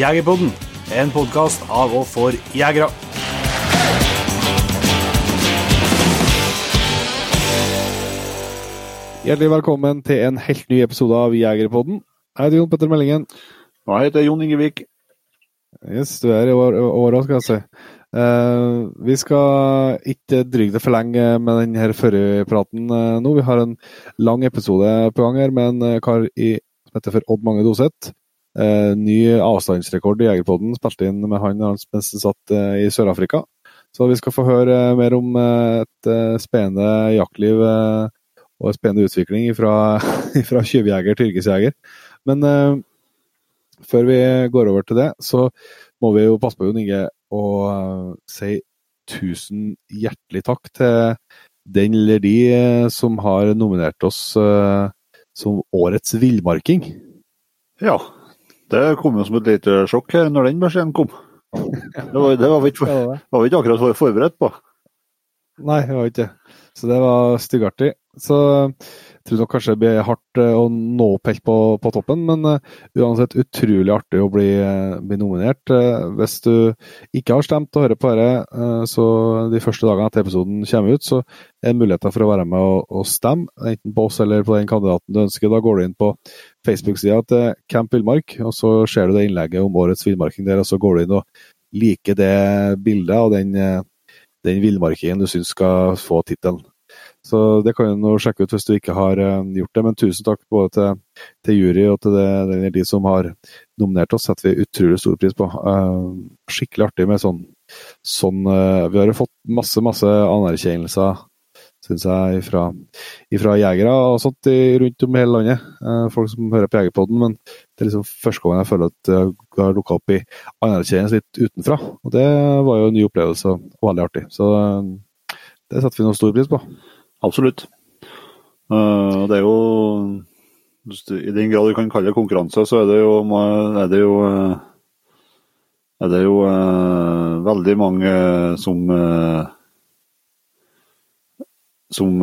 Jegerpodden, en podkast av og for jegere. Hjertelig velkommen til en helt ny episode av Jegerpodden. Jeg heter Jon Petter Meldingen. Og jeg heter Jon Ingevik. Yes, du er i åra, skal jeg si. Uh, vi skal ikke dryge det for lenge med denne førerpraten uh, nå. Vi har en lang episode på gang her med en uh, kar i, som heter for Odd Mange Doseth. Ny avstandsrekord i Jegerpodden spilte inn med han mens han satt i Sør-Afrika. Så vi skal få høre mer om et spennende jaktliv og en spennende utvikling fra, tyvjeger til yrkesjeger. Men før vi går over til det, så må vi jo passe på, Jon Inge, å si tusen hjertelig takk til den eller de som har nominert oss som årets villmarking. Ja, det kom jo som et lite sjokk her når den beskjeden kom. Det var, det var vi ikke, var vi ikke akkurat forberedt på. Nei, det var ikke det. Så det var styggartig. Så tror nok kanskje det blir hardt eh, å nå opp helt på, på toppen, men uh, uansett utrolig artig å bli, uh, bli nominert. Hvis du ikke har stemt og hører på dette, så de første dagene etter episoden kommer ut, så er det muligheter for å være med og, og stemme, enten på oss eller på den kandidaten du ønsker. Da går du inn på Facebook-sida til Camp Villmark, og så ser du det innlegget om årets villmarking der, og så går du inn og liker det bildet og den, den villmarkingen du syns skal få tittelen. Så det kan du sjekke ut hvis du ikke har uh, gjort det. Men tusen takk både til, til jury og til det, de som har nominert oss. setter vi utrolig stor pris på. Uh, skikkelig artig med sånn, sånn uh, Vi har jo fått masse, masse anerkjennelser, syns jeg, fra, ifra jegere og sånt i, rundt om hele landet. folk som hører på Jegerpodden. Men det er liksom første gang jeg føler at jeg har dukka opp i anerkjennelse litt utenfra. Og det var jo en ny opplevelse og veldig artig. Så det setter vi noe stor pris på. Absolutt. Uh, det er jo I den grad du kan kalle det konkurranse, så er det jo, er det jo, eh, er det jo uh, veldig mange som som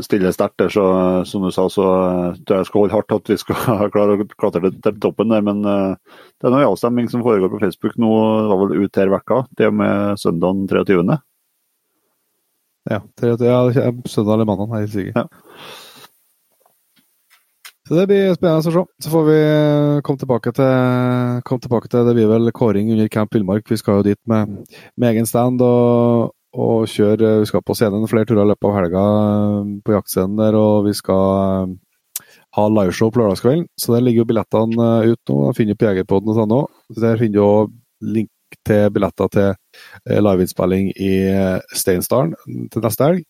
stiller sterkt der. Så som du sa, så jeg skal holde hardt at vi skal klare å klatre til toppen der. Men det er noe avstemning som foregår på Facebook nå, det var vel ut her vekka, det og med søndagen 23. Ja, tre, ja søndag eller mandag, er jeg helt sikker. Ja. Så det blir spennende å se. Så får vi eh, komme tilbake til, komme tilbake til Det blir vel kåring under Camp Villmark. Vi skal jo dit med, med egen stand og, og kjøre Vi skal på scenen flere turer i løpet av helga eh, på jaktscenen der, og vi skal eh, ha liveshow på lørdagskvelden. Så der ligger jo billettene ut nå. Finner på Jegerpodden og sånn òg. Der finner du òg link til billetter til liveinnspilling i eh, Steinsdalen til neste helg.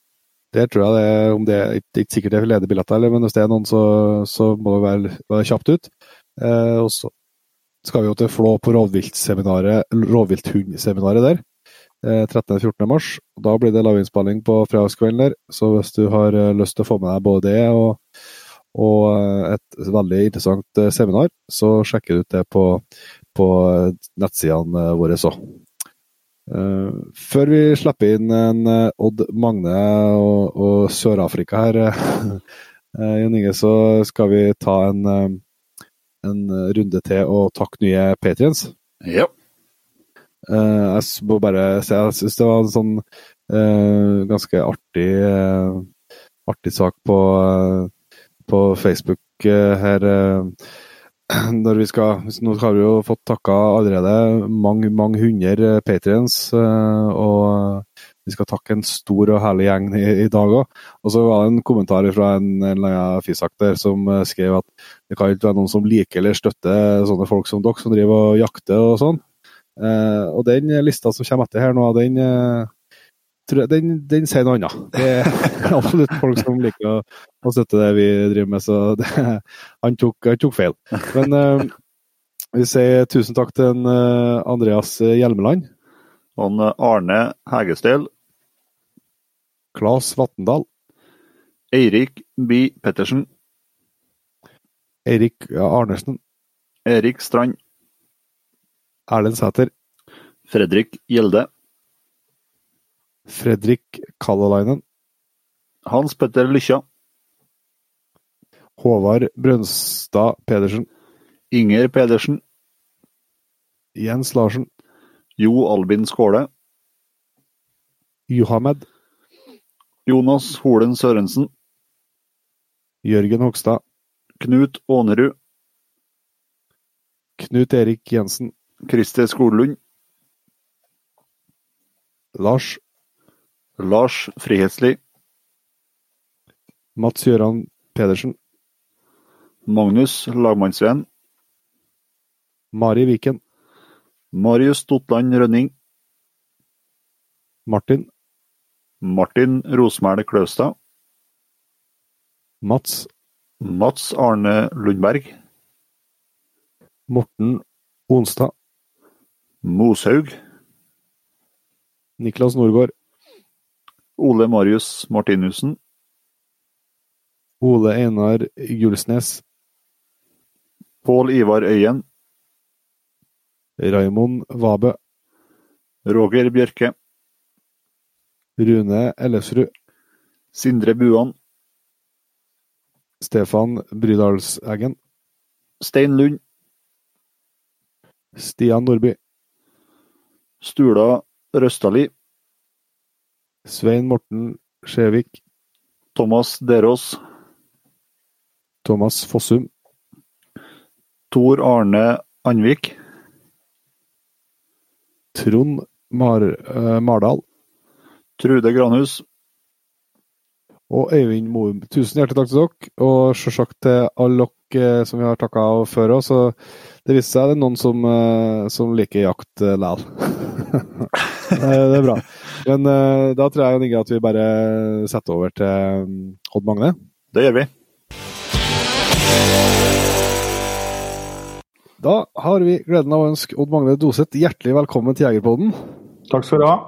Der tror jeg det om det er ikke sikkert det er ledige billetter, men hvis det er noen, så, så må det være, være kjapt ut. Eh, og så skal vi jo til Flå på rovviltseminaret, rovvilthundseminaret der. Eh, 13.-14. mars. Da blir det liveinnspilling på fredagskvelden der. Så hvis du har eh, lyst til å få med deg både det og, og et veldig interessant seminar, så sjekker du ut det på på nettsidene våre òg. Uh, før vi slipper inn en uh, Odd Magne og, og Sør-Afrika her, uh, Jon Inge, så skal vi ta en, en runde til og takke nye patriens. Ja. jeg må bare si jeg syns det var en sånn ganske artig, artig sak på, på Facebook her når vi skal Nå har vi jo fått takka allerede mange, mange hundre patrients, eh, og vi skal takke en stor og herlig gjeng i, i dag òg. Og så var det en kommentar fra en, en eller annen fisak der som eh, skrev at det kan ikke være noen som liker eller støtter sånne folk som dere, som driver og jakter og sånn. Eh, og den lista som kommer etter her nå, den den, den sier noe annet. Det er absolutt folk som liker å, å støtte det vi driver med, så det, han, tok, han, tok, feil. Men uh, vi sier tusen takk til en, uh, Andreas Hjelmeland. Og Arne Hegestel. Klas Vatndal. Eirik Bi Pettersen. Eirik Arnesen. Erik Strand. Erlend Sæter. Fredrik Gjelde. Fredrik Kallalainen. Hans Petter Lykkja. Håvard Brønstad Pedersen. Inger Pedersen. Jens Larsen. Jo Albin Skåle. Johamed. Jonas Holen Sørensen. Jørgen Hogstad. Knut Ånerud. Knut Erik Jensen. Christer Skolund. Lars. Lars Frihetsli. Mats Gøran Pedersen. Magnus Lagmannsveen. Mari Viken. Marius Totland Rønning. Martin. Martin Rosmæl Klaustad. Mats. Mats Arne Lundberg. Morten Onstad. Moshaug. Niklas Norgård. Ole Marius Martinussen. Ole Einar Gulsnes. Pål Ivar Øyen. Raimond Vabø. Roger Bjørke. Rune Ellefsrud. Sindre Buan. Stefan Brydalseggen. Stein Lund. Stian Nordby. Stula Røstali. Svein Morten Skjevik. Thomas Derås. Thomas Fossum. Tor Arne Andvik. Trond Mar eh, Mardal. Trude Granhus. Og Øyvind Moum. Tusen hjertelig takk til dere, og selvsagt til alle dere eh, som vi har takka av før òg. Så det viste seg det er noen som, eh, som liker jakt uh, likevel. det er bra. Men eh, da tror jeg Inge, at vi bare setter over til um, Odd Magne. Det gjør vi. Da har vi gleden av å ønske Odd Magne Doseth hjertelig velkommen til Jegerpodden. Takk skal du ha.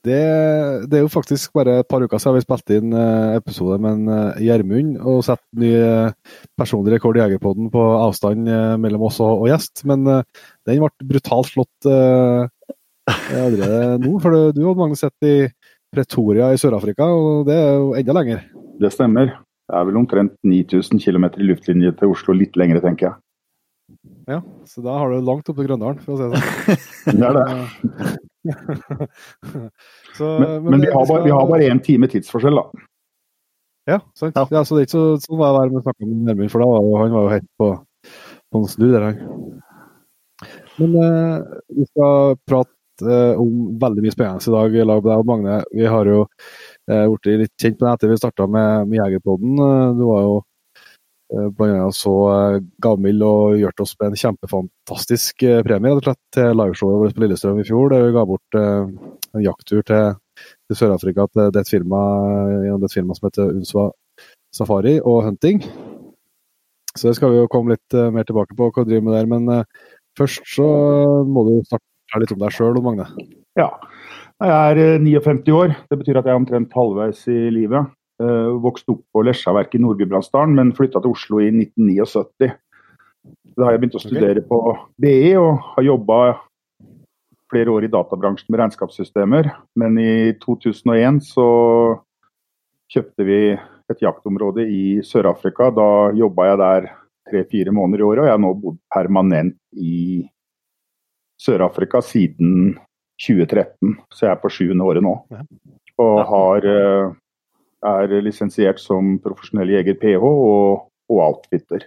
Det, det, er jo faktisk bare et par uker siden vi spilte inn eh, episode med en eh, Gjermund og satt ny eh, personlig rekord i Jegerpodden på avstand mellom oss og, og gjest. Men den ble brutalt slått uh, allerede nå. For du, du Odd Magne, sett i Pretoria i Sør-Afrika, og det er jo enda lenger. Det stemmer. Det er vel omtrent 9000 km i luftlinje til Oslo, litt lengre, tenker jeg. Ja, så da har du langt opp til Grøndalen, for å si det sånn. Det er det. så, men, men, vi, har bare, vi har bare én time tidsforskjell, da. Ja, sant. Ja. ja. så det er ikke så, sånn var det der å snakka med Nermin, for da var jo, han var jo helt på, på en snu der, han. Men eh, vi skal prate eh, om veldig mye spennende i dag, lag med deg og Magne. Vi har jo eh, litt kjent med deg etter vi starta med, med Jegerpodden. Eh, du var jo Eh, blant annet så eh, gavmild og gjort oss med en kjempefantastisk eh, premie rett og slett til liveshowet vårt på Lillestrøm i fjor. Der vi ga bort en jakttur til, Sør-Afrika til det et firma, gjennom et firma som heter Unswa Safari og Hunting. Så det skal vi jo komme litt mer tilbake på hva du driver med der. Men først så må du snakke litt om deg sjøl, Magne. Ja. Jeg er 59 år. Det betyr at jeg er omtrent halvveis i livet. Uh, vokste opp på Lesjaverket i Nord-Gudbrandsdalen, men flytta til Oslo i 1979. Da har jeg begynt å studere okay. på BI og har jobba flere år i databransjen med regnskapssystemer. Men i 2001 så kjøpte vi et jaktområde i Sør-Afrika. Da jobba jeg der tre-fire måneder i året, og jeg har nå bodd permanent i Sør-Afrika siden 2013. Så jeg er på sjuende året nå. Og har uh, er lisensiert som profesjonell jeger PH og, og outfitter.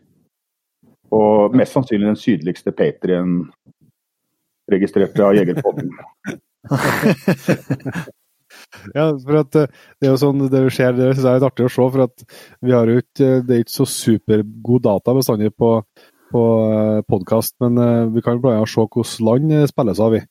Og mest sannsynlig den sydligste patrien registrert av Jegerpodden. ja, for at eh, det er jo sånn det skjer, det synes jeg er litt artig å se. For at vi har jo ikke Det er ikke så supergod data bestandig på, på eh, podkast, men eh, vi kan annet se hvilket land spilles av, vi.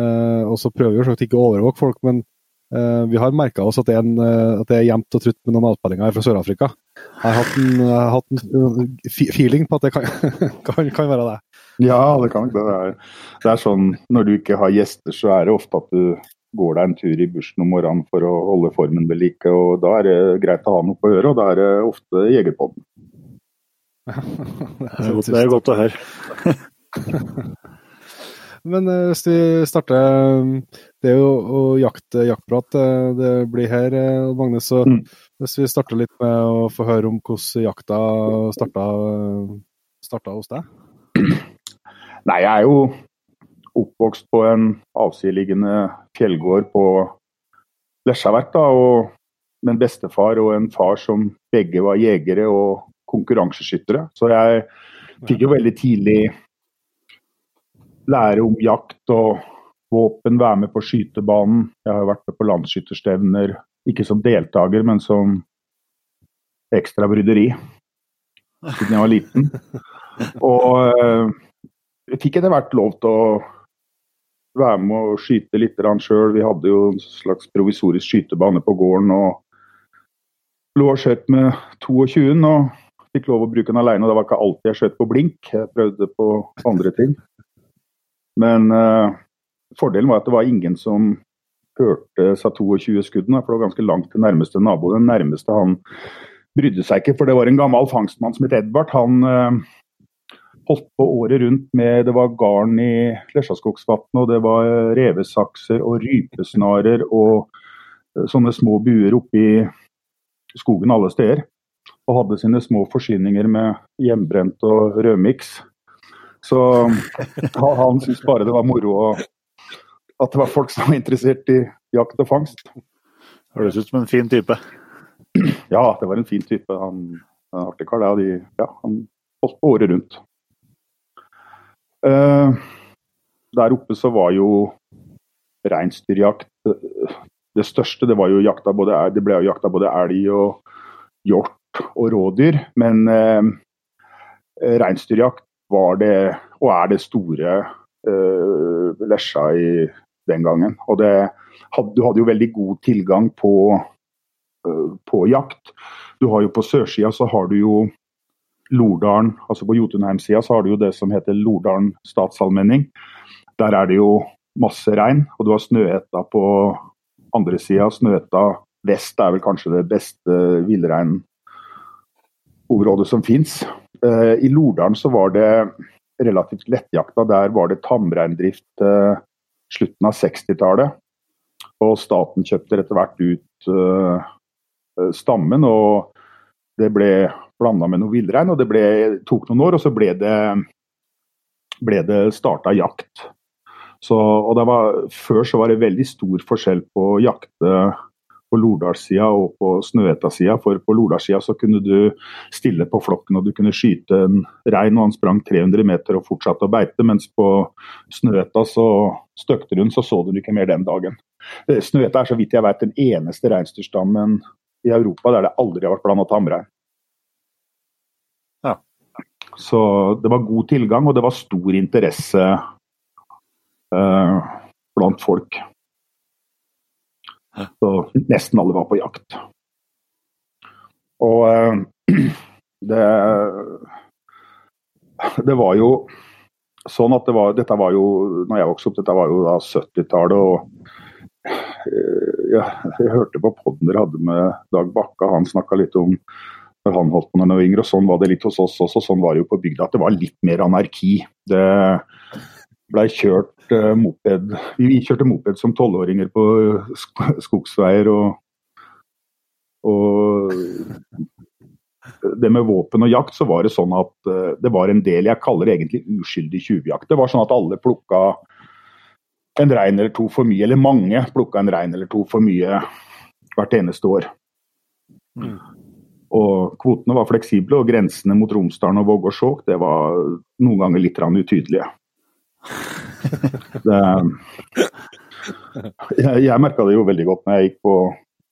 Og så prøver vi jo ikke å overvåke folk, men vi har merka oss at det, er en, uh, at det er jevnt og trutt med noen avspillinger fra Sør-Afrika. Jeg har hatt en, har hatt en uh, feeling på at det kan, kan, kan, være det. Ja, det kan det. Er, det er sånn når du ikke har gjester, så er det ofte at du går deg en tur i bushen om morgenen for å holde formen ved like. og Da er det greit å ha noe på øret, og da er det ofte Jegerpodden. det, er godt, det er godt å høre. Men eh, hvis vi starter eh, Det er jo jakt, jaktprat eh, det blir her, Magne. Så mm. hvis vi starter litt med å få høre om hvordan jakta starta, starta hos deg? Nei, jeg er jo oppvokst på en avsideliggende fjellgård på Lesjaverk. da, og med en bestefar og en far som begge var jegere og konkurranseskyttere. Så jeg fikk jo veldig tidlig lære om jakt og våpen, være med på skytebanen. Jeg har vært med på landsskytterstevner, ikke som deltaker, men som ekstra bryderi siden jeg var liten. Og eh, jeg fikk etter hvert lov til å være med og skyte litt sjøl. Vi hadde jo en slags provisorisk skytebane på gården og lå og skjøt med 22 og fikk lov å bruke den alene. Det var ikke alltid jeg skjøt på blink, jeg prøvde på andre ting. Men uh, fordelen var at det var ingen som hørte sa 22 skuddene, for det var ganske langt til nærmeste nabo. Den nærmeste han brydde seg ikke, for det var en gammel fangstmann som het Edvard. Han eh, holdt på året rundt med Det var garn i Lesjaskogsvatnet, og det var revesakser og rypesnarer og uh, sånne små buer oppi skogen alle steder. Og hadde sine små forsyninger med hjemmebrent og rødmiks. Så han syntes bare det var moro og at det var folk som var interessert i jakt og fangst. Høres ut som en fin type. Ja, det var en fin type. Han, en artig kar. De, ja, han holdt på året rundt. Uh, der oppe så var jo reinsdyrjakt det største. Det var jo jakta både, det ble jo jakta både elg og hjort og rådyr. Men uh, reinsdyrjakt var det, og er det store uh, lesja i den gangen. Og det, du hadde jo veldig god tilgang på, uh, på jakt. Du har jo På sørsida så har du jo Lordalen, altså på Jotunheim-sida så har du jo det som heter Lordalen statsallmenning. Der er det jo masse regn, og du har Snøhetta på andre sida. Snøhetta vest er vel kanskje det beste villreinområdet som fins. Eh, I Lordalen så var det relativt lettjakta. Der var det tamreindrift eh, slutten av 60-tallet. Og staten kjøpte etter hvert ut uh, stammen, og det ble blanda med noe villrein. Og det ble, tok noen år, og så ble det, ble det starta jakt. Så, og var, før så var det veldig stor forskjell på å jakte på Lordalssida og på Snøhetta-sida. For på Lordalssida så kunne du stille på flokken og du kunne skyte en rein og han sprang 300 meter og fortsatte å beite. Mens på Snøhetta så støkte hun, så så du ikke mer den dagen. Eh, Snøhetta er så vidt jeg vet den eneste reinsdyrstammen i Europa der det aldri har vært blanda tamrein. Ja. Så det var god tilgang, og det var stor interesse uh, blant folk. Så nesten alle var på jakt. Og eh, det Det var jo sånn at det var Dette var jo, når jeg vokste opp, dette var jo da 70-tallet. og jeg, jeg hørte på poden dere hadde med Dag Bakka, han snakka litt om når han holdt på han var yngre, og sånn var det litt hos oss også. Sånn var det jo på bygda, at det var litt mer anarki. Det blei kjørt uh, moped Vi kjørte moped som tolvåringer på skogsveier og, og det med våpen og jakt, så var det sånn at uh, det var en del jeg kaller egentlig uskyldig tjuvjakt. Det var sånn at alle plukka en rein eller to for mye, eller mange plukka en rein eller to for mye hvert eneste år. Mm. Og Kvotene var fleksible, og grensene mot Romsdalen og Vågå det var noen ganger litt utydelige. Det, jeg jeg merka det jo veldig godt når jeg gikk på,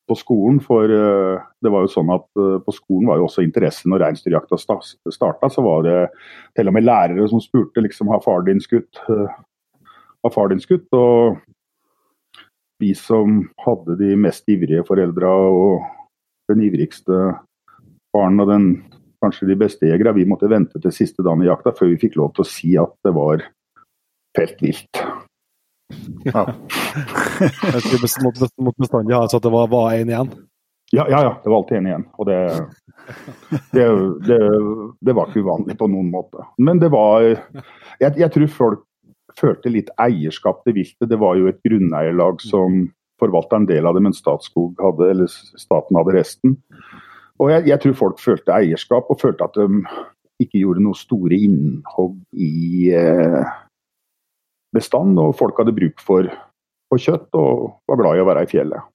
på skolen, for uh, det var jo sånn at uh, på skolen var jo også interesse når reinsdyrjakta starta, så var det til og med lærere som spurte liksom har far din skutt. Uh, har far din skutt? Og vi som hadde de mest ivrige foreldra og den ivrigste barn og den kanskje de beste jegere, vi måtte vente til siste dagen i jakta før vi fikk lov til å si at det var helt vilt. Ja. Jeg måtte, måtte bestandig ha at det var, var en igjen. Ja, ja, ja, det var alltid en igjen. Og det, det, det, det, var ikke uvanlig på noen måte. Men det var Jeg, jeg tror folk følte litt eierskap til viltet. Det var jo et grunneierlag som forvalta en del av det, men Statskog hadde, eller staten hadde resten. Og jeg, jeg, tror folk følte eierskap og følte at de ikke gjorde noe store innhogg i eh, bestand, og folk hadde bruk for, for, kjøtt og var glad i å være i fjellet.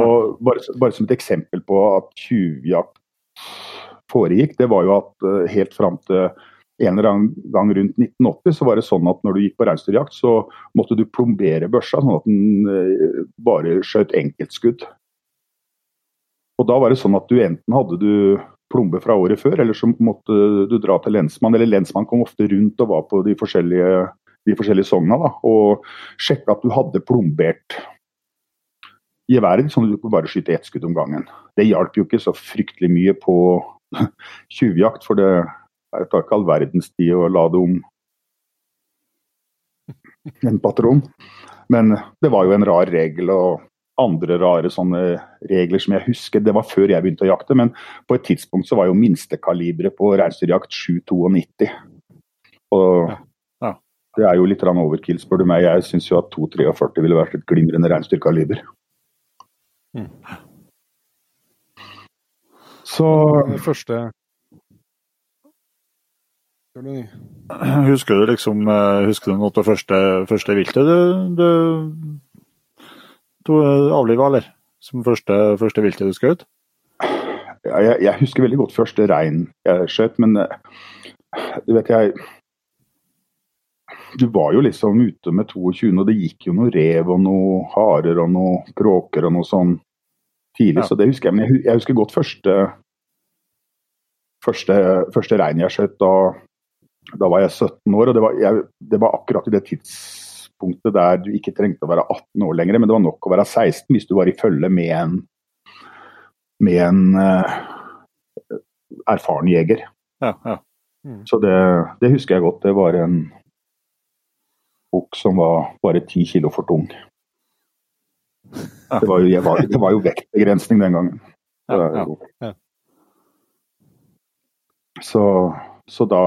Og bare, bare som et eksempel på at tjuvjakt foregikk, det var jo at uh, helt fram til en eller annen gang rundt 1980 så var det sånn at når du gikk på reinsdyrjakt, så måtte du plombere børsa, sånn at den uh, bare skjøt enkeltskudd. Og da var det sånn at du enten hadde du plombe fra året før, eller så måtte du dra til lensmann. Eller lensmann kom ofte rundt og var på de forskjellige, de forskjellige sogna da, og sjekka at du hadde plombert geværet, sånn at du kunne bare skyte ett skudd om gangen. Det hjalp jo ikke så fryktelig mye på tjuvjakt, for det tar ikke all verdens tid å lade om en patron. Men det var jo en rar regel. og andre rare sånne regler som jeg husker. Det var før jeg begynte å jakte, men på et tidspunkt så var jo minstekaliberet på reinsdyrjakt 7,92. Og. Det er jo litt overkill, spør du meg. Jeg syns jo at 2,43 ville vært et glimrende reinsdyrkaliber. Mm. Så første Husker du liksom eh, Husker du noe av det første, første viltet du, du du avliva, eller? Som første, første viltet du skjøt? Ja, jeg, jeg, husker veldig godt første rein jeg skjøt, men eh, du vet jeg Du var jo liksom ute med 22, og det gikk jo noe rev og noe harer og noe kråker og noe sånn tidlig, ja. så det husker jeg. Men jeg, husker godt første første, første rein jeg skjøt. Da, da, var jeg 17 år, og det var, jeg, det var akkurat i det tidspunktet der du ikke trengte å være 18 år lenger, men det var nok å være 16 hvis du var i følge med en, med en uh, erfaren jeger. Ja, ja. Mm. Så det, det, husker jeg godt. Det var en bukk som var bare ti kilo for tung. Det, var jo, var, det, var jo, vektbegrensning den gangen. Så, så da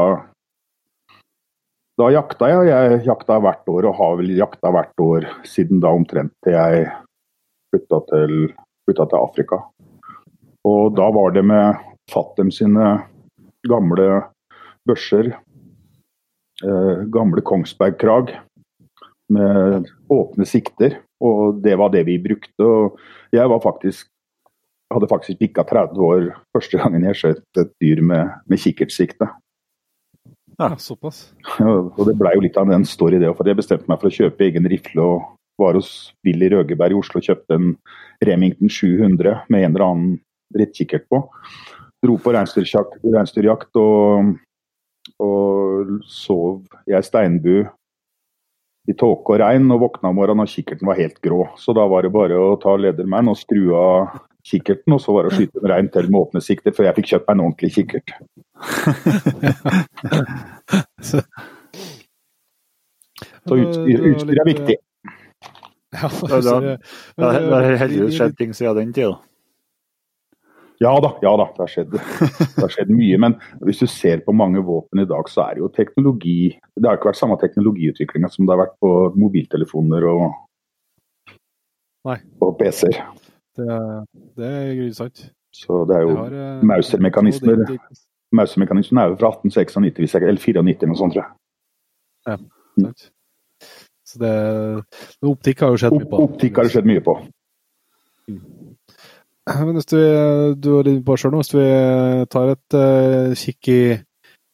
da jakta jeg. Jeg jakta hvert år, og har vel jakta hvert år siden da omtrent til jeg flytta til, flytta til Afrika. Og da var det med Fatem sine gamle børser. Eh, gamle Kongsberg-krag med åpne sikter. Og det var det vi brukte. Og jeg var faktisk hadde faktisk bikka 30 år første gangen jeg skjøt et dyr med, med kikkertsikte. Ja, såpass. og det blei jo litt av en story, det. For jeg bestemte meg for å kjøpe egen rifle og var hos Willy Røgeberg i Oslo og kjøpte en Remington 700 med en eller annen drittkikkert på. Dro på reinsdyrjakt og, og sov jeg steinbu i tåke og regn og våkna om morgenen og kikkerten var helt grå. Så da var det bare å ta ledermann og skru av kikkerten, og så var det å skyte med rein til med åpne sikter, før jeg fikk kjøpt meg en ordentlig kikkert. så utstyr, utstyr er viktig. Ja, det har heldigvis skjedd ting siden den tida. Ja da, ja da, det har, skjedd, det har skjedd mye. Men hvis du ser på mange våpen i dag, så er det jo teknologi Det har ikke vært samme teknologiutviklinga som det har vært på mobiltelefoner og, og PC-er. Det, det er grusomt. Så det er jo har, uh, Mauser-mekanismer. Mauser-mekanismen er jo fra 1896 eller 94 noe sånt, tror jeg. Ja, sant. Så det, optikk har jo skjedd mye på. Optikk har det skjedd mye på. Mm. Men hvis du, du litt på selv nå, hvis vi tar et uh, kikk i,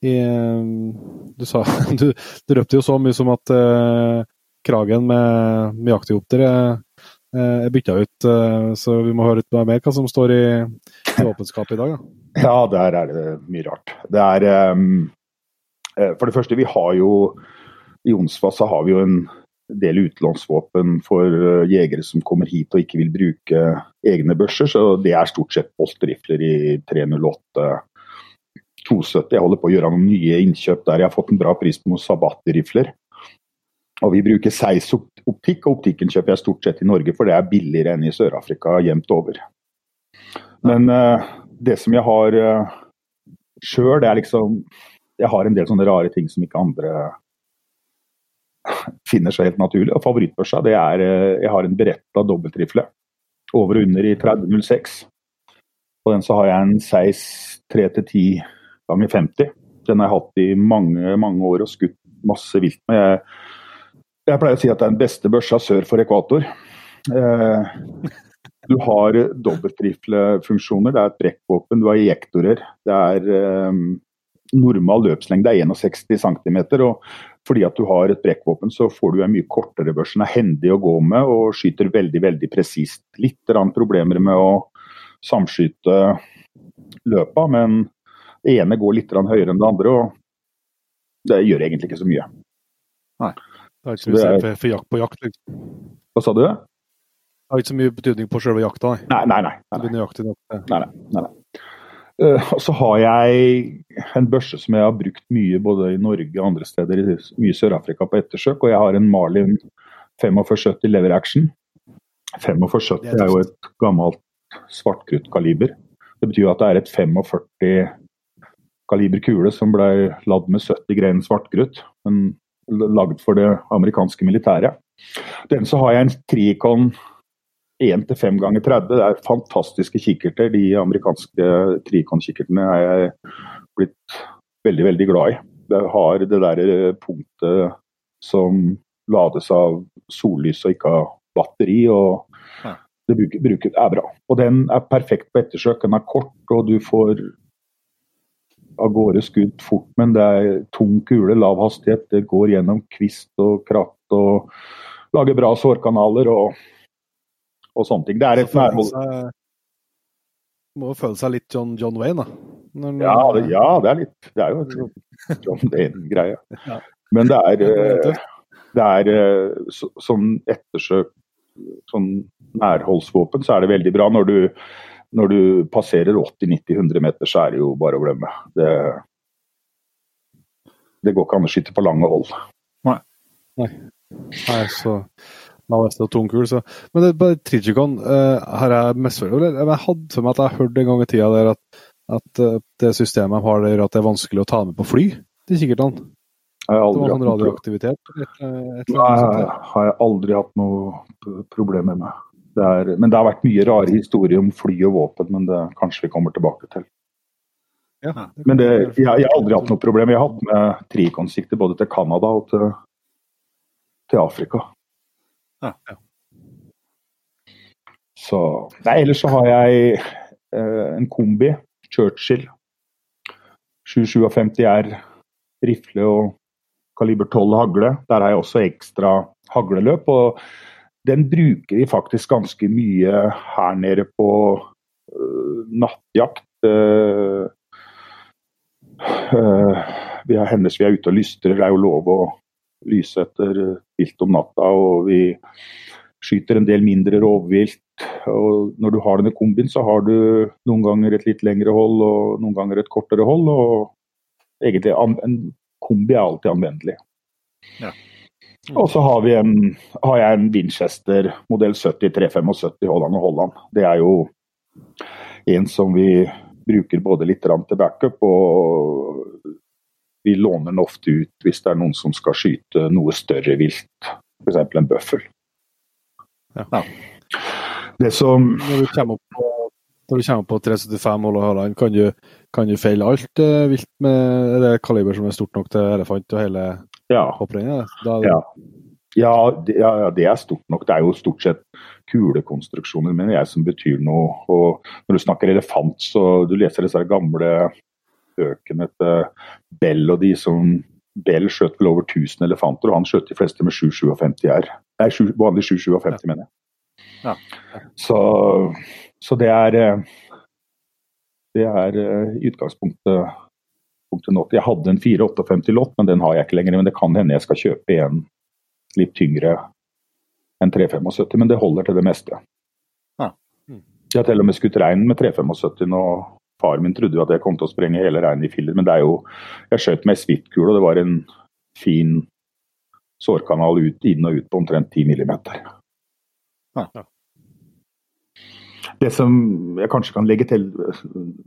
i um, Du sa du, du røpte jo så mye som at uh, kragen med, med uh, er bytta ut, så vi må høre litt mer hva som står i, i åpenskapet i dag. Da. Ja, der er det mye rart. Det er um, For det første, vi har jo i Onsvass så har vi jo en del utlånsvåpen for eh, jegere som kommer hit og ikke vil bruke egne børser. Så det er stort sett boltrifler i 308, 270. Jeg holder på å gjøre noen nye innkjøp der. Jeg har fått en bra pris på noen Sabatti-rifler. Og vi bruker Seis-optikk, og optikken kjøper jeg stort sett i Norge, for det er billigere enn i Sør-Afrika jevnt over. Men uh, det som jeg har uh, sjøl, det er liksom Jeg har en del sånne rare ting som ikke andre finner seg helt naturlig. Og favorittbørsa det er eh, Jeg har en beretta dobbeltrifle over og under i 3006. På den så har jeg en Seis 3-10 ganger 50. Den har jeg hatt i mange mange år og skutt masse vilt med. Jeg, jeg pleier å si at det er den beste børsa sør for ekvator. Eh, du har dobbeltriflefunksjoner, det er et brekkvåpen, du har ejektorer. Det er eh, normal løpslengde er 61 cm. Og fordi at du har et brekkvåpen, så får du en mye kortere børs. Den er hendig å gå med og skyter veldig veldig presist. Litt problemer med å samskyte løpa, men det ene går litt høyere enn det andre. og Det gjør egentlig ikke så mye. Nei. Det har ikke så mye er... for, for jakt på jakt, liksom. Hva sa du? Det har ikke så mye betydning på selve jakta, nei. Nei, nei. nei, nei. Nei, nei, nei, Uh, så har jeg en børse som jeg har brukt mye både i Norge og andre steder, i mye Sør-Afrika på ettersøk. Og jeg har en Marlin 4570 lever action. 4570 er jo et gammelt svartkruttkaliber. Det betyr at det er et 45 kaliber kule som ble ladd med 70 grein svartkrutt. Men lagd for det amerikanske militæret. Den så har jeg en Tricon 1 til 5 ganger 30. Det er fantastiske kikkerter. De amerikanske Tricon-kikkertene er jeg blitt veldig, veldig glad i. Det har det der punktet som lades av sollys og ikke av batteri. og det bruker, er bra. Og den er perfekt på ettersøk. Den er kort, og du får av gårde skudd fort. Men det er tung kule, lav hastighet. Det går gjennom kvist og kratt og lager bra sårkanaler og, og sånne ting. Det er et nærhold. Må føle seg litt John, John Wayne, da. Når, ja, det, ja, det er litt Det er jo John Wayne-greie. Men det er, det er så, som ettersøk sånn nærholdsvåpen, så er det veldig bra. Når du, når du passerer 80-90-100 meter, så er det jo bare å glemme. Det, det går ikke an å skyte på lange hold. Nei. Nei. Nei så Navest og tungkul, så Men det, bare Trigicon uh, har jeg misforstått Jeg hadde for meg at jeg hørte en gang i tida der at, at uh, det systemet de har der, at det er vanskelig å ta med på fly, de kikkertene. Har jeg aldri det var sånn radioaktivitet? Et, et Nei, har jeg aldri hatt noe problemer med. Det er, men det har vært mye rare historier om fly og våpen, men det kanskje vi kommer tilbake til. Ja, det men det, jeg, jeg, har aldri hatt noe problem. Jeg har hatt med trikonsikter både til Canada og til, til Afrika. Ja. Så Nei, ellers så har jeg eh, en kombi, Churchill 757 R, rifle og kaliber 12 hagle. Der har jeg også ekstra hagleløp. og Den bruker vi faktisk ganske mye her nede på uh, nattjakt. Uh, uh, vi har hennes vi er ute og lystrer. Det er jo lov å lyse etter vilt om natta. og vi skyter en del mindre rovvilt. og Når du har denne kombin, så har du noen ganger et litt lengre hold og noen ganger et kortere hold. og egentlig en kombi er alltid anvendelig. Ja. Mm. Og så har, en, har, jeg en Winchester modell 70 375 Holland og Holland. Det er jo en som vi bruker både litt til backup, og vi låner den ofte ut hvis det er noen som skal skyte noe større vilt, f.eks. en bøffel. Ja. Det som Når du kommer opp på, når du kommer på 375 Holland, kan du kan du feile alt eh, vilt med det kaliber som er stort nok til elefant og hele ja. hopprennet? Ja. Ja, det, ja, det er stort nok. Det er jo stort sett kulekonstruksjoner mener jeg som betyr noe. Og når du snakker elefant, så du leser disse gamle bøkene til Bell og de som Bell skjøt vel over 1000 elefanter, og han skjøt de fleste med 757 R. Nei, vanlig 757, ja. mener jeg. Ja. Så, så, det er eh, det er i utgangspunktet not. Jeg hadde en 458 lott, men den har jeg ikke lenger. Men det kan hende jeg skal kjøpe en litt tyngre enn 375, men det holder til det meste. Ja. Mm. Jeg har til og med skutt rein med 375 nå. Far min trodde jo at jeg kom til å sprenge hele reinen i filler, men det er jo Jeg skjøt med svitkule, og det var en fin sårkanal ut, inn og ut på omtrent 10 millimeter. Ja. Det som jeg kanskje kan legge til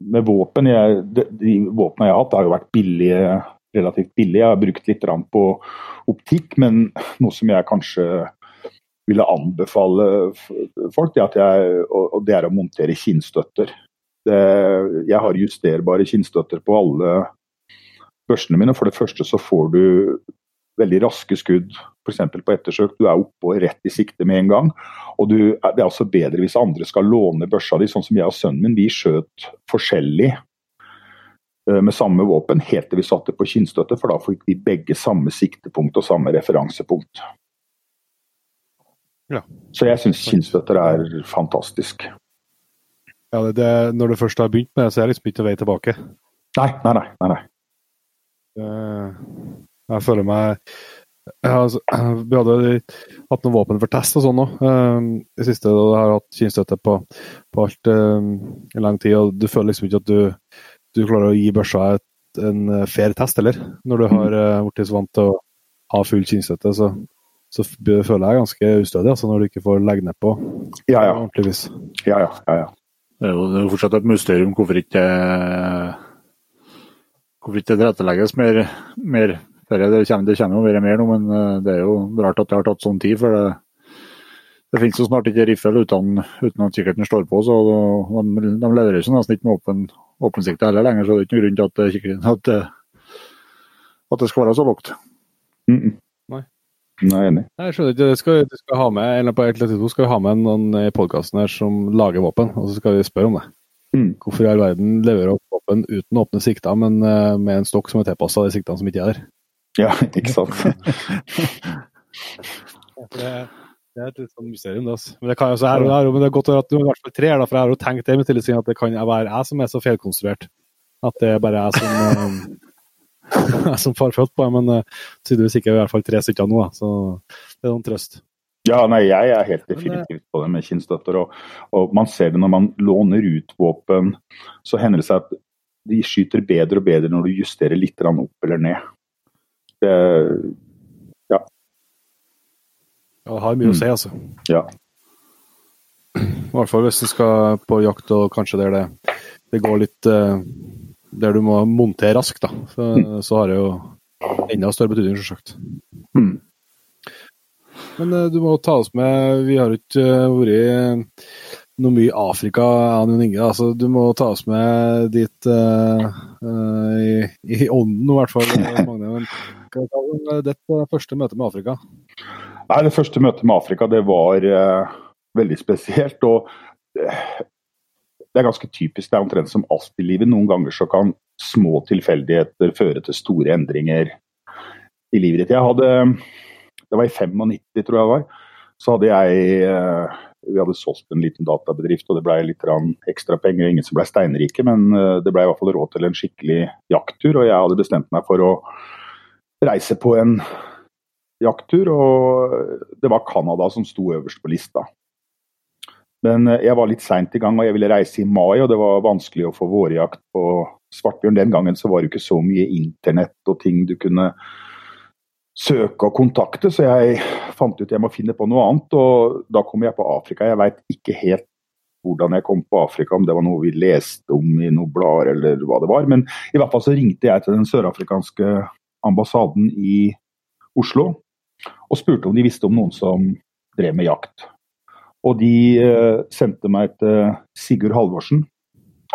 med våpen jeg, De, de våpnene jeg har hatt, har jo vært billige, relativt billige. Jeg har brukt litt på optikk, men noe som jeg kanskje ville anbefale folk, det, jeg, og det er å montere kinnstøtter. Det, jeg har justerbare kinnstøtter på alle, børsene mine. For det første så får du veldig raske skudd f.eks. på ettersøk. Du er oppe og rett i sikte med en gang. Og du, det er også bedre hvis andre skal låne børsa di, sånn som jeg og sønnen min. Vi skjøt forskjellig eh, med samme våpen helt til vi satte på kinnstøtte, for da fikk vi begge samme siktepunkt og samme referansepunkt. Ja. Så jeg syns kinnstøtter er fantastisk. Ja, det, det, når du først har begynt med det, så er det liksom ikke vei tilbake. Nei, nei, nei. nei, nei. Eh, Jeg føler meg jeg har, altså, Vi hadde hatt noen våpen for test og sånn òg. I siste da jeg har hatt kinnstøtte på, på alt um, i lang tid, og du føler liksom ikke at du, du klarer å gi børsa et, en eh, fair test heller. Når du har uh, så vant til å ha full kinnstøtte, så, så føler jeg ganske ustødig altså, når du ikke får legge ned på Ja, ja. ordentlig vis. ja, ja, ja, ja. Det er jo det er fortsatt et mysterium hvorfor ikke hvorfor ikke det tilrettelegges mer, mer det. Kommer, det kommer jo mer og mer nå, men eh, det er jo rart at det har tatt sånn tid. for det det finnes jo snart ikke riffel uten, uten at kikkerten står på, så de, de leverer jo nesten ikke med åpen, åpen sikte heller lenger. Så det er ikke noen grunn til at, kikkerten, at, at det skal være så lågt. Mm -mm. Nei. Er enig. Nei, Jeg skjønner ikke, du skal, du skal ha med eller på skal vi ha med noen i podkasten her som lager våpen, og så skal vi spørre om det. Mm. Hvorfor i all verden leverer opp våpen uten åpne sikter, men uh, med en stokk som er tilpassa de siktene som ikke er der? Ja, ikke sant. Det, det er et litt sånn mysterium, det. Altså. Men det kan jo så her og der, men det er godt å høre at du er i hvert fall tre, da, for jeg har jo tenkt det med tillitsing at det kan være jeg som er så feilkonstruert. At det er bare jeg som eh, som farfødt på det, men uh, tydeligvis ikke i hvert fall tre stykker nå, da. så det er noen trøst. Ja, nei, jeg er helt definitivt på det med kinnstøtter. Og, og man ser det når man låner ut våpen, så hender det seg at de skyter bedre og bedre når du justerer litt opp eller ned. Det, Ja, det har mye å si, altså. ja. I hvert fall hvis du skal på jakt og kanskje der det, det går litt eh, Der du må montere raskt, da. Så, så har det jo enda større betydning, selvsagt. Mm. Men eh, du må ta oss med Vi har jo ikke eh, vært noe mye i Afrika, Jan Inge. Altså, du må ta oss med dit uh, uh, i, i ånden, i hvert fall. Magne. Men ditt eh, første møte med Afrika? Nei, Det første møtet med Afrika det var uh, veldig spesielt. og Det er ganske typisk. Det er omtrent som alt i livet. Noen ganger så kan små tilfeldigheter føre til store endringer i livet ditt. Jeg hadde, Det var i 95, tror jeg det var. Så hadde jeg eh, Vi hadde solgt en liten databedrift, og det ble litt ekstra penger. Ingen som ble steinrike, men eh, det ble i hvert fall råd til en skikkelig jakttur. Og jeg hadde bestemt meg for å reise på en jakttur, og det var Canada som sto øverst på lista. Men eh, jeg var litt seint i gang, og jeg ville reise i mai, og det var vanskelig å få vårjakt på svartbjørn. Den gangen så var det ikke så mye internett og ting du kunne søke og kontakte, så jeg fant ut jeg må finne på noe annet. Og da kom jeg på Afrika. Jeg veit ikke helt hvordan jeg kom på Afrika, om det var noe vi leste om i noen blader eller hva det var. Men i hvert fall så ringte jeg til den sørafrikanske ambassaden i Oslo og spurte om de visste om noen som drev med jakt. Og de eh, sendte meg til Sigurd Halvorsen.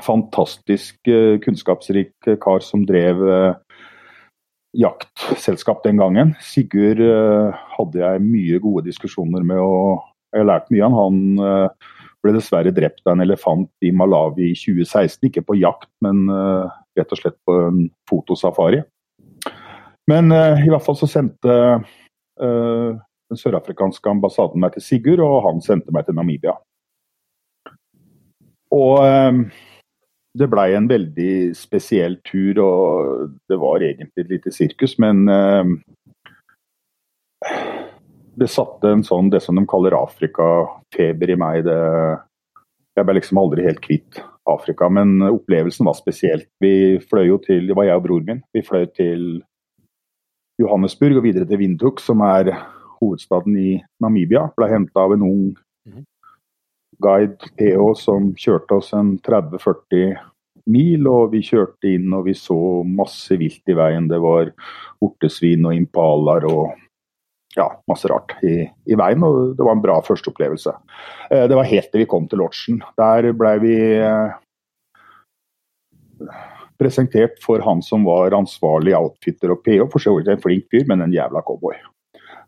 Fantastisk eh, kunnskapsrik kar som drev eh, jaktselskap den gangen. Sigurd eh, hadde jeg mye gode diskusjoner med og jeg har lært mye av han. Han eh, ble dessverre drept av en elefant i Malawi i 2016. Ikke på jakt, men eh, rett og slett på en fotosafari. Men eh, i hvert fall så sendte eh, den sørafrikanske ambassaden meg til Sigurd, og han sendte meg til Namibia. Og eh, det blei en veldig spesiell tur, og det var egentlig et lite sirkus, men eh, det satte en sånn, det som de kaller Afrika-feber i meg. Det, jeg ble liksom aldri helt kvitt Afrika, men opplevelsen var spesielt. Vi fløy jo til, det var jeg og bror min, vi fløy til Johannesburg og videre til Windhoek, som er hovedstaden i Namibia. Ble henta av en ung Mhm. guide, PH, som kjørte oss en 30-40 mil. Og vi kjørte inn og vi så masse vilt i veien. Det var ortesvin og impalaer og ja, masse rart i, i veien. Og det var en bra førsteopplevelse. Eh, det var helt til vi kom til lodgen. Der ble vi eh, presentert for han som var ansvarlig outfitter og PO. For så vidt en flink fyr, men en jævla cowboy.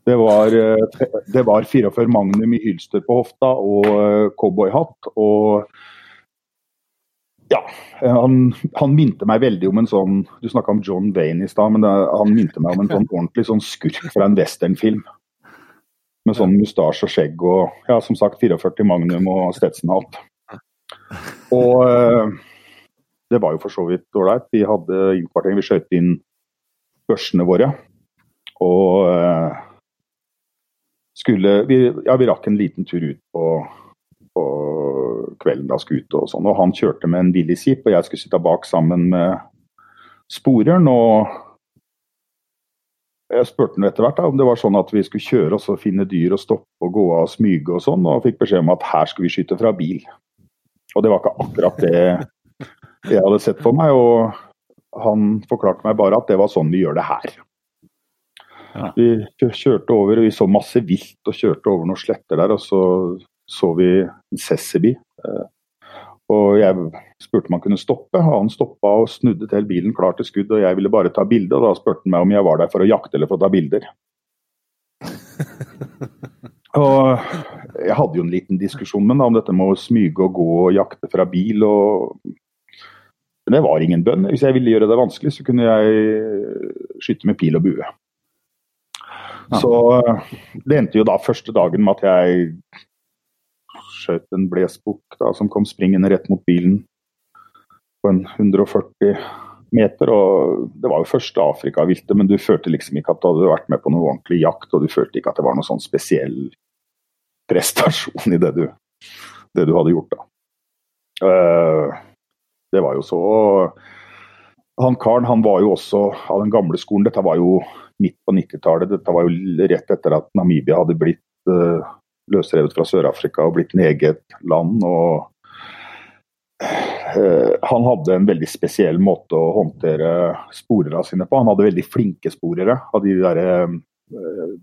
Det var, eh, det var 44 Magnum i hylster på hofta og eh, cowboyhatt. Og ja, han, han, minte meg veldig om en sånn Du snakka om John Wayne i stad, men det, han minte meg om en sånn ordentlig sånn skurk fra en westernfilm. Med sånn mustasje og skjegg og ja, som sagt 44 Magnum og Stetson-hatt. Og eh, det var jo for så vidt ålreit. Vi hadde innkvartering, vi skjøt inn børsene våre. Og skulle vi, Ja, vi rakk en liten tur ut på, på kvelden da skulle ut og sånn. Og han kjørte med en billig skip, og jeg skulle sitte bak sammen med sporeren. og jeg spurte han etter hvert om det var sånn at vi skulle kjøre oss og finne dyr og stoppe og gå av og smyge og sånn, og fikk beskjed om at her skulle vi skyte fra bil. Og det var ikke akkurat det jeg hadde sett for meg, og han forklarte meg bare at det var sånn vi gjør det her. Ja. Vi kjørte over, og vi så masse vilt og kjørte over noen sletter der, og så så vi en Cesseby. Eh, og jeg spurte om han kunne stoppe, og han stoppa og snudde til bilen klar til skudd. Og jeg ville bare ta bilde, og da spurte han meg om jeg var der for å jakte eller for å ta bilder. og jeg hadde jo en liten diskusjon med ham om dette med å smyge og gå og jakte fra bil. og men det var ingen bønn. Hvis jeg ville gjøre det vanskelig, så kunne jeg skyte med pil og bue. Så det endte jo da første dagen med at jeg skjøt en blesbukk som kom springende rett mot bilen på en 140 meter. og Det var jo første Afrikaviltet, men du følte liksom ikke at du hadde vært med på noe ordentlig jakt. Og du følte ikke at det var noen sånn spesiell prestasjon i det du, det du hadde gjort da. Uh, det var jo så Han karen han var jo også av den gamle skolen. Dette var jo midt på 90-tallet. Dette var jo rett etter at Namibia hadde blitt uh, løsrevet fra Sør-Afrika og blitt en eget land. og uh, Han hadde en veldig spesiell måte å håndtere sporerne sine på. Han hadde veldig flinke sporere av de der uh,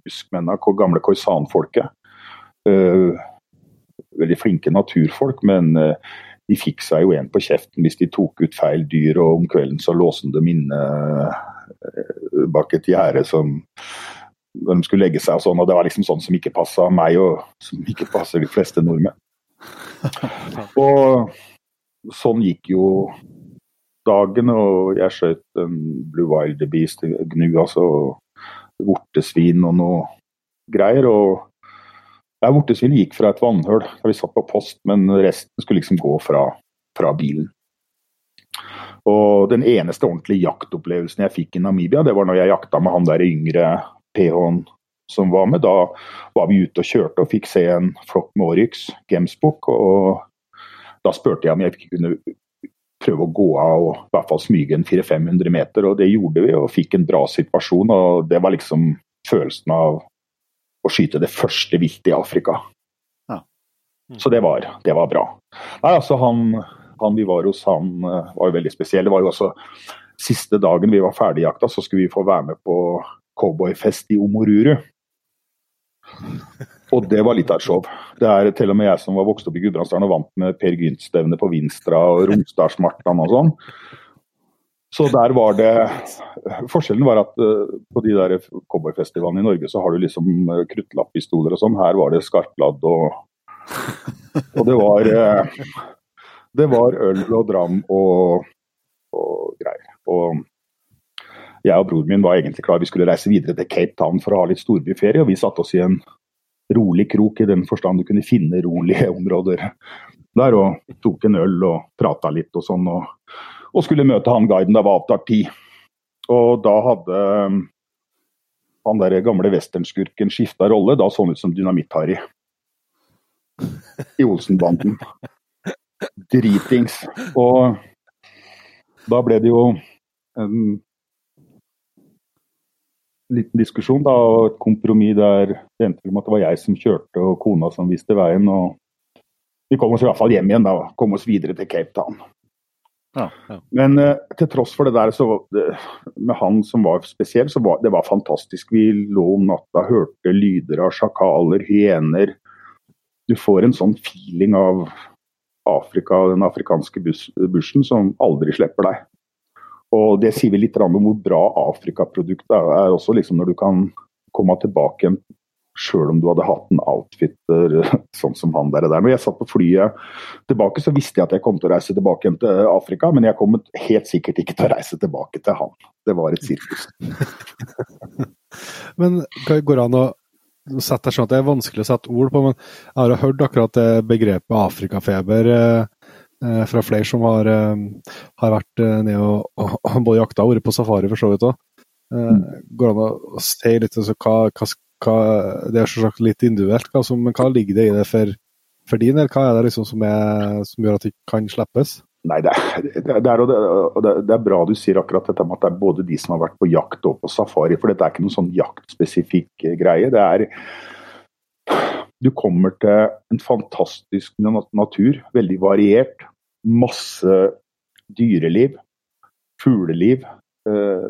buskmennene, gamle khoisan-folket. Uh, veldig flinke naturfolk, men de fikk seg jo en på kjeften hvis de tok ut feil dyr, og om kvelden så låste de inne bak et gjerde som når de skulle legge seg og sånn, og det var liksom sånn som ikke passa meg, og som ikke passer de fleste nordmenn. Og sånn gikk jo dagen, og jeg skjøt en Blue Wild Beast, gnu, altså vortesvin og noe greier. og ja, Vortesvin gikk fra et vannhull da vi satt på post, men resten skulle liksom gå fra, fra bilen. Og Den eneste ordentlige jaktopplevelsen jeg fikk i Namibia, det var når jeg jakta med han der yngre PH-en som var med. Da var vi ute og kjørte og fikk se en flokk med Oryx, Gemsbukk. Og da spurte jeg om jeg kunne prøve å gå av og i hvert fall smyge en 400-500 meter, og det gjorde vi og fikk en bra situasjon. og Det var liksom følelsen av å skyte det første viltet i Afrika. Ja. Mm. Så det var, det var bra. Nei, altså han, han, vi var hos, han eh, var jo veldig spesiell. Det var jo også siste dagen vi var ferdigjakta, så skulle vi få være med på cowboyfest i Omoruru. Og det var litt av et show. Det er til og med jeg som var vokst opp i Gudbrandsdalen og vant med Per Gynt-stevne på Vinstra og Romsdalsmartnan og sånn. Så der var det Forskjellen var at uh, på de der cowboyfestivalene i Norge så har du liksom kruttlappistoler kruttlapppistoler og sånn. Her var det skarpladd og Og det var uh, Det var øl og dram og, og greier. Og jeg og broren min var egentlig klar vi skulle reise videre til Cape Town for å ha litt storbyferie. Og vi satte oss i en rolig krok, i den forstand du kunne finne rolige områder der. Og tok en øl og prata litt og sånn. Og, og, skulle møte han guiden da var avtalt tid. Og da hadde um, han der gamle westernskurken skifta rolle. Da så han ut som Dynamitt-Harry. I Olsenbanden. Dritings. Og da ble det jo en liten diskusjon da, og et kompromiss der det endte med at det var jeg som kjørte og kona som viste veien. og Vi kom oss i hvert fall hjem igjen da, kom oss videre til Cape Town. Ja, ja. Men uh, til tross for det der, så det, med han som var spesiell, så var det var fantastisk. Vi lå om natta, hørte lyder av sjakaler, hyener. Du får en sånn feeling av Afrika, den afrikanske bushen som aldri slipper deg. Og det sier vi litt om hvor bra Afrikaproduktet er, er også liksom når du kan komme tilbake sjøl om du hadde hatt en outfitter sånn som han der. Når jeg satt på flyet tilbake, så visste jeg at jeg kom til å reise tilbake igjen til Afrika, men jeg kom helt sikkert ikke til å reise tilbake til han. Det var et sirkus. men går det an å sette deg sånn at det er vanskelig å sette ord på, men jeg har hørt akkurat det begrepet afrikafeber eh, eh fra flere som har, eh, har vært nede og, og, både jakta og vært på safari for så vidt òg. Eh, mm. går det an å si litt altså, hva, hva hva, det er selvsagt litt individuelt, hva som, men hva ligger det i det for, for din del? Hva er det liksom som, er, som gjør at det kan slippes? Nei, det er, det, er, det, er, bra du sier akkurat dette med at det er både de som har vært på jakt og på safari. For dette er ikke noen sånn jaktspesifikk greie. Det er Du kommer til en fantastisk natur, veldig variert. Masse dyreliv, fugleliv. Eh,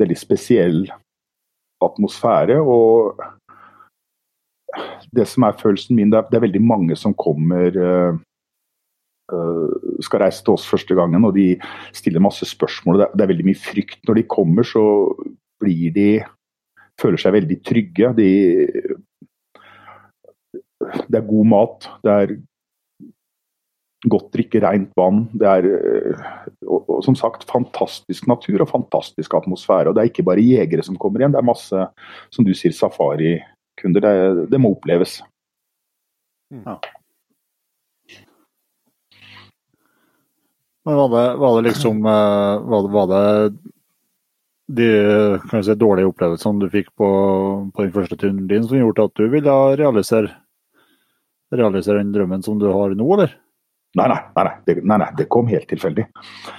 veldig spesiell atmosfære. Og det som er følelsen min, det er, det er veldig mange som kommer uh, skal reise til oss første gangen, og de stiller masse spørsmål. Det er, det er, veldig mye frykt. Når de kommer, så blir de føler seg veldig trygge. De, det er god mat. Det er godt drikke, rent vann. Det er eh, og, og, som sagt fantastisk natur og fantastisk atmosfære. Og det er ikke bare jegere som kommer igjen, det er masse, som du sier, safarikunder. Det, det må oppleves. Mm. Ja. Men var det, var det liksom eh, var det, var det de si, dårlige opplevelsene du fikk på, på den første turen din som gjorde at du ville realisere, realisere den drømmen som du har nå, eller? Nei, nei, nei, det, nei, nei, det kom helt tilfeldig.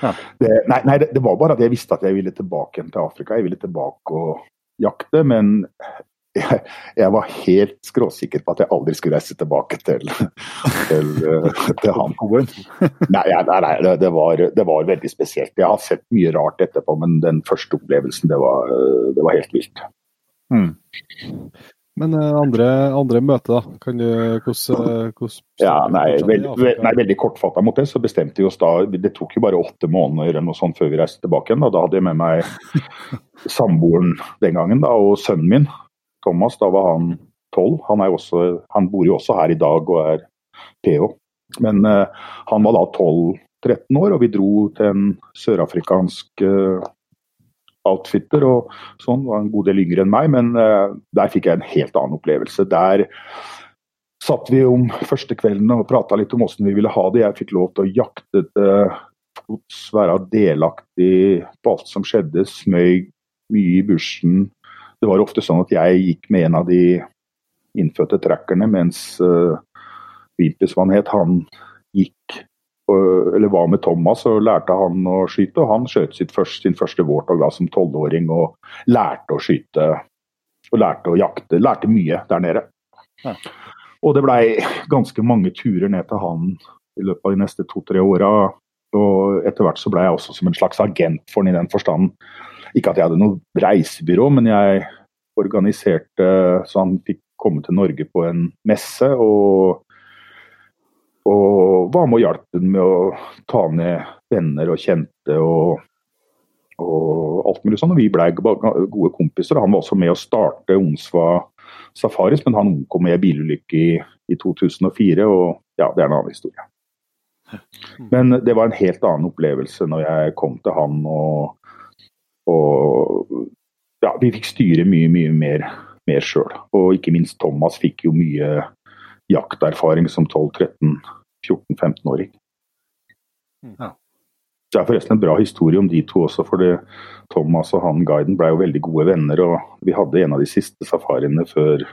Ja. Det, nei, nei det, det, var bare at jeg visste at jeg ville tilbake igjen til Afrika. Jeg ville tilbake og jakte, men jeg, jeg var helt skråsikker på at jeg aldri skulle reise tilbake til, til, til han. Nei, nei, det, var, det var veldig spesielt. Jeg har sett mye rart etterpå, men den første opplevelsen, det var, det var helt vilt. Mm. Men uh, andre, andre møter, da? Kan du, hvordan, hvordan ja, nei, veld, nei, veldig kortfatta mot det, så bestemte vi oss da Det tok jo bare åtte måneder eller noe sånt før vi reiste tilbake igjen. Da, da hadde jeg med meg samboeren den gangen da, og sønnen min. Thomas, da var han tolv. Han, han, bor jo også her i dag og er PH. Men uh, han var da 12-13 år, og vi dro til en sørafrikansk uh, outfitter og sånn. Var en god del yngre enn meg, men uh, der fikk jeg en helt annen opplevelse. Der satt vi om første kvelden og prata litt om åssen vi ville ha det. Jeg fikk lov til å jakte til fots, være delaktig på alt som skjedde. Smøy mye i bushen. Det var ofte sånn at jeg gikk med en av de innfødte trackerne, mens uh, Vimpis, han het, han gikk eller var med Thomas og lærte han å skyte. og Han skjøt først, sin første vårtog som tolvåring og lærte å skyte og lærte å jakte. Lærte mye der nede. Ja. Og det blei ganske mange turer ned til han i løpet av de neste to-tre åra. Og etter hvert så blei jeg også som en slags agent for han i den forstand. Ikke at jeg hadde noe reisebyrå, men jeg organiserte så han fikk komme til Norge på en messe. og og var med og hjalp med å ta ned venner og kjente og, og alt mulig sånn. Og vi ble gode kompiser. Han var også med å starte Onsva Safaris, men han omkom i en bilulykke i, i 2004. Og ja, det er en annen historie. Men det var en helt annen opplevelse når jeg kom til han og, og ja, vi fikk styre mye, mye mer, mer sjøl. Og ikke minst Thomas fikk jo mye jakterfaring som 12-13-14-15-åring. Mm. Ja. Det er forresten en bra historie om de to også, for det, Thomas og han guiden ble jo veldig gode venner. og Vi hadde en av de siste safariene før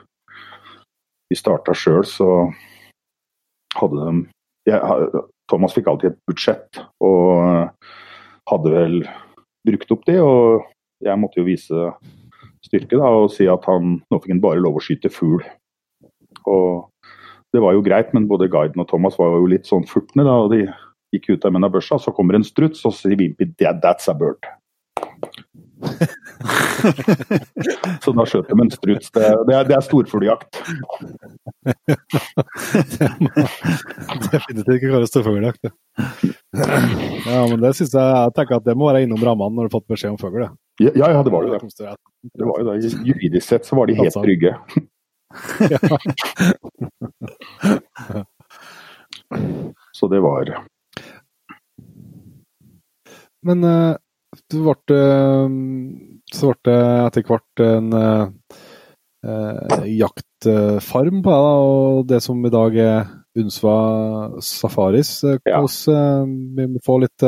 vi starta sjøl, så hadde de jeg, Thomas fikk alltid et budsjett, og hadde vel brukt opp det. Og jeg måtte jo vise styrke da, og si at han nå fikk han bare lov å skyte fugl. Og det var jo greit, men både guiden og Thomas var jo litt sånn furtne. da, og De gikk ut av av børsa, så kommer en struts, og så sier Wimpy yeah, 'that's a bird'. så da skjøt de en struts. Det, det er, det er storfugljakt. Definitivt ikke kalle storfugljakt. Ja, men det synes jeg, jeg tenker at det må være innom rammene når du har fått beskjed om fugl. ja. Ja, det var det. det, var det. Juridisk sett så var de helt trygge. Så det var Men eh, eh, så ble det etter hvert en eh, jaktfarm på deg, da, og det som i dag er Unsva Safaris. Hvordan, eh, vi må få litt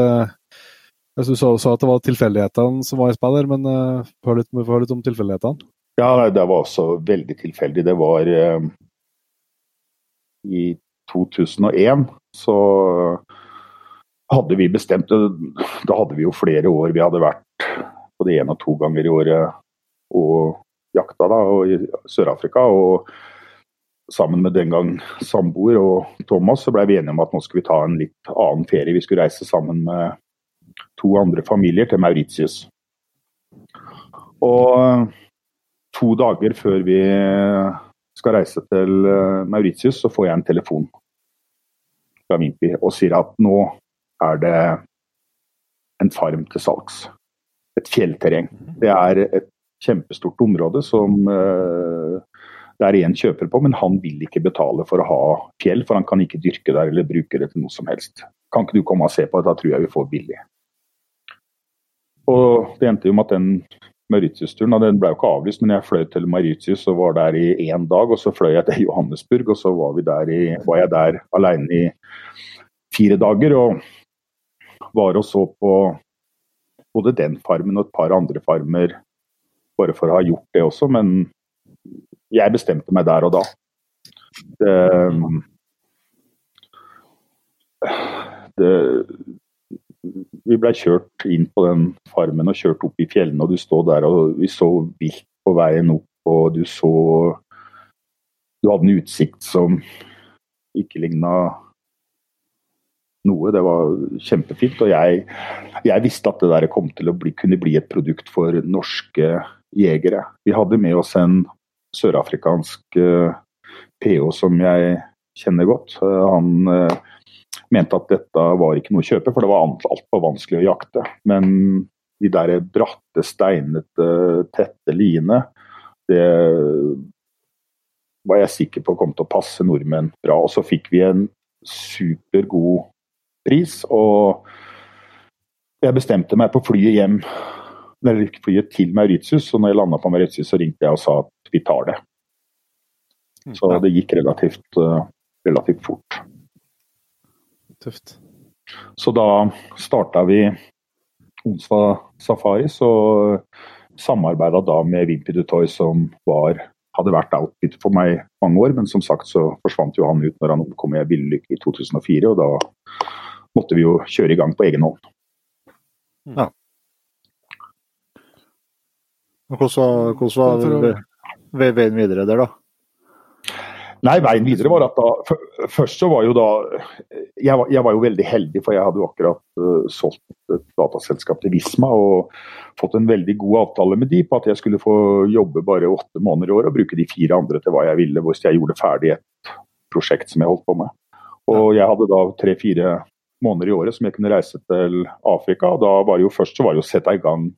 jeg synes Du sa også at det var tilfeldighetene som var i spill her, men uh, hør litt, vi får høre litt om tilfeldighetene? Ja, det var også veldig tilfeldig. Det var eh, I 2001 så hadde vi bestemt Da hadde vi jo flere år. Vi hadde vært både én og to ganger i året og jakta da, og i Sør-Afrika. og Sammen med den gang samboer og Thomas så ble vi enige om at nå skulle vi ta en litt annen ferie. Vi skulle reise sammen med to andre familier til Mauritius. Og to dager før vi skal reise til eh, Mauritius, så får jeg en telefon fra Vimpi og sier at nå er det en farm til salgs. Et fjellterreng. Det er et kjempestort område som eh, det er én kjøper på, men han vil ikke betale for å ha fjell, for han kan ikke dyrke der eller bruke det til noe som helst. Kan ikke du komme og se på det, da tror jeg vi får billig. Og det endte jo med at den Mauritius-turen, den ble jo ikke avlyst, men jeg fløy til Mauritius og var der i én dag. Og så fløy jeg til Johannesburg, og så var, i, var jeg der alene i fire dager. Og var og så på både den farmen og et par andre farmer bare for å ha gjort det også, men jeg bestemte meg der og da. Det, det, vi ble kjørt inn på den farmen og kjørt opp i fjellene, og du står der og vi så vilt på veien opp, og du så Du hadde en utsikt som ikke ligna noe. Det var kjempefint. Og jeg, jeg visste at det der kom til å bli, kunne bli et produkt for norske jegere. Vi hadde med oss en sørafrikansk uh, PO som jeg kjenner godt. Uh, han eh, mente at dette var ikke noe å kjøpe, for det var alt- altfor vanskelig å jakte. Men de der bratte, steinete, tette liene, det var jeg sikker på kom til å passe nordmenn bra. Og så fikk vi en supergod pris, og jeg bestemte meg på flyet hjem eller flyet til Mauritius, og når jeg landa på Mauritius, så ringte jeg og sa at vi tar det. Så det gikk relativt, eh, relativt fort. Tøft. Så da starta vi Onsdag Safaris og samarbeida da med Wimpy Toy, som var, hadde vært outfit for meg mange år, men som sagt så forsvant jo han ut når han omkom i en bilulykke i 2004, og da måtte vi jo kjøre i gang på egen hånd. Ja. Hvordan hvordan var veien videre der, da? Nei, veien videre var at da Først så var jo da Jeg var, jeg var jo veldig heldig, for jeg hadde jo akkurat uh, solgt et dataselskap til Visma og fått en veldig god avtale med de på at jeg skulle få jobbe bare åtte måneder i år og bruke de fire andre til hva jeg ville hvis jeg gjorde ferdig et prosjekt som jeg holdt på med. Og jeg hadde da tre-fire måneder i året som jeg kunne reise til Afrika. og Da var det jo først så var det jo å sette i gang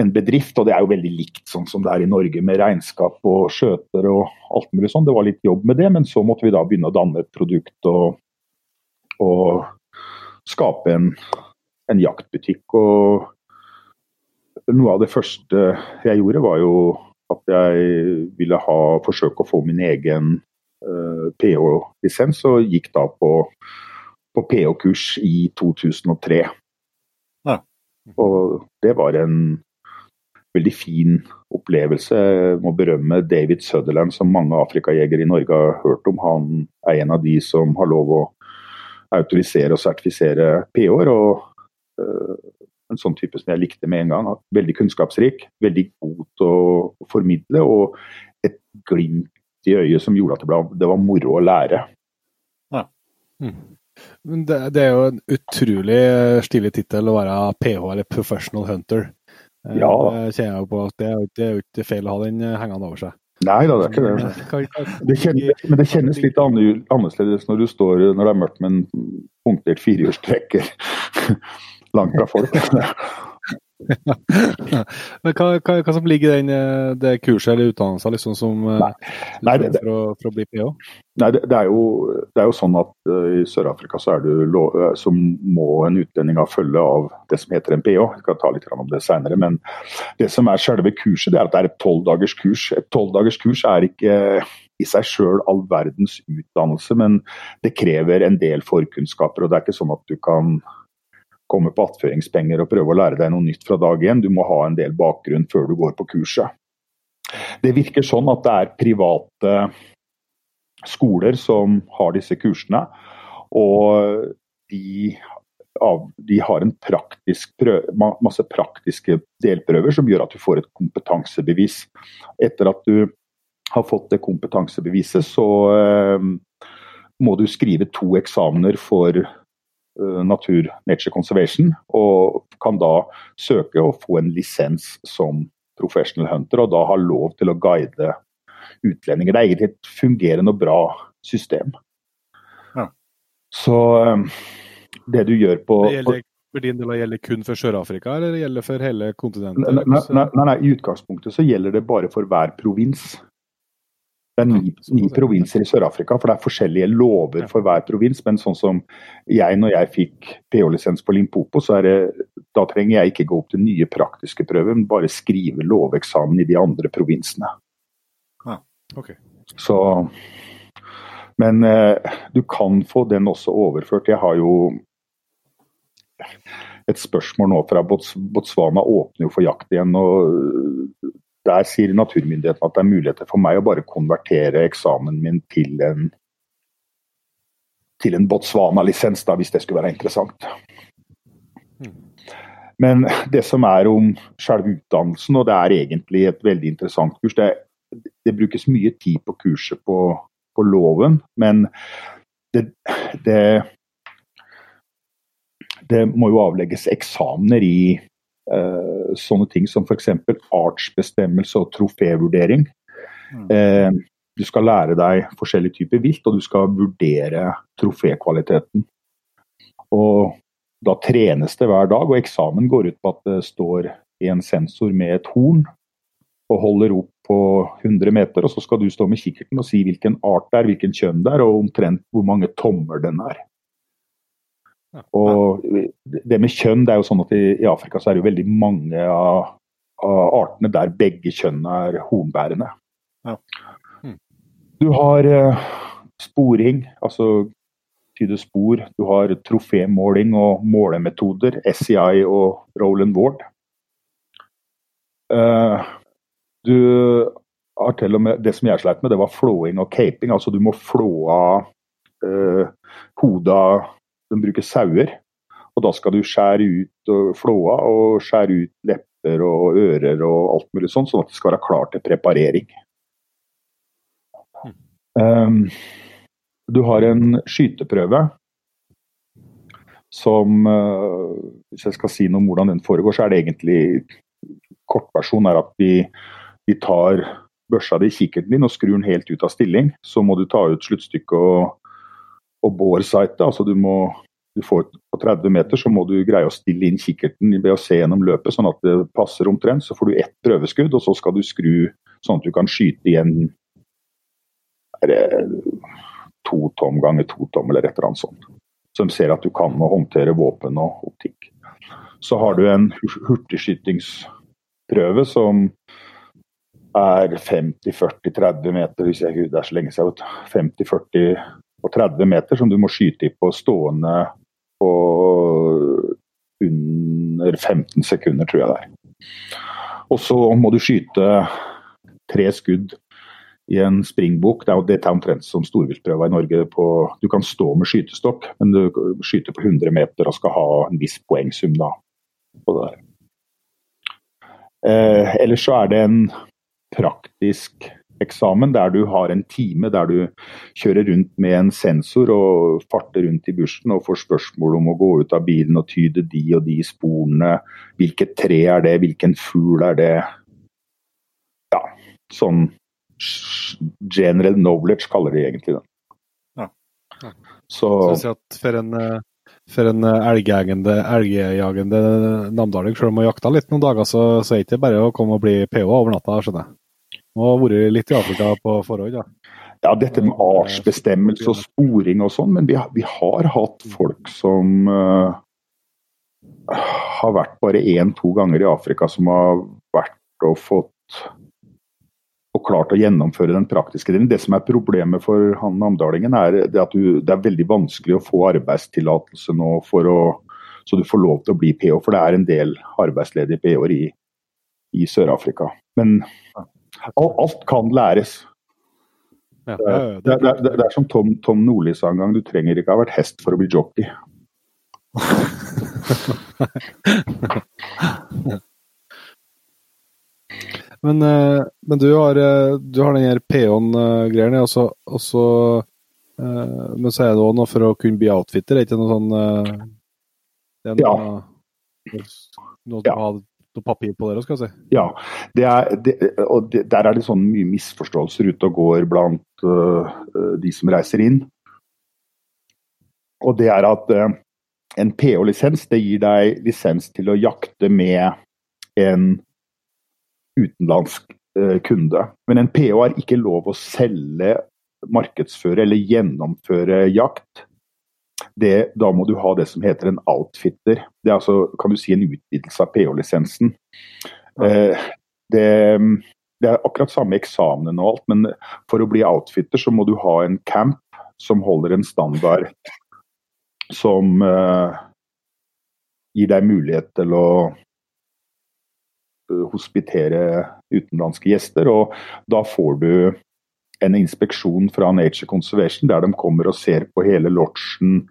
en bedrift, og det er jo veldig likt sånn som det er i Norge med regnskap og skjøter og alt mulig sånn. Det var litt jobb med det, men så måtte vi da begynne å danne et produkt og, og skape en, en jaktbutikk. Og noe av det første jeg gjorde, var jo at jeg ville ha, forsøke å få min egen uh, PH-lisens, og gikk da på, på PH-kurs i 2003. Ja. Og det var en veldig fin opplevelse. Jeg må berømme David Sutherland, som mange Afrikajegere i Norge har hørt om. Han er en av de som har lov å autorisere og sertifisere PH-er. og øh, En sånn type som jeg likte med en gang. Veldig kunnskapsrik, veldig god til å formidle, og et glimt i øyet som gjorde at det, ble, det var moro å lære. Men det, det er jo en utrolig stilig tittel å være PH, eller Professional Hunter. Eh, Ja. Kjenner jeg jo på at det er det er jo ikke feil å ha den eh, hengende over seg. Nei da, det er ikke det. det kjennes, men det kjennes litt annerledes når du står når det er mørkt med en punktert firehjulstrekker langt fra folk. Men hva, hva, hva, som ligger i den, eh, det kurset eller utdannelsen liksom, som eh, Nei, Nei det, for, å, for, å, bli PO? Nei, det, det, er jo, det, er jo, sånn at uh, i Sør-Afrika så, så, må en utlending følge av det som heter en PH. Jeg skal ta litt om det senere, men det som er selve kurset, det er at det er et tolvdagers kurs. Et tolvdagers kurs er ikke i seg sjøl all verdens utdannelse, men det krever en del forkunnskaper. og Det er ikke sånn at du kan komme på attføringspenger og prøve å lære deg noe nytt fra dag én. Du må ha en del bakgrunn før du går på kurset. Det virker sånn at det er private skoler som har disse kursene. Og de, de har praktisk prøve, masse praktiske delprøver som gjør at du får et kompetansebevis. Etter at du har fått det kompetansebeviset, så eh, må du skrive to eksamener for natur Nature Conservation, og kan da søke å få en lisens som professional hunter, og da ha lov til å guide utlendinger. Det er egentlig et fungerende og bra system. Ja. Så eh, det du gjør på det gjelder, For din del gjelder kun for Sør-Afrika, eller det gjelder for hele kontinentet? Nei, nei, nei, I utgangspunktet så gjelder det bare for hver provins. Det er ni, ni provinser i Sør-Afrika, for det er forskjellige lover for hver provins. Men sånn som jeg, når jeg fikk PH-lisens på Limpopo, så er det, da trenger jeg ikke gå opp til nye praktiske prøver, men bare skrive loveksamen i de andre provinsene. Ah, okay. Så Men eh, du kan få den også overført. Jeg har jo et spørsmål nå fra Botswana åpner jo for jakt igjen. og der sier naturmyndighetene at det er muligheter for meg å bare konvertere eksamen min til en, til en Botswana-lisens, hvis det skulle være interessant. Men det som er om selve utdannelsen, og det er egentlig et veldig interessant kurs Det, det brukes mye tid på kurset på, på loven, men det, det, det må jo avlegges eksamener i Uh, sånne ting som f.eks. artsbestemmelse og trofévurdering. Mm. Eh, du skal lære deg forskjellige typer vilt, og du skal vurdere trofékvaliteten. Og da trenes det hver dag, og eksamen går ut på at det står i en sensor med et horn og holder opp på 100 meter, og så skal du stå med kikkerten og si hvilken art det er, hvilken kjønn det er, og omtrent hvor mange tommer den er. Og det med kjønn, det er jo sånn at i, i Afrika så er det jo veldig mange av, av, artene der begge kjønn er hornbærende. Ja. Mm. Du har uh, sporing, altså tyde spor. Du har trofémåling og målemetoder, SEI og Roland Ward. Uh, du har til og med Det som jeg sleit med, det var flåing og caping. Altså du må flå av uh, hodet av de bruker sauer. Og da skal du skjære ut flåa og skjære ut lepper og ører og alt mulig sånn, sånn at det skal være klart til preparering. Um, du har en skyteprøve som uh, Hvis jeg skal si noe om hvordan den foregår, så er det egentlig Kortversjonen er at vi, vi tar børsa di i kikkerten din og skrur den helt ut av stilling. Så må du ta ut sluttstykket og og bore-sitet. Altså du må du får på 30 meter, så må du greie å stille inn kikkerten ved å se gjennom løpet, sånn at det passer omtrent. Så får du ett prøveskudd, og så skal du skru sånn at du kan skyte igjen to tom ganger to tom, eller et eller annet sånt. Som ser at du kan håndtere våpen og optikk. Så har du en hurtigskytingsprøve som er 50-40-30 meter, hvis jeg, det er så lenge siden. 50-40 på 30 meter som du må skyte i på stående på under 15 sekunder, tror jeg det er. Og så må du skyte tre skudd i en springbok. Det er dette omtrent som storviltprøva i Norge. På, du kan stå med skytestokk, men du skyter på 100 meter og skal ha en viss poengsum da. På det der. Eh, ellers så er det en praktisk eksamen der du har en time der du kjører rundt med en sensor og farter rundt i bushen og får spørsmål om å gå ut av bilen og tyde de og de sporene. Hvilket tre er det, hvilken fugl er det? Ja, sånn general knowledge, kaller de egentlig det. Ja. Ja. Så Så at for en, eh, for en eh, elgjagende, elgjagende namdaling, selv om man jakta litt noen dager, så, så er det ikke bare å komme og bli PO over natta, skjønner jeg. Må ha vært litt i Afrika på forhånd, da. Ja, dette med artsbestemmelse og sporing og sånn, men vi, har- vi har hatt folk som uh, har vært bare én-to ganger i Afrika som har vært og fått og klart å gjennomføre den praktiske delen. Det som er problemet for han namdalingen, er det at du, det er veldig vanskelig å få arbeidstillatelse nå for å, så du får lov til å bli PO, for det er en del arbeidsledige PO-er i, i Sør-Afrika. Men alt, alt kan læres. Ja, Det, ja, er- det, er- det, er- det er som Tom, Tom Nordli sa en gang, du trenger ikke ha vært hest for å bli jockey. Men, eh, men du har, eh, du har den her peon-greien, og så, og så eh, Men så er det òg noe for å kunne bli outfitter, er det ikke noe sånn Det noe, noe du Ja. Noe papir på dere, skal jeg si. Ja, det er, det, og det, der er det sånn mye misforståelser ute og går blant øh, de som reiser inn. Og det er at uh, en PH-lisens det gir deg lisens til å jakte med en utenlandsk uh, kunde. Men en PH har ikke lov å selge, markedsføre eller gjennomføre jakt. Det, da må du ha det som heter en outfitter. Det er altså, kan du si, en utvidelse av PH-lisensen. Eh, det, det er akkurat samme eksamen og alt, men for å bli outfitter så må du ha en camp som holder en standard som eh, gir deg mulighet til å eh, hospitere utenlandske gjester. Og da får du en inspeksjon fra Nature Conservation der de kommer og ser på hele lodgen,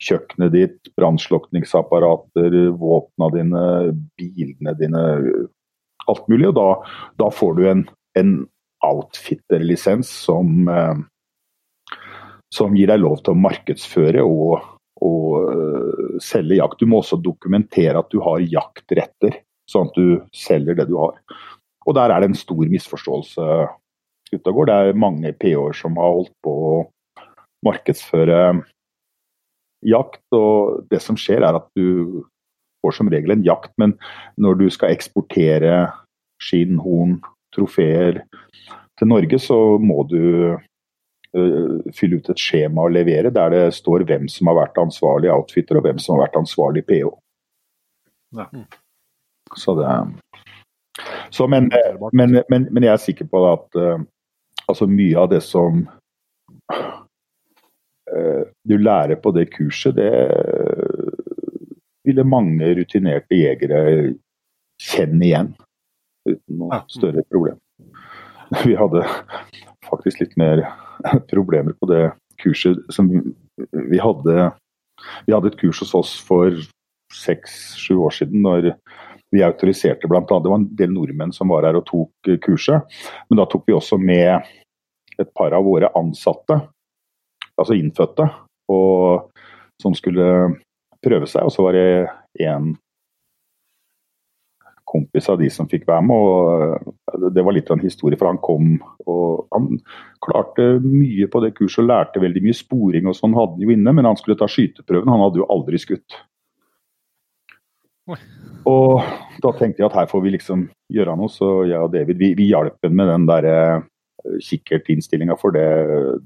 kjøkkenet ditt, brannslukningsapparater, våpnene dine, bilene dine, alt mulig. Og da, da får du en, en outfitter-lisens som, eh, som gir deg lov til å markedsføre og, og eh, selge jakt. Du må også dokumentere at du har jaktretter, sånn at du selger det du har. Og der er det en stor misforståelse ute og går. Det er mange PH-er som har holdt på å markedsføre jakt, og det som skjer er at du får som regel en jakt, men når du skal eksportere skinn, horn, trofeer til Norge, så må du uh, fylle ut et skjema og levere der det står hvem som har vært ansvarlig outfitter og hvem som har vært ansvarlig PH. Ja. Så det så, men, men, men, men jeg er sikker på at uh, altså mye av det som du lærer på det kurset, det ville mange rutinerte jegere kjenne igjen uten noe større problem. Vi hadde faktisk litt mer problemer på det kurset som vi hadde. Vi hadde et kurs hos oss for seks-sju år siden når vi autoriserte annet, Det var en del nordmenn som var her og tok eh, kurset. Men da tok vi også med et par av våre ansatte, altså innfødte, og, som skulle prøve seg. Og så var det en kompis av de som fikk være med. og Det var litt av en historie, for han kom og han klarte mye på det kurset og lærte veldig mye. Sporing og sånn hadde han jo inne, men han skulle ta skyteprøven. Han hadde jo aldri skutt. Og da tenkte jeg at her får vi liksom gjøre noe, så jeg og David vi, vi hjalp ham med den der eh, kikkertinnstillinga, for det,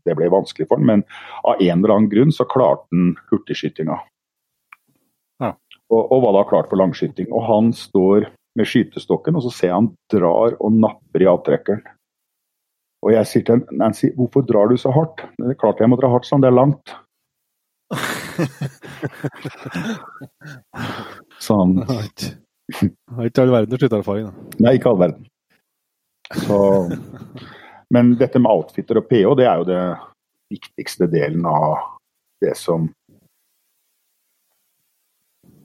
det ble vanskelig for han. Men av en eller annen grunn så klarte han hurtigskytinga. Ja. Og, og var da klart for langskyting. Og han står med skytestokken, og så ser jeg han drar og napper i avtrekkeren. Og jeg sier til Nancy, hvorfor drar du så hardt? Det er klart jeg må dra hardt, sånn, det er langt. sånn. har ikke- all verden skyttererfaring. da. Nei, ikke all verden. Så, men dette med outfitter og PH, det er jo det viktigste delen av det som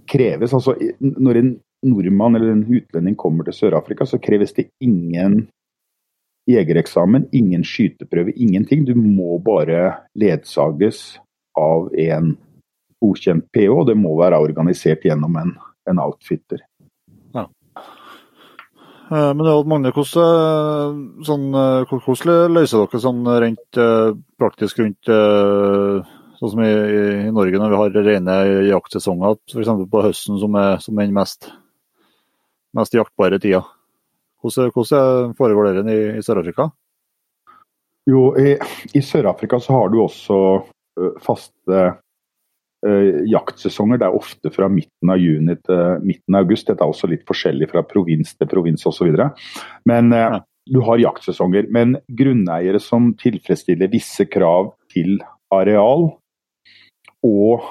kreves. Altså, når en nordmann eller en utlending kommer til Sør-Afrika, så kreves det ingen jegereksamen, ingen skyteprøve, ingenting. Du må bare ledsages av en godkjent PH, og det må være organisert gjennom en, en outfitter. Eh, Men Magne, hvordan, sånn, eh, hvordan løser dere sånn rent eh, praktisk rundt eh, sånn som i, i Norge når vi har rene jaktsesonger, f.eks. på høsten som er, som er den mest, mest jaktbare tida? Hvordan, hvordan foregår det i, i Sør-Afrika? Jo, i, i Sør-Afrika så har du også faste jaktsesonger. Det er ofte fra midten av juni til midten av august. Dette er også litt forskjellig fra provins til provins osv. Men Ja. du har jaktsesonger. Men grunneiere som tilfredsstiller visse krav til areal og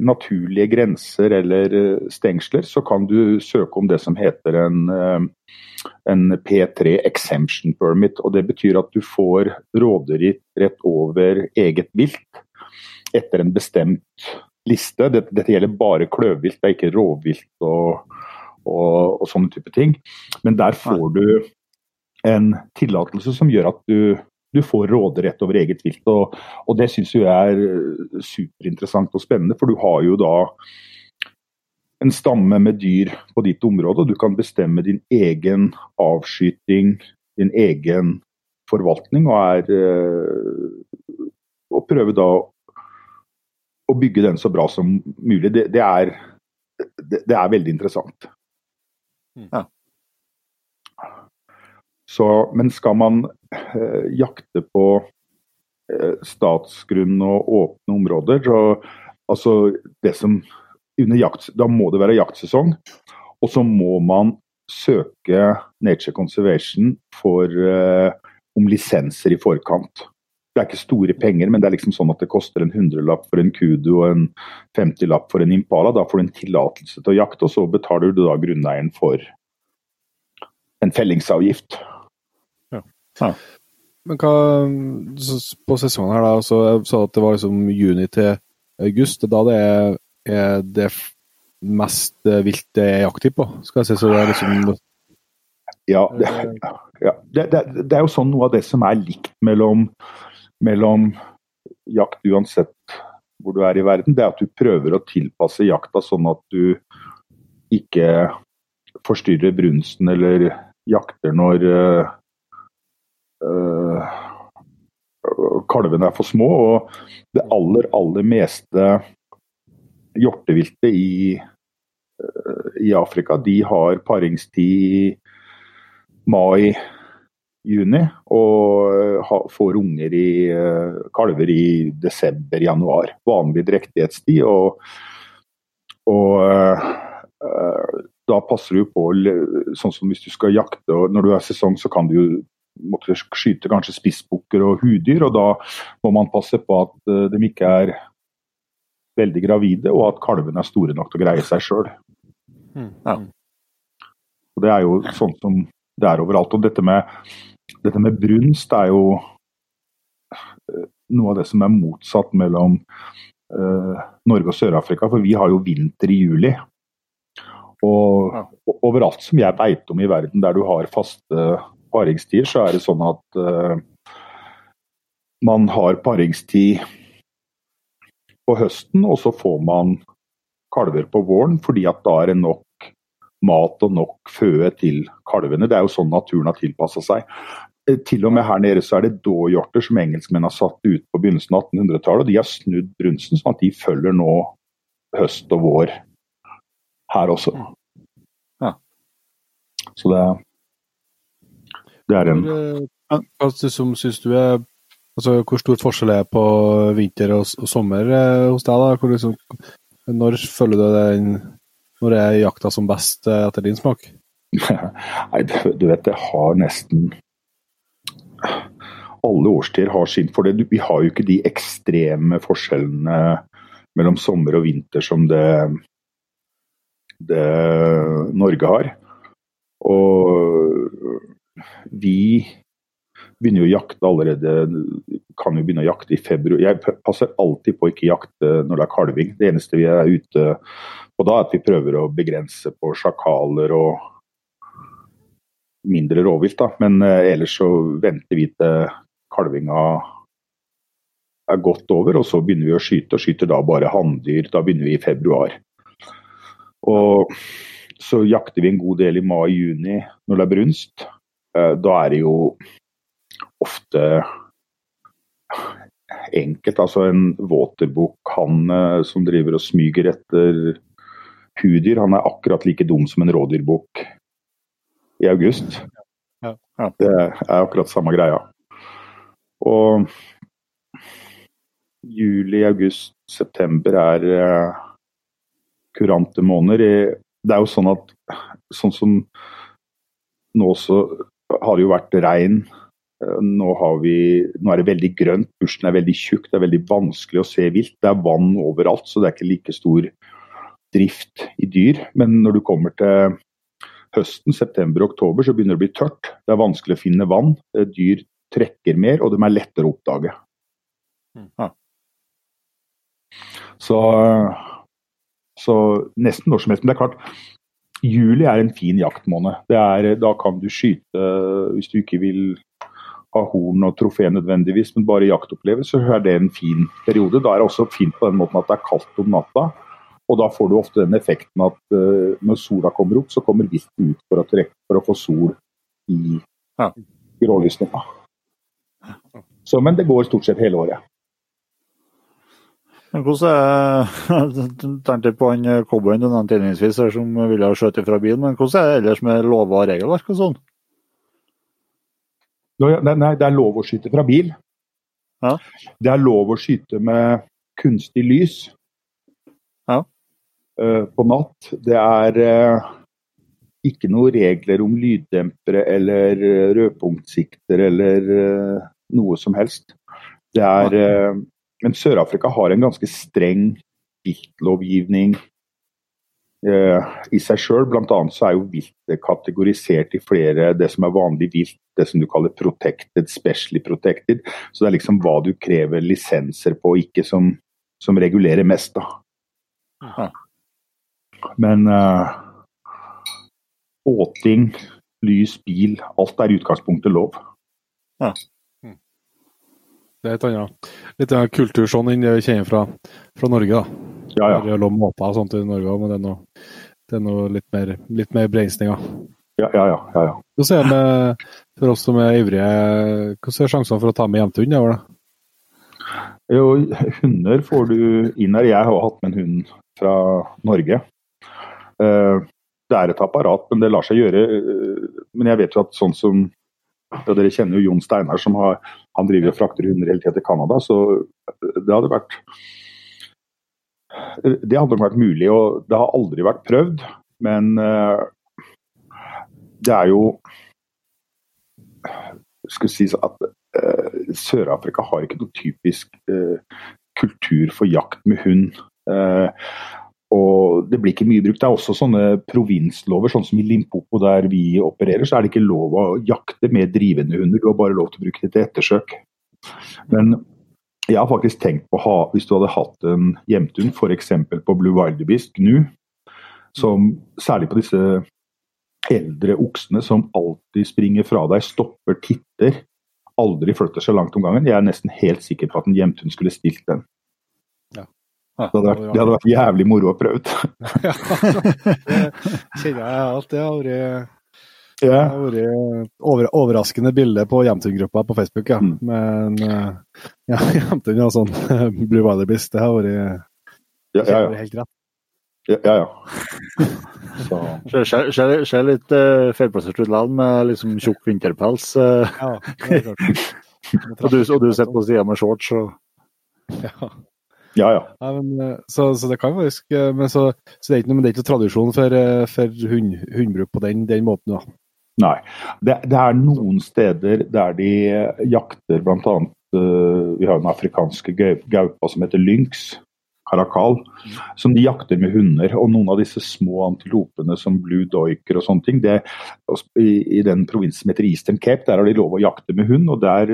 naturlige grenser eller stengsler, så kan du søke om det som heter en en P3 exemption permit. og Det betyr at du får råderett rett over eget vilt etter en bestemt liste. Dette, dette gjelder bare kløvvilt, det er ikke rovvilt og, og, og sånne type ting. Men der får du en tillatelse som gjør at du, du får råderett over eget vilt. Og, og det syns jeg er eh, superinteressant og spennende, for du har jo da en stamme med dyr på ditt område, og du kan bestemme din egen avskyting, din egen forvaltning, og er eh, Og prøve da å bygge den så bra som mulig. Det, det, er, det, det er veldig interessant. Ja. Så, men skal man eh, jakte på eh, statsgrunn og åpne områder, så altså det som under jakt, Da må det være jaktsesong, og så må man søke Nature Conservation for, eh, om lisenser i forkant. Det er ikke store penger, men det er liksom sånn at det koster en hundrelapp for en kudu og en 50-lapp for en impala. Da får du en tillatelse til å jakte, og så betaler du da grunneieren for en fellingsavgift. Men hva på sesongen her, da, så jeg sa at det var liksom juni til august. Da det er, er det mest eh, vilt det er jakttid på? Skal jeg si, så det er liksom Ja, det, ja. Det, det, det er jo sånn noe av det som er likt mellom, mellom jakt uansett hvor du er i verden, det er at du prøver å tilpasse jakta sånn at du ikke forstyrrer brunsten eller jakter når øh, kalvene er for små. Og det aller, aller meste hjorteviltet i, øh, i Afrika, de har paringstid i mai, juni, og ha, får unger i kalver i desember, januar. Vanlig drektighetstid. Og, og da passer du på, sånn som hvis du skal jakte, og når du er sesong, så kan du jo måtte skyte kanskje spissbukker og hudyr, og da må man passe på at øh, de ikke er veldig gravide, og at kalvene er store nok til å greie seg sjøl. Ja. Og Det er jo sånn som det er overalt. Og dette med, dette med brunst er jo eh, noe av det som er motsatt mellom uh, Norge og Sør-Afrika. For vi har jo vinter i juli. Og, Ja. og overalt som jeg veit om i verden der du har faste paringstider, så er det sånn at eh, man har paringstid på høsten, og så får man kalver på våren, fordi at da er det nok mat og nok føde til kalvene. Det er jo sånn naturen har tilpassa seg. Eh, Til og med her nede så er det dåhjorter som engelskmenn har satt ut på begynnelsen av 1800-tallet. og De har snudd brunsten sånn at de følger nå høst og vår her også. Ja. Så det, det er en eh, Hva liksom, syns du er altså, Hvor stor forskjell er på vinter og, og sommer eh, hos deg? da? Hvor, liksom, når føler du den Når er jakta som best eh, etter din smak? Nei, du vet, det har nesten Alle årstider har sin. Du- Vi har jo ikke de ekstreme forskjellene mellom sommer og vinter som det, det Norge har. Og vi begynner jo å jakte allerede Kan jo begynne å jakte i februar. Jeg passer alltid på å ikke jakte når det er kalving. Det eneste vi er ute på da, er at vi prøver å begrense på sjakaler og mindre rovvilt. Men eh, ellers så venter vi til kalvinga er godt over, og så begynner vi å skyte. Og skyter da bare hanndyr. Da begynner vi i februar. Og så jakter vi en god del i mai-juni når det er brunst. Eh, da er det jo ofte enkelt. Altså en våterbukk, han eh, som driver og smyger etter hudyr, han er akkurat like dum som en rådyrbukk i august. Ja. Ja. Det er akkurat samme greia. Og juli, august, september er eh, kurante måneder. Det er jo sånn at sånn som nå så har det jo vært regn. Eh, Nå, har vi, nå er det veldig grønt, bushen er veldig tjukk, det er veldig vanskelig å se vilt. Det er vann overalt, så det er ikke like stor drift i dyr. Men når du kommer til høsten, september og oktober, så begynner det å bli tørt. Det er vanskelig å finne vann. Eh, Dyr trekker mer, og de er lettere å oppdage. Ja. Så, så nesten når som helst. Men det er klart, juli er en fin jaktmåned. Det er, da kan du skyte hvis du ikke vil ha horn og trofé nødvendigvis, men bare jaktopplevelse, så er det en fin periode. Da er det også fint på den måten at det er kaldt om natta. Og da får du ofte den effekten at uh, når sola kommer opp, så kommer viltet ut for å, trekke, for å få sol i Ja. grålysninga. Så, men det går stort sett hele året. Hvordan tenkte på han eh, cowboyen du nevnte innledningsvis som ville ha skjøt fra bilen. Men hvordan er det ellers med lover og regelverk og sånn? Nei, det er lov å skyte fra bil. Ja. Det er lov å skyte med kunstig lys Ja. eh, på natt. Det er eh, ikke noen regler om lyddempere eller rødpunktsikter eller noe som helst. Det er, men Sør-Afrika har en ganske streng viltlovgivning eh, i seg sjøl. Bl.a. så er jo viltet kategorisert i flere det som er vanlig vilt, det som du kaller protected, specially protected. Så det er liksom hva du krever lisenser på, ikke som, som regulerer mest, da. Ja. Men eh, båting, lys, bil, alt er i utgangspunktet lov. Det er et annet, litt annet kultur sånn enn det vi kjenner fra, fra Norge. da. Ja, ja. Det er lov måter og sånt i Norge òg, men det er noe, det er noe litt mer, litt mer begrensninger. ja, ja, ja, ja, ja. Hvordan er det for oss som er ivrige, hvordan er sjansene for å ta med hjem til hund? Ja, Jo, hunder får du inn her. Jeg har hatt med en hund fra Norge. Eh, Det er et apparat, men det lar seg gjøre. eh, Men jeg vet jo at sånn som ja, Dere kjenner jo Jon Steinar, som har, han driver og frakter hunder hele tida til Canada. Så det hadde vært Det hadde vært mulig, og det har aldri vært prøvd. Men eh, det er jo skulle sies at eh, Sør-Afrika har ikke noe typisk eh, kultur for jakt med hund. Eh, og det blir ikke mye brukt. Det er også sånne provinslover, sånn som i Limpopo der vi opererer, så er det ikke lov å jakte med drivende hunder. Du har bare lov til å bruke det til ettersøk. Men jeg har faktisk tenkt på å ha, hvis du hadde hatt en hjemthund, f.eks. på Blue Wildebeest, gnu, som særlig på disse eldre oksene som alltid springer fra deg, stopper, titter, aldri flytter seg langt om gangen. Jeg er nesten helt sikker på at en hjemthund skulle stilt den. Ja. Det hadde, vært, det hadde vært jævlig moro å prøve. ja, det kjenner jeg alt. Det har vært det har vært over, overraskende bilde på Jamtun-gruppa på Facebook, ja. Mm. Men eh, ja, Jamtun og sånn Blue Wildebeest, det har vært Ja, ja, ja. helt rett. ja, ja, ja. Så, Ser, litt uh, feilplassert ut likevel, med liksom tjukk vinterpels. Uh. Ja, det klart. og, du, og du sitter på sida med shorts. Og, Ja. Ja, ja. Ja, men, eh, så, så det kan faktisk eh, men så, så det er ikke noe, men det er ikke tradisjon for, eh, for hund, hundbruk på den, den måten, da. Nei. Det, det er noen steder der de jakter bl.a. Uh, vi har den afrikanske gaupa som heter lynx, karakal, som de jakter med hunder. Og noen av disse små antilopene som blue doiker og sånne ting, det, i, i den provinsen som heter Eastern Cape, der har de lov å jakte med hund, og der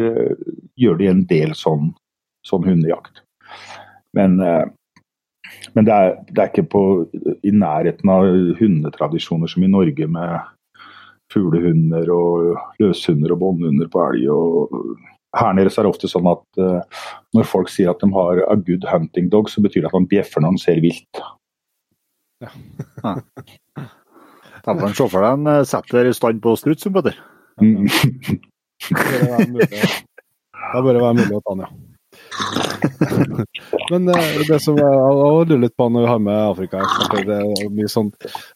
gjør de en del sånn, sånn hundejakt. Men, eh, men det, er, det er ikke på, i nærheten av hundetradisjoner som i Norge med fuglehunder og løshunder og båndhunder på elg. og her nede så er det ofte sånn at eh, når folk sier at de har a good hunting dog, så betyr det at man bjeffer når de ser vilt. Ja. kan se for deg en setter i stand på struts, Petter. Mm. Det bør være mulig å ta den, ja. Men eh, det som jeg lurer litt på når vi har med Afrika Det er mye sånn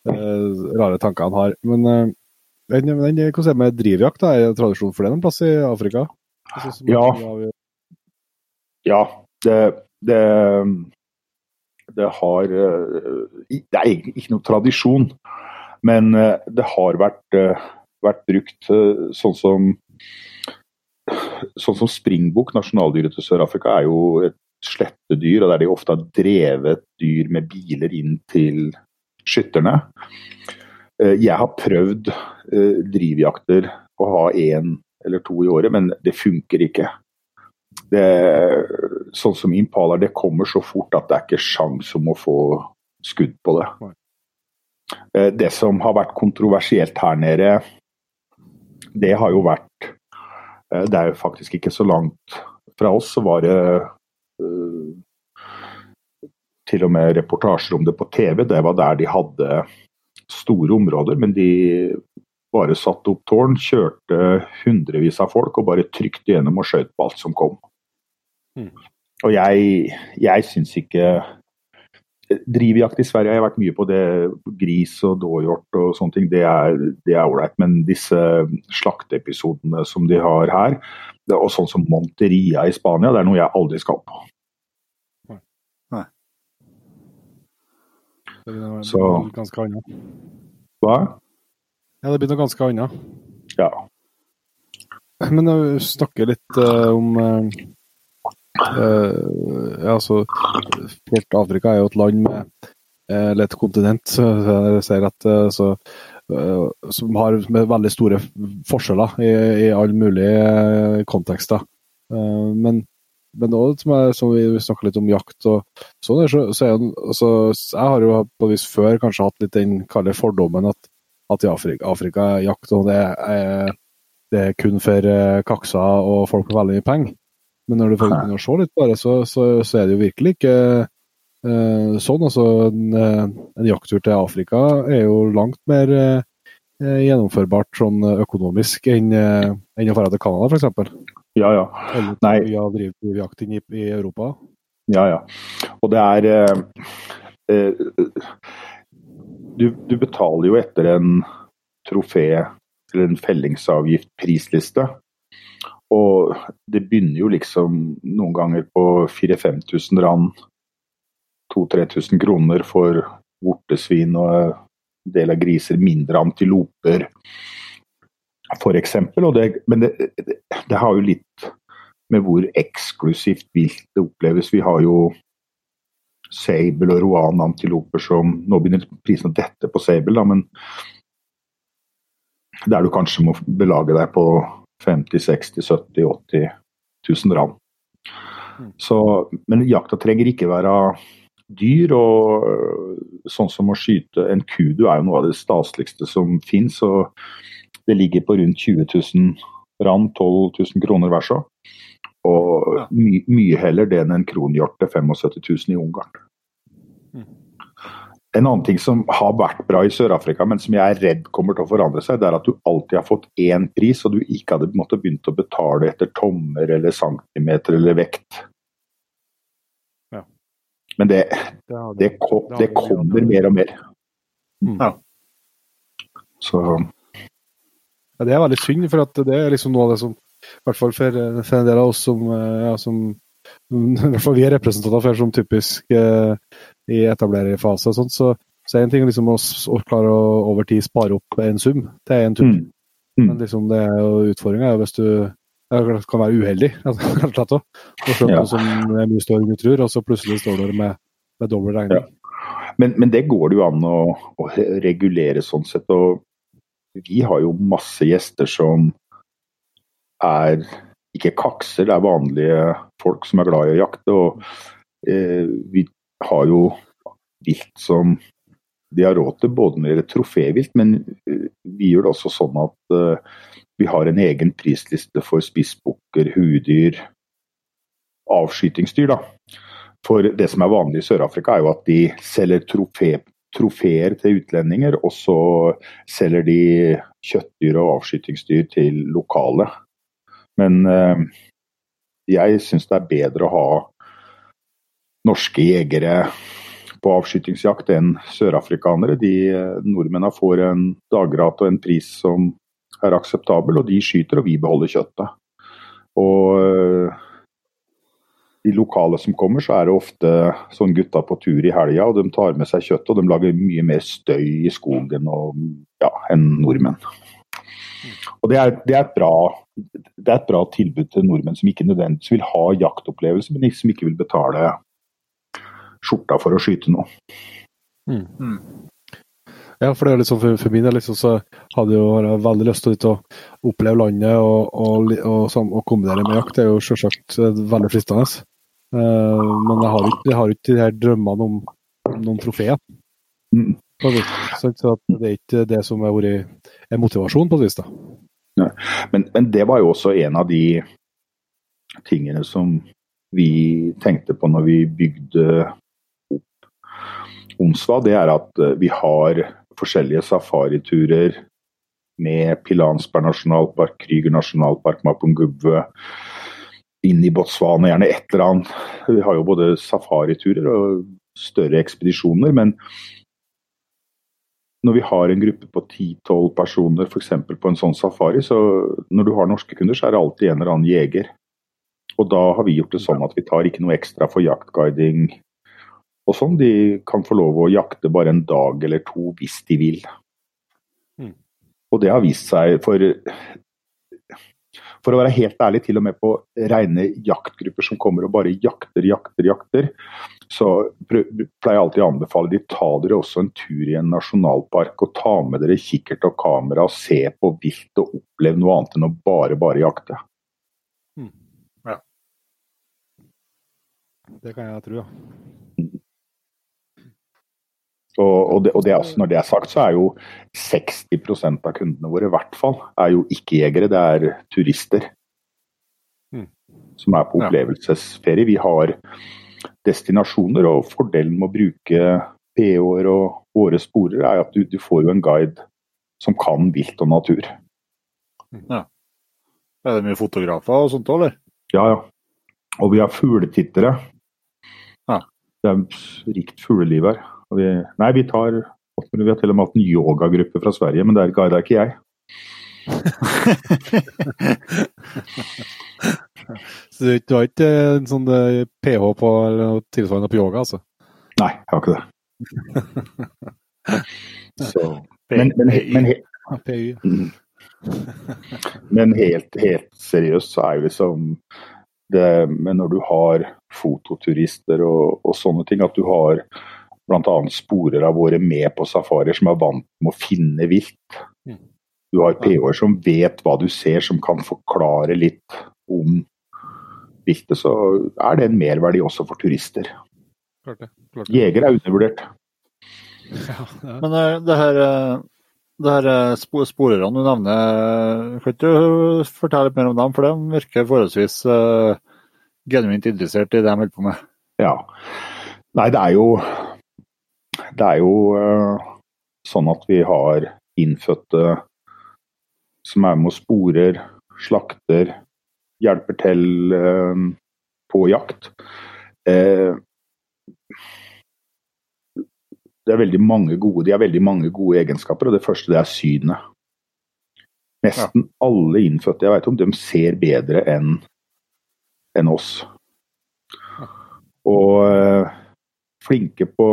eh, rare tanker han har. Men eh, den, den, hvordan er det med drivjakt? da? Er det tradisjon for det noen plass i Afrika? Altså, Ja. Ja, det, det, det har eh, Det er egentlig ikke noe tradisjon, men eh, det har vært, eh, vært brukt eh, sånn som Sånn som springbukk, nasjonaldyret til Sør-Afrika, er jo et slettedyr, og der de ofte har drevet dyr med biler inn til skytterne. Eh, Jeg har prøvd eh, drivjakter å ha én eller to i året, men det funker ikke det, sånn som impaler, det kommer så fort at det er ikke sjans om å få skudd på det. Eh, Det som har vært kontroversielt her nede, det har jo vært Det er jo faktisk ikke så langt fra oss, så var det til og med reportasjer om det på TV. Det var der de hadde store områder, men de bare satte opp tårn, kjørte hundrevis av folk og bare trykte gjennom og skjøt på alt som kom. Mm. Og jeg, jeg syns ikke Drivjakt i Sverige jeg har jeg vært mye på det. Gris og dåhjort og sånne ting, det er det ålreit. Men disse slakteepisodene som de har her, det, og sånn som Monteria i Spania, det er noe jeg aldri skal på. Nei. Det blir noe Så- ganske annet. Hva? Ja, det blir noe ganske annet. Ja. Men vi snakker litt uh, om eh, eh, ja, altså, Afrika er jo et land med eh, eller et kontinent at, eh, så, eh, som har veldig store forskjeller i, i alle mulige eh, kontekster. Eh, men men også, som, vi, snakker litt om jakt og sånn, så, så er altså, jeg har jo på vis før kanskje hatt litt den kalde fordommen at, at i Afrika, Afrika jakt og det er, det er kun for eh, kakser og folk med veldig mye penger. Men når du får begynne å se litt på det, så, så, så er det jo virkelig ikke uh, sånn. Altså, en, eh, en jakttur til Afrika er jo langt mer uh, gjennomførbart sånn økonomisk enn uh, enn å dra til Canada, f.eks. Ja, ja. Eller Nei. mye av driv- drivjakt i, i Europa. Ja, ja. Og det er du, du betaler jo etter en trofé eller en fellingsavgift prisliste. Og det begynner jo liksom noen ganger på 4000-5000 rand. 2000-3000 kroner for vortesvin og en del av griser, mindre antiloper f.eks. Men det, det, det har jo litt med hvor eksklusivt vilt det oppleves. Vi har jo sable og roan-antiloper som Nå begynner prisen å dette på sable, da, men der du kanskje må belage deg på 50 60 70 80 000 rand. Så, men jakta trenger ikke være dyr. og Sånn som å skyte en kudu er jo noe av det staseligste som fins. Det ligger på rundt 20 000 rand, 12 000 kroner hver så. Og my, mye heller det enn en kronhjort til 75 000 i Ungarn. En annen ting som har vært bra i Sør-Afrika, men som jeg er redd kommer til å forandre seg, det er at du alltid har fått én pris, og du ikke hadde måttet begynt å betale etter tommer eller centimeter eller vekt. Ja. Men det, Det det, kommer mer og mer. Mm. Ja. Så Ja, det er veldig synd, for at det er liksom noe av det som I hvert fall for, for en del av oss som, eh, ja, som i hvert fall vi er representanter for som typisk eh, i etablererfase og sånt, så, så er en ting liksom å, å klare å over tid spare opp en sum til en tur. mm. Mm. Men liksom det er jo utfordringa hvis du ja, det kan være uheldig, rett og slett. også. Og skjønne Ja. som er mye større enn du tror, og så plutselig står du med, med dobbel regning. Men, men det går det jo an å, å regulere sånn sett. Og vi har jo masse gjester som er ikke kakser, det er vanlige folk som er glad i å jakte. Og eh, vi har jo vilt som de har råd til, både når det gjelder trofévilt, men eh, vi gjør det også sånn at eh, vi har en egen prisliste for spissbukker, hudyr, avskytingsdyr. da. For det som er vanlig i Sør-Afrika, er jo at de selger trofé, trofeer til utlendinger, og så selger de kjøttdyr og avskytingsdyr til lokale. Men eh, jeg syns det er bedre å ha norske jegere på avskytingsjakt enn sørafrikanere. De eh, Nordmennene får en dagrate og en pris som er akseptabel, og de skyter, og vi beholder kjøttet. Og eh, de lokale som kommer, så er det ofte sånn gutta på tur i helga, og de tar med seg kjøttet, og de lager mye mer støy i skogen og, ja, enn nordmenn. Og det er, det, er bra, det er, et bra, tilbud til nordmenn som ikke nødvendigvis vil ha jaktopplevelse, men som ikke vil betale skjorta for å skyte noe. Mm. Mm. Ja, for det er liksom for, for min del liksom, så hadde jeg jo veldig lyst til å oppleve landet og, og, og, og, kombinere med jakt. Det er jo selvsagt veldig fristende. Uh, men jeg har, ikke, jeg har ikke de her drømmene om noen trofeer. Mm. Så det er ikke det som har vært en motivasjon, på et vis. da. Men, men, det var jo også en av de tingene som vi tenkte på når vi bygde opp Onsva. Det er at eh, vi har forskjellige safariturer med Pilansberg nasjonalpark, Krüger nasjonalpark, Mapungubwe, inn i Botswana, gjerne et eller annet. Vi har jo både safariturer og større ekspedisjoner, men når vi har en gruppe på 10-12 personer f.eks. på en sånn safari, så når du har norske kunder, så er det alltid en eller annen jeger. Og da har vi gjort det sånn at vi tar ikke noe ekstra for jaktguiding og sånn. De kan få lov å jakte bare en dag eller to hvis de vil. Mm. Og det har vist seg for For å være helt ærlig, til og med på rene jaktgrupper som kommer og bare jakter, jakter, jakter, så pleier jeg alltid å anbefale de ta dere også en tur i en nasjonalpark og ta med dere kikkert og kamera og se på vilt og oppleve noe annet enn å bare, bare jakte. Mm. Ja. Det kan jeg tro, ja. Og, og, det, og det er, når det er sagt, så er jo 60% av kundene våre i hvert fall er jo ikke-jegere, det er turister. Mm. Som er på opplevelsesferie. Vi har destinasjoner, og fordelen med å bruke PH-er og våre sporer er at du, du, får jo en guide som kan vilt og natur. Ja. Er det mye fotografer og sånt òg, eller? Ja, ja. Og vi har fugletittere. Ja. Det er rikt fugleliv her. Vi, nei, vi tar Vi har til og med hatt en yogagruppe fra Sverige, men der guida ikke jeg. Så du har ikke en sånn ph eh, på eller noe tilsvarende på yoga, altså? Nei, jeg har ikke det. Så, men, men, men, men, men helt, helt, seriøst så er jo liksom det Men når du har fototurister og, og sånne ting, at du har bl.a. sporer av våre med på safarier som er vant med å finne vilt. Mm. Du har PH-er som vet hva du ser, som kan forklare litt om viltet. Så er det en merverdi også for turister. Klart det, klart det. Jeger er undervurdert. Ja, ja. Men eh, det her, eh, det her eh, sporerne du nevner, kan du fortelle litt mer om dem? For de virker forholdsvis uh, genuint interessert i det de holder på med. Ja. Nei, det er jo det er jo uh, sånn at vi har innfødte som er med og sporer, slakter, hjelper til uh, på jakt. Uh, det er veldig mange gode, de har veldig mange gode egenskaper, og det første det er synet. Nesten ja. alle innfødte jeg vet om, de ser bedre enn en oss. Og flinke på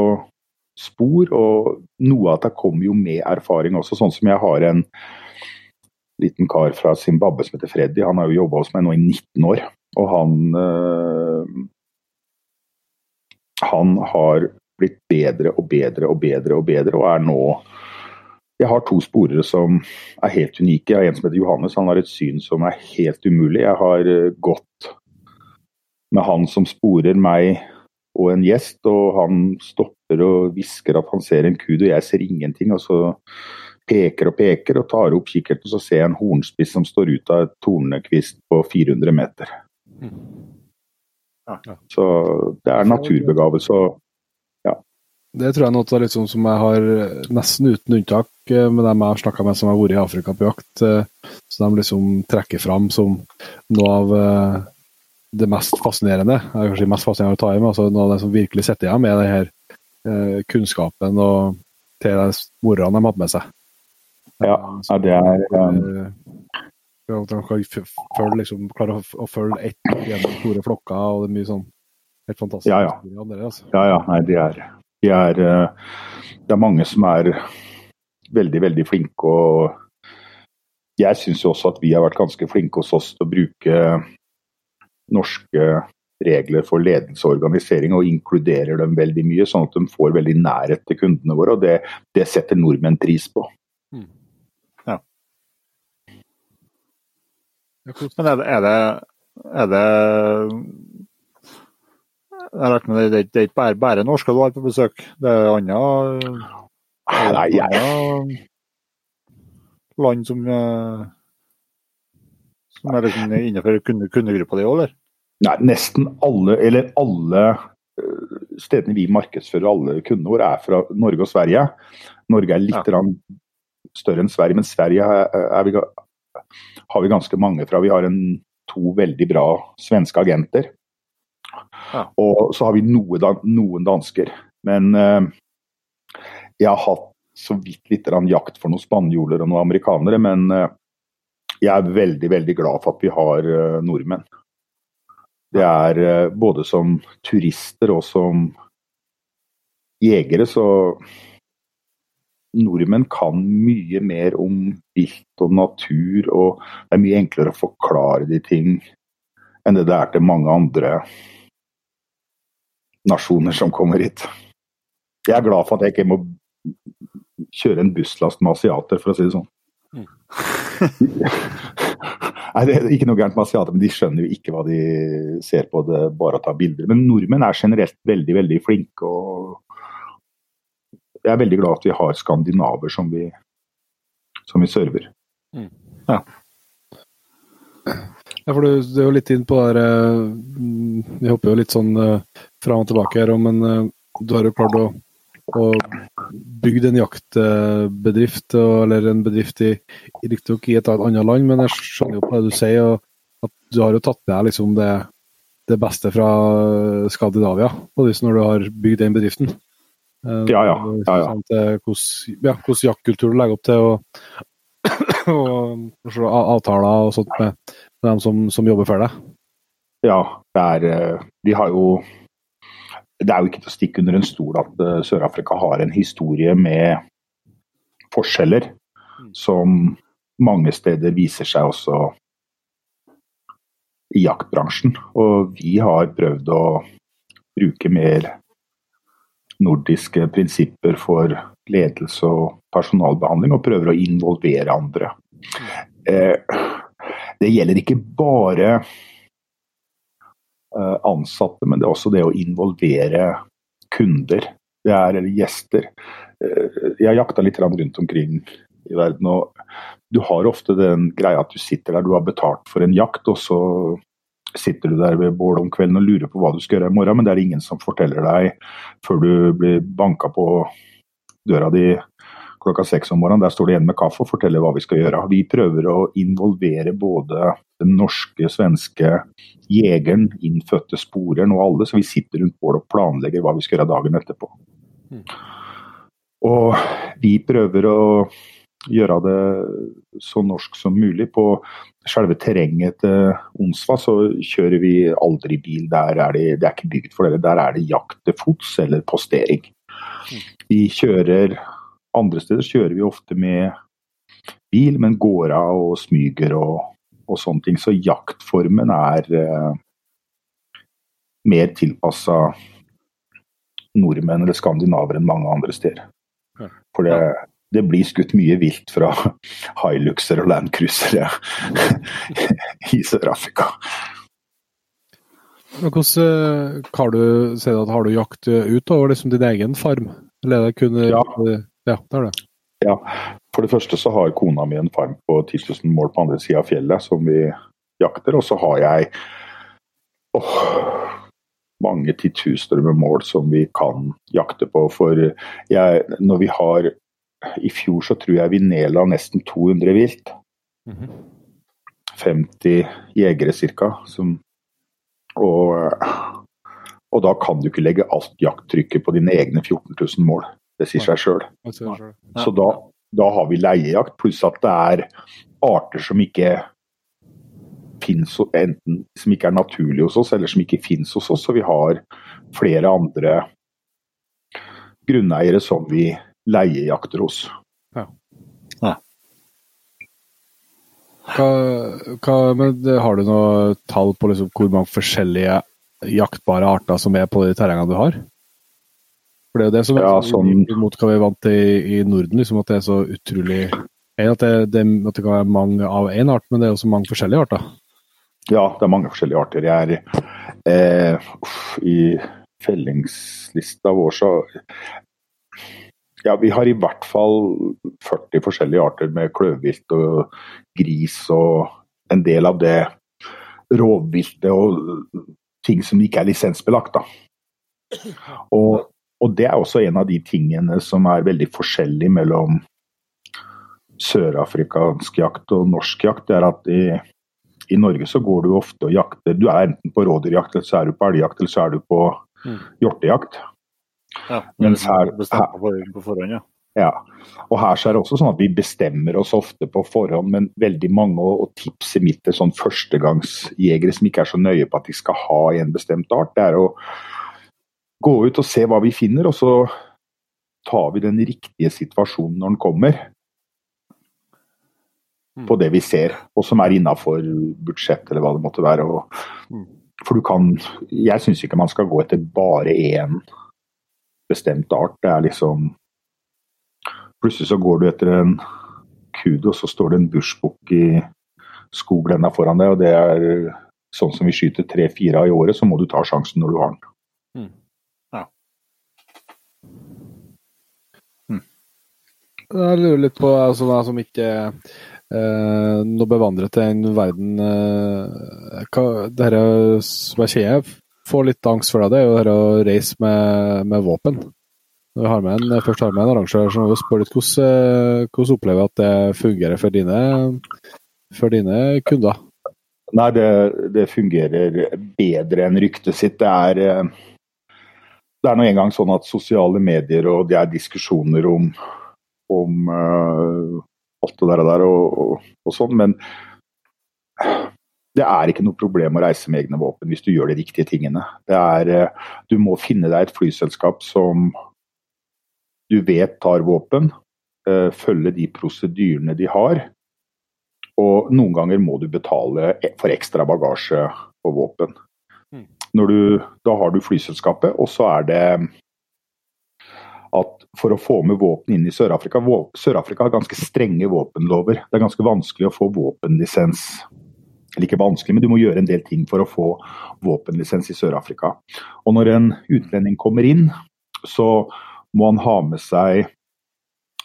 spor, og noe av det kommer jo med erfaring også. Sånn som jeg har en liten kar fra Zimbabwe som heter Freddy. Han har jo jobba hos meg nå i 19 år. Og han øh, Han har blitt bedre og bedre og bedre og bedre, og er nå Jeg har to sporere som er helt unike. Jeg har en som heter Johannes, han har et syn som er helt umulig. Jeg har øh, gått med han som sporer meg og en gjest, og han stopper og hvisker at han ser en kud, og jeg ser ingenting. og så peker og peker og tar opp kikkerten, så ser jeg en hornspiss som står ut av et tornekvist på 400 meter. Så det er naturbegavelse. Ja. det tror jeg er noe sånn som jeg har nesten uten unntak med dem jeg har snakka med som har vært i Afrika på jakt, så de liksom trekker fram som noe av det mest fascinerende. Jeg er kanskje mest fascinerende å ta i med, altså Noe av det som virkelig sitter igjen, er den her eh, kunnskapen og til de morene de hadde med seg. Ja, ja det er um... At de kan følge, liksom, klare å, følge ett gjennom store flokker, og det er mye sånn helt fantastisk. Ja, ja. Det, altså. ja, ja. Nei, de er, de er, eh, det er mange som er veldig, veldig flinke. og Jeg syns også at vi har vært ganske flinke hos oss til å bruke norske regler for ledelse og organisering, og inkluderer dem veldig mye, sånn at de får veldig nærhet til kundene våre. og Det, det setter nordmenn pris på. Mm. Ja. Men er det, er det, er det jeg har lært meg det, det er ikke bare, bare norske du har på besøk, det er andre Nei, jeg... land som eh, som er liksom innenfor kundegruppa di òg, eller? Nei, nesten alle, eller alle eh, stedene vi markedsfører alle kundene våre, er fra Norge og Sverige. Norge er litt ja. større enn Sverige, men Sverige er, vi, har vi ganske mange fra. Vi har en, to veldig bra svenske agenter. Ja. Og så har vi noe, noen dansker. Men eh, jeg har hatt så vidt litt jakt for noen spanjoler og noen amerikanere. Men eh, jeg er veldig, veldig glad for at vi har eh, nordmenn. Det er uh, både som turister og som jegere, så Nordmenn kan mye mer om vilt og natur, og det er mye enklere å forklare de ting enn det det er til mange andre nasjoner som kommer hit. Jeg er glad for at jeg ikke må kjøre en busslast med asiater, for å si det sånn. Mm. Nei, Det er ikke noe gærent med asiater, men de skjønner jo ikke hva de ser på. det bare å ta bilder. Men nordmenn er generelt veldig veldig flinke. og Jeg er veldig glad at vi har skandinaver som vi, som vi server. Mm. Ja. Ja, for du, du er jo litt inn på det her Vi eh, hopper jo litt sånn uh, fram og tilbake her, men uh, du har jo klart å å bygd en jaktbedrift, eller en bedrift i, riktignok i et annet land, men jeg skjønner jo på det du sier, at du har jo tatt med liksom det, det, beste fra Skandinavia på når du har bygd den bedriften. Eh, ja, ja. ja, ja. Hvordan, ja, jaktkultur du legger opp til, og, og avtaler og sånt med, med dem som, som jobber for deg. Ja, det er, eh, de har jo det er jo ikke til å stikke under en stol at Sør-Afrika har en historie med forskjeller mm. som mange steder viser seg også i jaktbransjen. Og vi har prøvd å bruke mer nordiske prinsipper for ledelse og personalbehandling, og prøver å involvere andre. Eh, det gjelder ikke bare Eh, ansatte, men det er også det å involvere kunder. Det er, eller gjester. Eh, jeg har jakta litt rundt omkring i verden. og Du har ofte den greia at du sitter der, du har betalt for en jakt, og så sitter du der ved bålet om kvelden og lurer på hva du skal gjøre i morgen, men det er ingen som forteller deg før du blir banka på døra di klokka seks om morgenen. Der står du igjen med kaffe og forteller hva vi skal gjøre. Vi prøver å involvere både den norske, svenske jegeren, innfødte sporeren og alle, så vi sitter rundt bålet og planlegger hva vi skal gjøre dagen etterpå. Mm. Og vi prøver å gjøre det så norsk som mulig. På selve terrenget til Onsva så kjører vi aldri bil. Der er det, det er ikke bygd for det. Der er det jakt til fots eller postering. Vi kjører andre steder kjører vi ofte med bil, men går av og smyger og, og sånne ting. Så jaktformen er eh, mer tilpassa nordmenn eller skandinaver enn mange andre steder. For det, det blir skutt mye vilt fra Hiluxer og Landcruisere i Sør-Afrika. Hvordan eh, har du, har du jakt utover liksom din egen farm? Eller er det kun ja. Ja, det er det. Ja. For det første så har kona mi en farm på 10 000 mål på andre sida av fjellet som vi jakter. Og så har jeg åh, mange titusener med mål som vi kan jakte på. For jeg, når vi har I fjor så tror jeg vi nedla nesten 200 vilt. Mm -hmm. 50 jegere ca. Og, og da kan du ikke legge alt jakttrykket på dine egne 14 000 mål. Det sier seg sjøl. Så da, da, har vi leiejakt, pluss at det er arter som ikke finnes, enten som ikke er naturlige hos oss, eller som ikke finnes hos oss. Så vi har flere andre grunneiere som vi leiejakter hos. Ja. ja. Hva, hva, men har du noe tall på liksom hvor mange forskjellige jaktbare arter som er på de terrengene du har? For Det er jo det som er ja, sånn... mot hva vi er vant til i, i Norden, liksom, at det er så utrolig at det, det, at det kan være mange av én art, men det er også mange forskjellige arter? Ja, det er mange forskjellige arter. Jeg er eh, I fellingslista vår så Ja, vi har i hvert fall 40 forskjellige arter med kløvvilt og gris og en del av det rovviltet og ting som ikke er lisensbelagt. da. Og, og, det er også en av de tingene som er veldig forskjellig mellom sørafrikansk jakt og norsk jakt. det er at i i Norge så går du ofte og jakter. Du er enten på rådyrjakt, eller så er du på elgjakt, eller så er du på mm. hjortejakt. Ja, Mens her, på forhånd, ja. Ja, og her så er det også sånn at Vi bestemmer oss ofte på forhånd, men veldig mange og, og tipset mitt til sånn førstegangsjegere som ikke er så nøye på at de skal ha en bestemt art, det er å gå ut og se hva vi finner, og så tar vi den riktige situasjonen når den kommer på det vi ser, og som er innafor budsjett eller hva det måtte være. Og, mm. for du kan Jeg syns ikke man skal gå etter bare én bestemt art. Det er liksom Plutselig så går du etter en kudo, og så står det en bushbukk i skogblenda foran deg, og det er sånn som vi skyter tre-fire av i året, så må du ta sjansen når du har den. Mm. Ja. Mm. Jeg lurer litt på altså, hva som ikke eh, nå bevandret til en verden eh, hva, Det her som jeg kjenner får litt angst for deg, det er jo dette å reise med, med våpen. Når vi har en, først har med en arrangør, så må vi spørre litt hvordan, eh, hvordan opplever at det fungerer for dine, for dine kunder? Nei, det, det, fungerer bedre enn ryktet sitt. Det er, eh, det er nå engang sånn at sosiale medier og det er diskusjoner om, om uh, alt det der, og, og, og sånn. Men det er ikke noe problem å reise med egne våpen hvis du gjør de riktige tingene. Er, eh, du må finne deg et flyselskap som du vet tar våpen, eh, følge de prosedyrene de har. Og noen ganger må du betale for ekstra bagasje på våpen. Mm. Du, da har du flyselskapet, og så er det at for å få med våpen inn i Sør-Afrika Sør-Afrika har ganske strenge våpenlover. Det er ganske vanskelig å få våpenlisens. Ikke vanskelig, men du må gjøre en del ting for å få våpenlisens i Sør-Afrika. Og når en utlending kommer inn, så må han ha med seg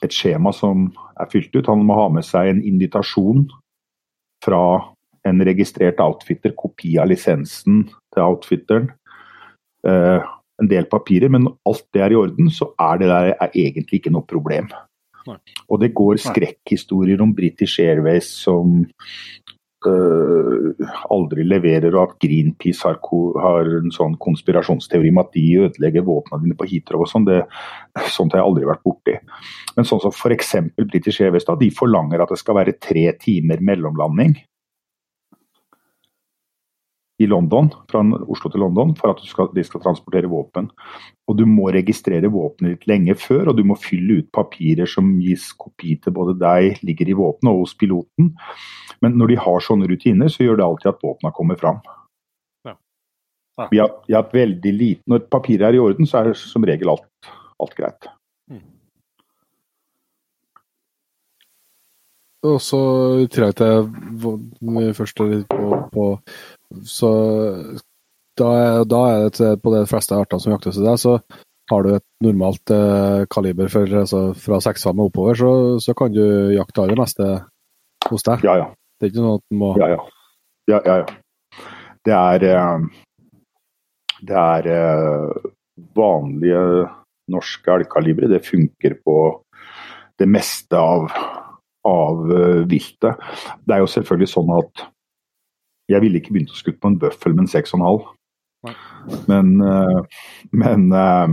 et skjema som er fylt ut. Han må ha med seg en invitasjon fra en registrert outfitter, kopi av lisensen til outfitteren. Eh, en del papirer, men når alt det er i orden, så er det der er egentlig ikke noe problem. Nei. Og det går skrekkhistorier om British Airways som aldri leverer, og at Greenpeace har, har, en sånn konspirasjonsteori om at de ødelegger våpnene dine på Heathrow og sånn. Sånt har jeg aldri vært borti. Men sånn som f.eks. British Airways, da, de forlanger at det skal være tre timer mellomlanding i London, fra Oslo til London for at skal, de skal transportere våpen. Og Du må registrere våpenet ditt lenge før, og du må fylle ut papirer som gis kopi til både deg, ligger i våpenet og hos piloten. Men når de har sånne rutiner, så gjør det alltid at våpna kommer fram. Ja. Ja. Vi, har, vi har veldig lite, Når papiret er i orden, så er det som regel alt, alt greit. Mm. Og så i jeg til først litt på, på så da, da er det på de fleste artene som jaktes i deg, så har du et normalt eh, kaliber for, altså, fra 6-5 og oppover, så, så, kan du jakte aller meste hos deg. Ja, ja. Det er ikke noe at du må Ja, ja. ja, ja, ja. Det er eh, Det er eh, vanlige norske elgkalibre. Det funker på det meste av, av uh, viltet. Det er jo selvfølgelig sånn at jeg ville ikke begynt å skutte på en bøffel med en 6,5. Men, uh, men uh,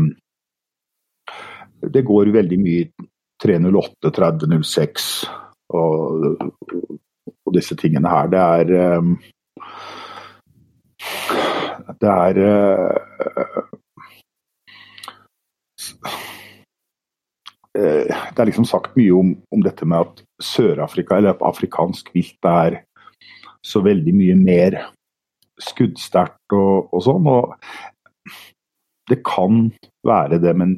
det går veldig mye 308, 3006 og, og disse tingene her. Det er um, det er Eh, det er liksom sagt mye om, om dette med at Sør-Afrika, eller afrikansk vilt, er så veldig mye mer skuddsterkt og, og, sånn. Og det kan være det, men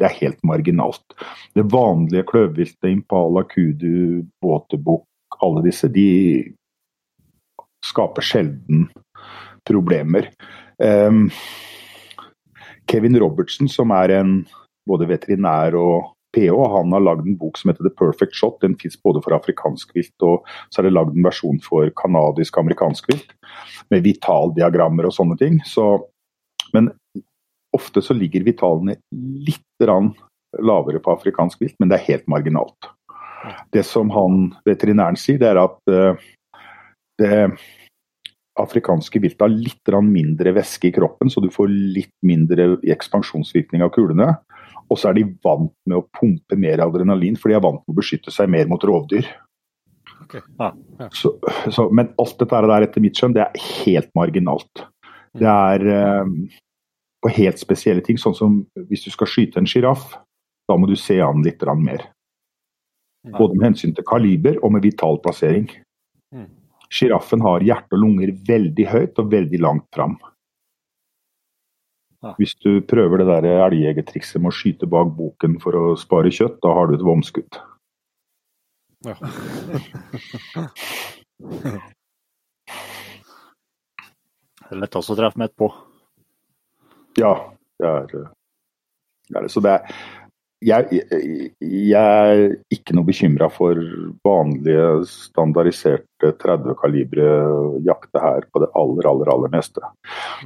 det er helt marginalt. Det vanlige kløvviltet, impala, kudu, båtebukk, alle disse, de skaper sjelden problemer. Um, Kevin Robertson, som er en både veterinær og PH han har lagd en bok som heter The Perfect Shot. Den fins både for afrikansk vilt og så er det lagd en versjon for kanadisk amerikansk vilt. Med vitaldiagrammer og sånne ting. Så, men ofte så ligger vitalene litt lavere på afrikansk vilt, men det er helt marginalt. Det som han veterinæren sier, det er at uh, det afrikanske viltet har litt mindre væske i kroppen, så du får litt mindre ekspansjonsvirkning av kulene. Og så er de vant med å pumpe mer adrenalin, for de er vant med å beskytte seg mer mot rovdyr. Okay. Ja, ja. Så, så, men alt dette der etter mitt skjønn, det er helt marginalt. Det er eh, på helt spesielle ting, sånn som hvis du skal skyte en sjiraff, da må du se an litt mer. Både med hensyn til kaliber og med vital plassering. Mm. Sjiraffen har hjerte og lunger veldig høyt og veldig langt fram. Hvis du prøver det der elgjegertrikset med å skyte bak boken for å spare kjøtt, da har du et vomskudd. Ja. det er lett også å treffe med på. Ja, det er, det er det. Så det er, jeg, jeg, er ikke noe bekymra for vanlige, standardiserte 30 kalibre jakter her på det aller, aller, aller meste.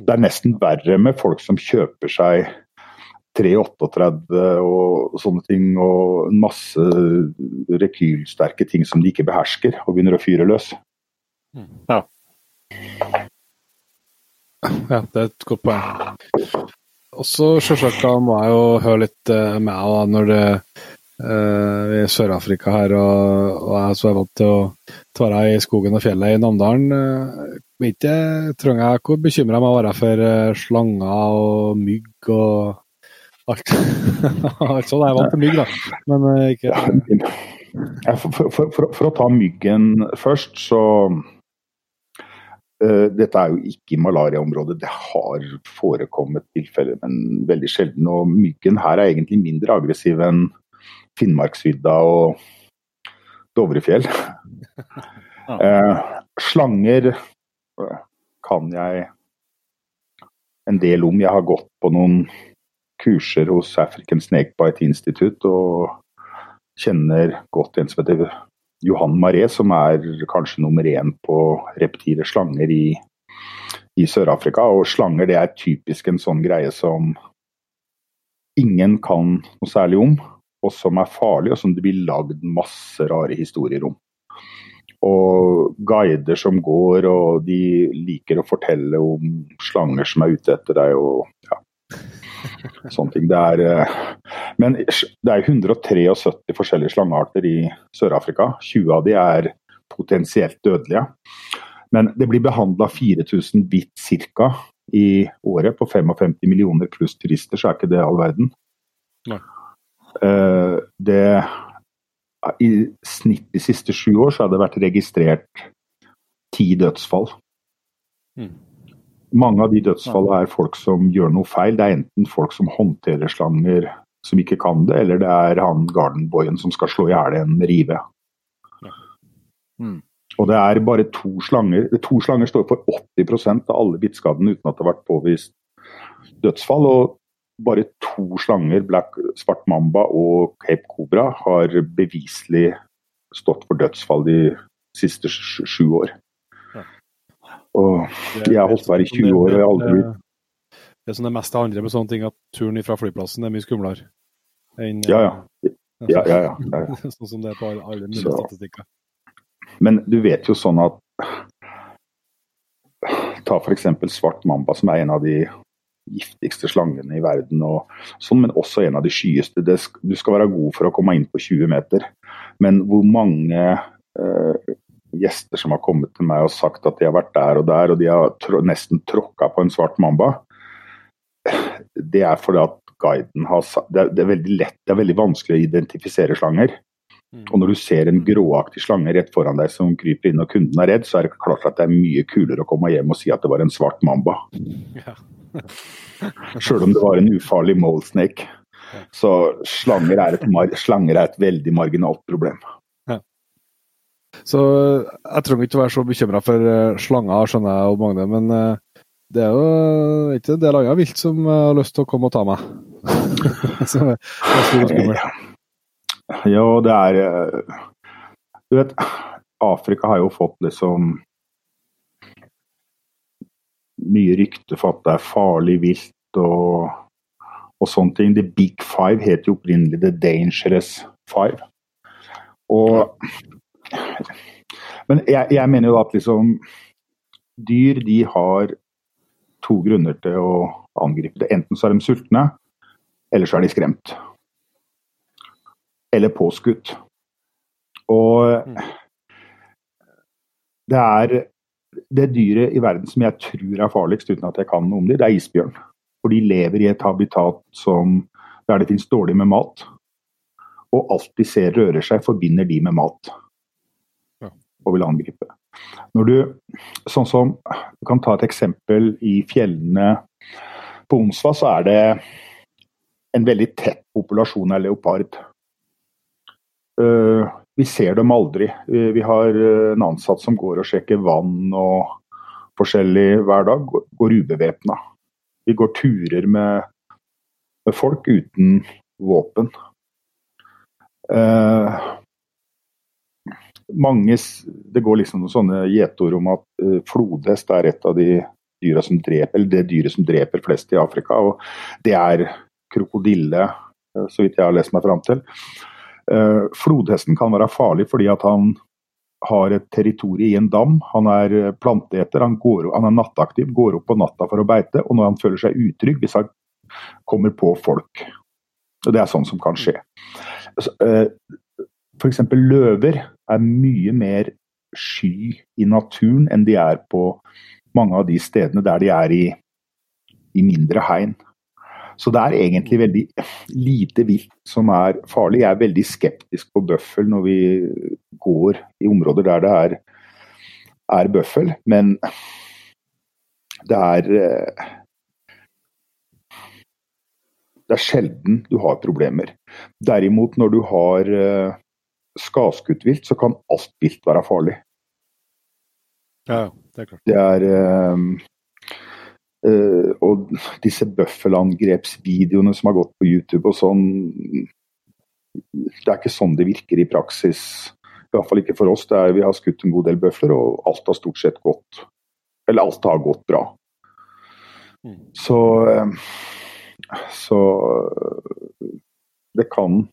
Det er nesten verre med folk som kjøper seg 338 og sånne ting, og masse rekylsterke ting som de ikke behersker, og begynner å fyre løs. Ja. Ja, det er et godt poeng. Og så selvsagt da må jeg jo høre litt med med da, når det uh, i Sør-Afrika her, og, og, jeg som er vant til å ta i skogen og fjellet i Namdalen. Uh, ikke trenger jeg hvor bekymra jeg må være for uh, slanger og mygg og alt. alt sånn. Jeg er vant til mygg, da. Men ikke ja, for, for, for, for, å ta myggen først, så Eh, dette er jo ikke malariaområdet, det har forekommet tilfeller, men veldig sjelden. Og myggen her er egentlig mindre aggressiv enn Finnmarksvidda og Dovrefjell. eh, slanger eh, kan jeg en del om. Jeg har gått på noen kurser hos African Snakebite Institute og kjenner godt en som heter Johan Maré, som er kanskje nummer én på reptile slanger i, i Sør-Afrika. Og slanger det er typisk en sånn greie som ingen kan noe særlig om, og som er farlig, og som det blir lagd masse rare historier om. Og guider som går, og de liker å fortelle om slanger som er ute etter deg. og Sånne ting. Det er, eh, men det er 173 forskjellige slangearter i Sør-Afrika. 20 av de er potensielt dødelige. Men det blir behandla 4000 bitt ca. i året på 55 millioner pluss turister, så er ikke det all verden. Nei. Eh, det, I snitt de siste sju år så har det vært registrert ti dødsfall. Mm. Mange av de dødsfallene er folk som gjør noe feil. Det er enten folk som håndterer slanger som ikke kan det, eller det er han gardenboyen som skal slå i hjel en rive. Mm. Og det er bare to slanger. To slanger står for 80% av alle bittskadene uten at det har vært påvist dødsfall. Og bare to slanger, Black, Svart Mamba og Cape Cobra, har beviselig stått for dødsfall de siste sju år. Og jeg har holdt på her i 20 år og jeg har aldri blitt det som det meste handler med sånne ting, at turen fra flyplassen er mye skumlere enn Ja, ja. ja, ja, ja. ja. sånn som det er på alle, mulige Så- statistikker. Men du vet jo sånn at Ta f.eks. svart mamba, som er en av de giftigste slangene i verden, og sånn, men også en av de skyeste. Du skal være god for å komme inn på 20 meter. Men hvor mange eh, gjester som har kommet til meg og sagt at de har vært der og der, og de har tr nesten tråkka på en svart mamba, det er fordi at guiden har det er, det er veldig lett, det er veldig vanskelig å identifisere slanger. Mm. Og når du ser en gråaktig slange rett foran deg som kryper inn og kunden er redd, så er det klart at det er mye kulere å komme hjem og si at det var en svart mamba. Ja. Sjøl om det var en ufarlig mole snake. Så slanger er et, slanger er et veldig marginalt problem. Så jeg trenger ikke å være så bekymra for eh, slanger, skjønner jeg, og Magne, men eh, det er jo ikke en del annet vilt som eh, har lyst til å komme og ta meg. så det er skummelt. Ja, det er eh, Du vet, Afrika har jo fått liksom mye rykte for at det er farlig vilt og, og sånne ting. The Big Five het jo opprinnelig The Dangerous Five. Og Men jeg, jeg mener jo at liksom Dyr de har to grunner til å angripe det. Enten så er de sultne, eller så er de skremt eller påskutt. Og det er det dyret i verden som jeg tror er farligst, uten at jeg kan noe om det, det er isbjørn. For de lever i et habitat som, der det finnes dårlig med mat. Og alt de ser rører seg, forbinder de med mat. Og vil angripe. Når du, sånn som, du kan ta et eksempel i fjellene på Onsva, så er det en veldig tett populasjon av leopard. Uh, vi ser dem aldri. Uh, vi har uh, en ansatt som går og sjekker vann og forskjellig hver dag. Går, går ubevæpna. Vi går turer med, med folk uten våpen. Eh, mange, det går liksom noen sånne gjetord om at eh, flodhest er et av de dyra som dreper, eller det dyret som dreper flest i Afrika. og Det er krokodille, eh, så vidt jeg har lest meg fram til. Eh, flodhesten kan være farlig fordi at han har et territorium i en dam. Han er planteeter, han, går, han er nattaktiv, går opp på natta for å beite. Og når han føler seg utrygg, hvis han kommer på folk. Det er sånn som kan skje. Eh, F.eks. løver er mye mer sky i naturen enn de er på mange av de stedene der de er i, i mindre hegn. Så det er egentlig veldig lite vilt som er farlig. Jeg er veldig skeptisk på bøffel når vi går i områder der det er, er bøffel, men det er eh, Det er sjelden du har problemer. Derimot når du har skadskutt vilt, så kan alt vilt være farlig. Ja, det er klart. Det er um, uh, Og disse bøffelangrepsvideoene som har gått på YouTube og sånn Det er ikke sånn det virker i praksis. I hvert fall ikke for oss. Er, vi har skutt en god del bøfler, og alt har stort sett gått Eller alt har gått bra. Mm. Så um, Så det kan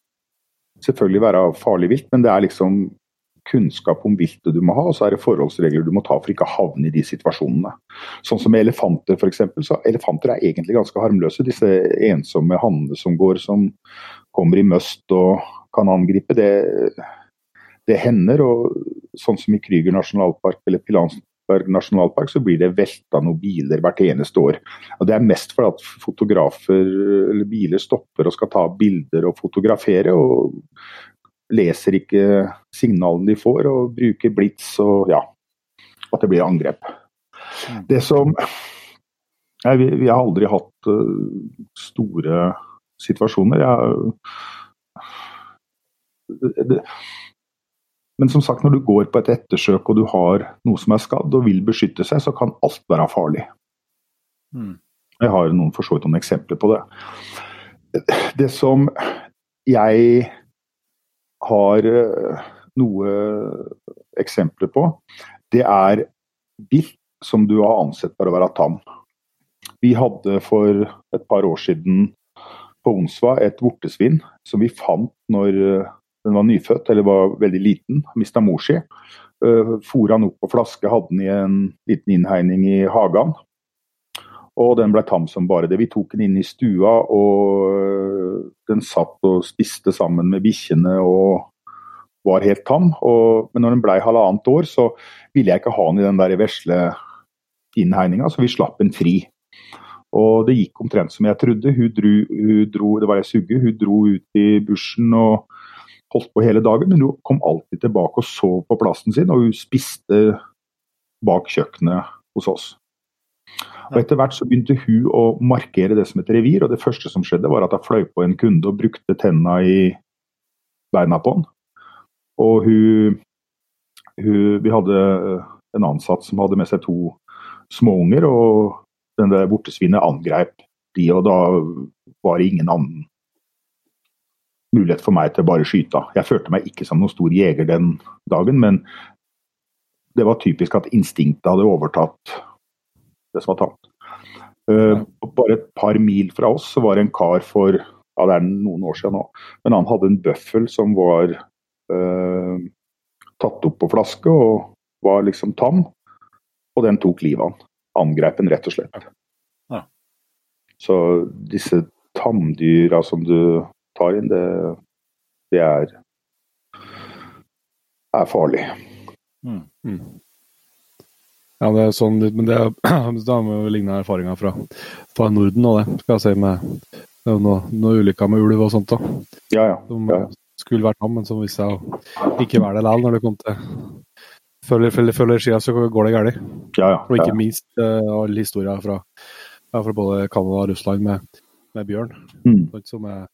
selvfølgelig være farlig vilt, men det er liksom kunnskap om viltet du må ha, og så er det forholdsregler du må ta for ikke å havne i de situasjonene. Sånn som med elefanter f.eks. Så elefanter er egentlig ganske harmløse. Disse ensomme hannene som går, som kommer i møst og kan angripe, det, det hender. Og sånn som i Krüger nasjonalpark eller Pilansberg nasjonalpark, så blir det velta noen biler hvert eneste år. Og Det er mest fordi at fotografer eller biler stopper og skal ta bilder og fotografere. og leser ikke signalene de får og bruker blits og ja, at det blir angrep. Det som ja, vi, vi har aldri hatt uh, store situasjoner. Jeg, det, men som sagt, når du går på et ettersøk og du har noe som er skadd og vil beskytte seg, så kan alt være farlig. Mm. Jeg har noen, for så vidt noen eksempler på det. Det som jeg har eh, noe eksempler på, det er vilt som du har ansett for å være tam. Vi hadde for et par år siden på Onsva et vortesvin som vi fant når eh, den var nyfødt eller var veldig liten, mista mor si. Uh, Fôra den opp på flaske, hadde den i en liten innhegning i hagen. Og den ble tam som bare det. Vi tok den inn i stua, og øh, den satt og spiste sammen med bikkjene og var helt tam. Og, men når den ble halvannet år, så ville jeg ikke ha den i den der vesle innhegninga, så vi slapp den fri. Og det gikk omtrent som jeg trodde. Hun dro, hun dro det var ei sugge, hun dro ut i bushen og holdt på hele dagen, men hun kom alltid tilbake og sov på plassen sin, og hun spiste bak kjøkkenet hos oss. Og Etter hvert så begynte hun å markere det som et revir, og det første som skjedde var at hun fløy på en kunde og brukte tenna i beina på han. Og hun, hun Vi hadde en ansatt som hadde med seg to småunger, og den der vortesvinet angrep de, og da var det ingen annen mulighet for meg til å bare skyte. Jeg følte meg ikke som noen stor jeger den dagen, men det var typisk at instinktet hadde overtatt det som var tatt. Uh, bare et par mil fra oss så var det en kar for ja, det er noen år siden nå, men han hadde en bøffel som var uh, tatt opp på flaske og var liksom tam. Og den tok livet av han. Angrep han rett og slett. Ja. Så disse tamdyra som du tar inn, det, det er, er farlig. Mm. Mm. Ja, det er sånn, men det, har vi lignende erfaringer fra, fra Norden og det, skal jeg si. med noen noe ulykker med ulv og sånt òg. Ja, ja. Som ja. skulle vært ham, men som viste seg å ikke være det likevel når det kom til følger, følger, følger skia, så går det galt. Ja, ja, og ikke minst uh, alle historier fra, fra både Canada og Russland med, med bjørn. Mm. Som er,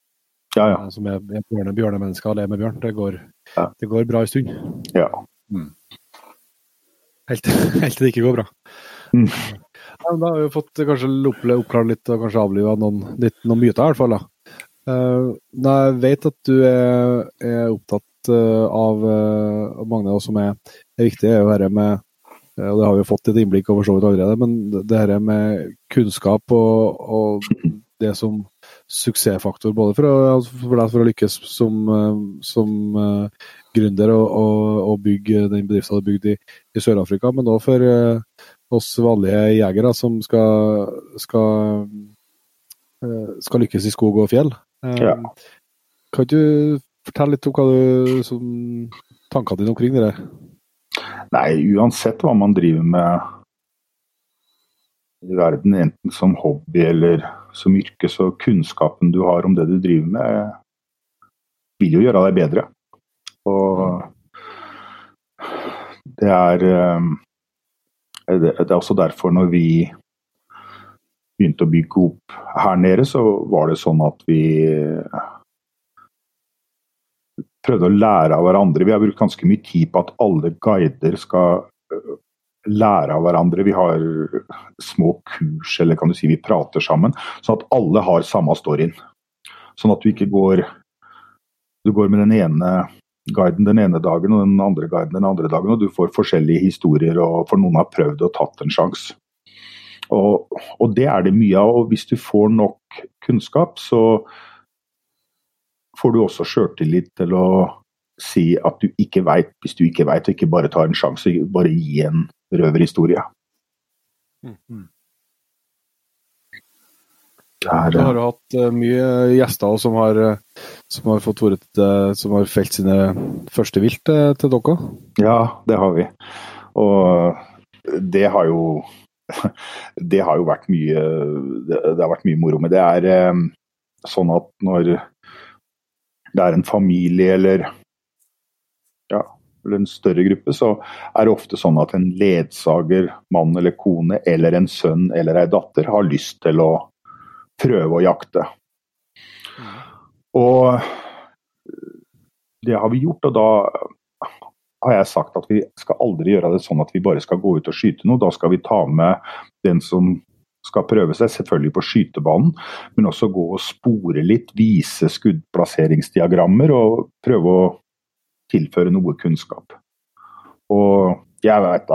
ja, ja. som er bjørne, bjørnemennesker og lever med bjørn. Det går, det går bra en stund. Ja. Mm. Helt, helt, til det ikke går bra. Mm. Ja, da har vi fått kanskje oppklart litt og kanskje avliva noen, noen myter, i hvert fall. da. Uh, jeg vet at du er, er opptatt uh, av uh, av oss som er, er viktig, er jo dette med og Det har vi fått et innblikk over så vidt allerede, men det her med kunnskap og, og det som suksessfaktor både for, å, for deg for å lykkes som, som gründer og, og, og bygge den bedriften du har bygd i, i Sør-Afrika, men òg for uh, oss vanlige jegere som skal, skal, uh, skal, lykkes i skog og fjell. Uh, ja. Kan du fortelle litt om hva du, som, tankene dine omkring det der? Nei, uansett hva man driver med i verden, enten som hobby eller som yrke, så kunnskapen du har om det du driver med, vil jo gjøre deg bedre. Og det er, eh, det er også derfor når vi begynte å bygge opp her nede, så var det sånn at vi prøvde å lære av hverandre. Vi har brukt ganske mye tid på at alle guider skal lære av hverandre. Vi har små kurs, eller kan du si vi prater sammen. Sånn at alle har samme storyen. Sånn at du ikke går Du går med den ene guiden den ene dagen og den andre guiden den andre dagen, og du får forskjellige historier, og for noen har prøvd og tatt en sjanse. Og, og, det er det mye av. og Hvis du får nok kunnskap, så får du også sjøltillit til å si at du ikke veit hvis du ikke veit, og ikke bare tar en sjanse. Bare gi en røverhistorie. Mm, mm. Der, du har jo hatt uh, mye gjester som har, uh, som har fått ordet, uh, som har felt sine første vilt til dere? Ja, det har vi. Og det har jo Det har jo vært mye Det, har vært mye moro med det. er sånn at når det er en familie eller eller en større gruppe, så er det ofte sånn at en ledsager, mann eller kone, eller en sønn eller ei datter har lyst til å prøve å jakte. Og det har vi gjort, og da har jeg sagt at vi skal aldri gjøre det sånn at vi bare skal gå ut og skyte noe. Da skal vi ta med den som skal prøve seg, selvfølgelig på skytebanen, men også gå og spore litt, vise skuddplasseringsdiagrammer og prøve å tilføre noe kunnskap. Og jeg vet,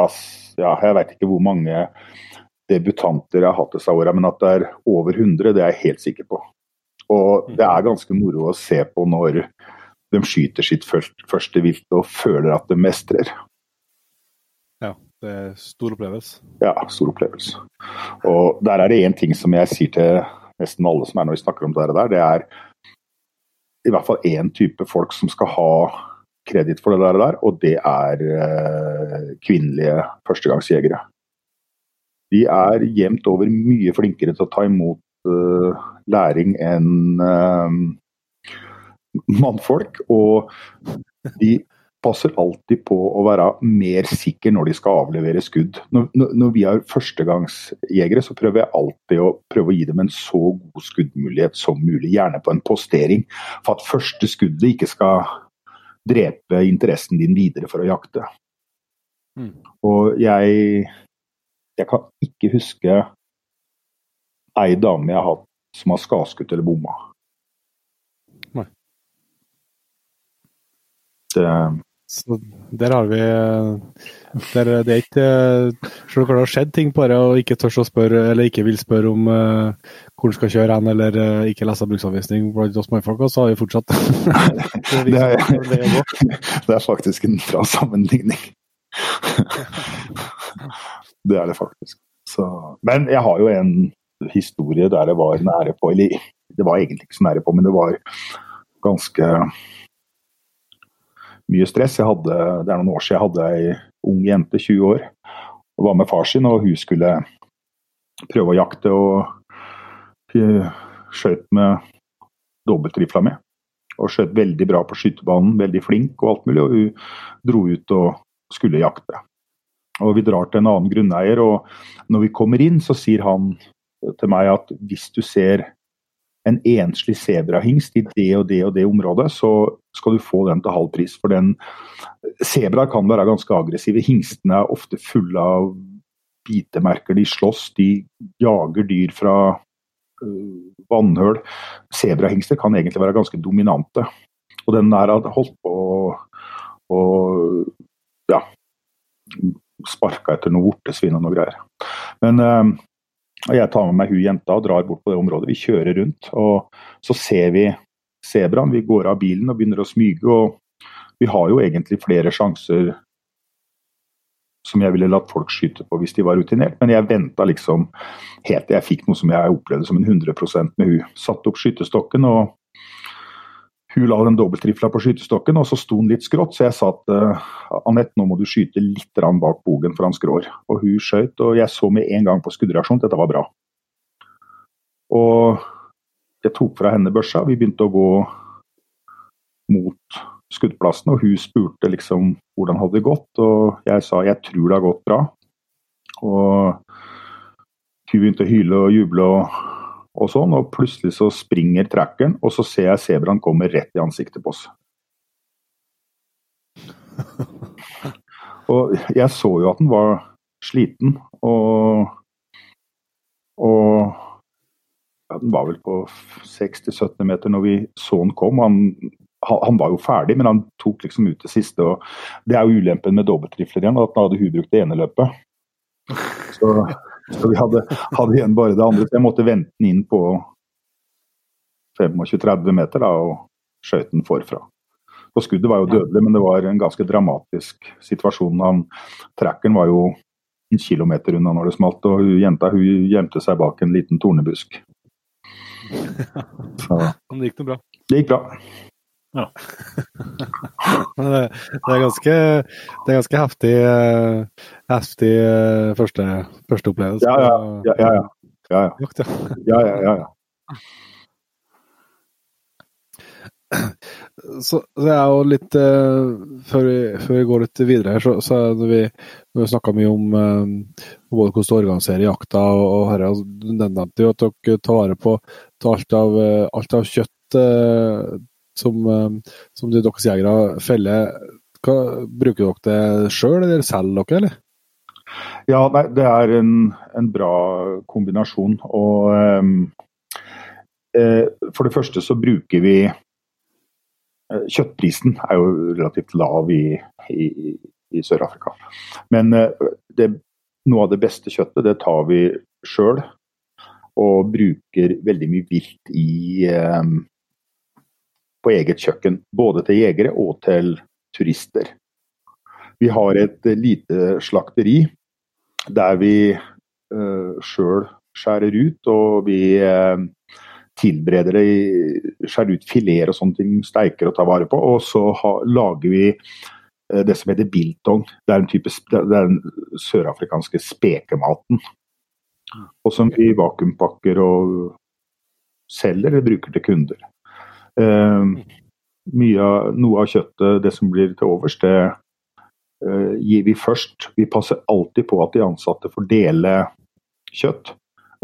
ja, jeg vet ikke hvor mange debutanter jeg har hatt disse åra, men at det er over 100, det er jeg helt sikker på. Og det er ganske moro å se på når de skyter sitt første vilt og føler at de mestrer. Ja, det er stor opplevelse. Ja, stor opplevelse. Og der er det én ting som jeg sier til nesten alle som er når vi snakker om det der, det er i hvert fall én type folk som skal ha kreditt for det der, og det er eh, kvinnelige førstegangsjegere. De er jevnt over mye flinkere til å ta imot uh, læring enn uh, mannfolk. Og de passer alltid på å være mer sikker når de skal avlevere skudd. Når, når vi er førstegangsjegere, så prøver jeg alltid å prøve å gi dem en så god skuddmulighet som mulig. Gjerne på en postering, for at første skuddet ikke skal drepe interessen din videre for å jakte. Mm. Og jeg Jeg kan ikke huske ei dame jeg har hatt som har skadskutt eller bomma. Nei. Det så der har vi der, Det er ikke Selv om det har skjedd ting på det og ikke tør å spørre, eller ikke vil spørre om uh, hvor du skal kjøre hen, eller uh, ikke lese bruksanvisning blant oss mannfolk, så har vi fortsatt det, er, det, er, faktisk en bra sammenligning. det er det faktisk. Så, men jeg har jo en historie der det var nære på, eller det var egentlig ikke så nære på, men det var ganske mye stress. Hadde, det er noen år siden jeg hadde ei ung jente, 20 år, og var med far sin. Og hun skulle prøve å jakte, og skjøt med dobbeltrifla mi. Og skjøt veldig bra på skytebanen, veldig flink og alt mulig. Og hun dro ut og skulle jakte. Og vi drar til en annen grunneier, og når vi kommer inn, så sier han til meg at hvis du ser en enslig sebrahingst i det og det og det området, så skal du få den til halv pris. For den Sebraer kan være ganske aggressive. Hingstene er ofte fulle av bitemerker. De slåss, de jager dyr fra øh, vannhøl. Sebrahingster kan egentlig være ganske dominante. Og den der hadde holdt på å ja, sparka etter noe vortesvin og noe greier. Men uh, og Jeg tar med meg hun jenta og drar bort på det området. Vi kjører rundt, og så ser vi sebraen. Vi går av bilen og begynner å smyge. og Vi har jo egentlig flere sjanser som jeg ville latt folk skyte på hvis de var rutinert, men jeg venta liksom helt til jeg fikk noe som jeg opplevde som en 100% med hun. Satte opp skytestokken og hun la den dobbeltrifla på skytestokken, og så sto han litt skrått, så jeg sa at uh, Anette, nå må du skyte litt bak bogen, for han skrår. Og hun skjøt, og jeg så med en gang på skuddreaksjonen at dette var bra. Og jeg tok fra henne børsa, vi begynte å gå mot skuddplassen, og hun spurte liksom hvordan hadde det gått, og jeg sa jeg tror det har gått bra. Og hun begynte å hyle og juble og og sånn, og plutselig så springer trackeren, og så ser jeg sebraen komme rett i ansiktet på oss. og jeg så jo at den var sliten, og, og ja, Den var vel på 60-70 meter når vi så den kom. Han, han, var jo ferdig, men han tok liksom ut det siste. og Det er jo ulempen med dobbeltrifler igjen, at han hadde hun brukt det ene løpet. Så så vi hadde, hadde, igjen bare det andre. Så jeg måtte vente den inn på 25-30 meter da, og skjøt den forfra. Og skuddet var jo dødelig, men det var en ganske dramatisk situasjon. Han, trackeren var jo en kilometer unna når det smalt, og jenta hun gjemte seg bak en liten tornebusk. Så. Men det gikk nå bra? Det gikk bra. Ja. det, det, er ganske, det er ganske heftig, uh, heftig uh, første, første, opplevelse. Ja, ja. ja, ja, ja. ja, ja. ja, ja, ja Så, så jeg er jo litt uh, før, vi, før, vi, går litt videre her, så, så når vi, når vi snakka mye om uh, både hvordan du organiserer jakta og, og her, du nevnte jo at dere tar vare på alt av, alt av kjøtt uh, som, eh, som de deres jegere feller. Bruker dere det sjøl, eller selger dere, eller? Ja, nei, det er en, en, bra kombinasjon. Og um, eh, for det første så bruker vi eh, Kjøttprisen er jo relativt lav i, i, i Sør-Afrika. Men eh, det noe av det beste kjøttet det tar vi sjøl. Og bruker veldig mye vilt i, eh, på eget kjøkken. Både til jegere og til turister. Vi har et lite slakteri der vi uh, sjøl skjærer ut, og vi uh, tilbereder det, skjærer ut fileter og sånne ting, steiker og tar vare på. Og så ha, lager vi uh, det som heter biltong. Det er, en type, det er den sørafrikanske spekematen. Og som vi vakuumpakker og selger eller bruker til kunder. Mye, noe av kjøttet, det som blir til overs, det uh, gir vi først. Vi passer alltid på at de ansatte får dele kjøtt.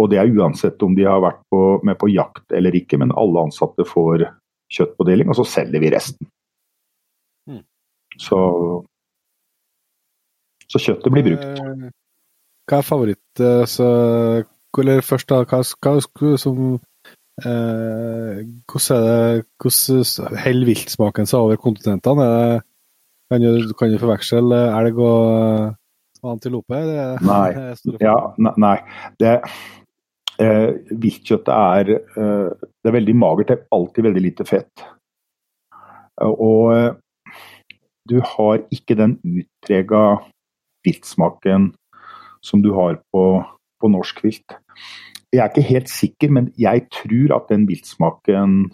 Og det er uansett om de har vært på, med på jakt eller ikke, men alle ansatte får kjøtt på deling, og så selger vi resten. Mm. Så, så kjøttet blir brukt. Eh, hva er favoritt eh, så, Eller først, da, hva, hva som eh, Hvordan er det Hvordan holder viltsmaken seg over kontinentene? Det kan du, kan du forveksle elg og antilope? nei. Ja, nei. Det, eh, viltkjøttet er, eh, det er veldig magert. Det er alltid veldig lite fett. Og eh, du har ikke den utprega viltsmaken som du har på, på norsk vilt. Jeg er ikke helt sikker, men jeg tror at den viltsmaken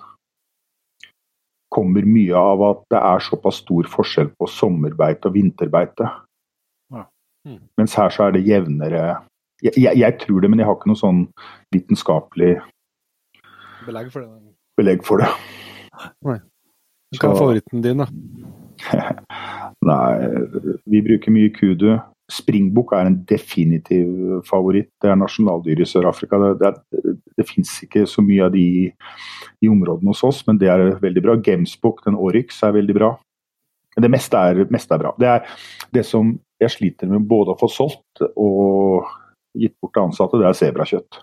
kommer mye av at det er såpass stor forskjell på sommerbeite og vinterbeite. Ja. Mm. Mens her så er det jevnere jeg, jeg, jeg, tror det, men jeg har ikke noe sånn vitenskapelig belegg for det. Belegg for det. Nei. Hva er favoritten din, da? Nei, vi bruker mye kudu. Springbukk er en definitiv favoritt. Det er nasjonaldyret i Sør-Afrika. Det, det, det fins ikke så mye av de i områdene hos oss, men det er veldig bra. Gamesbukk, den Oryx, er veldig bra. Det meste er, meste er bra. Det er det som jeg sliter med både å få solgt og gitt bort til ansatte, det er sebrakjøtt.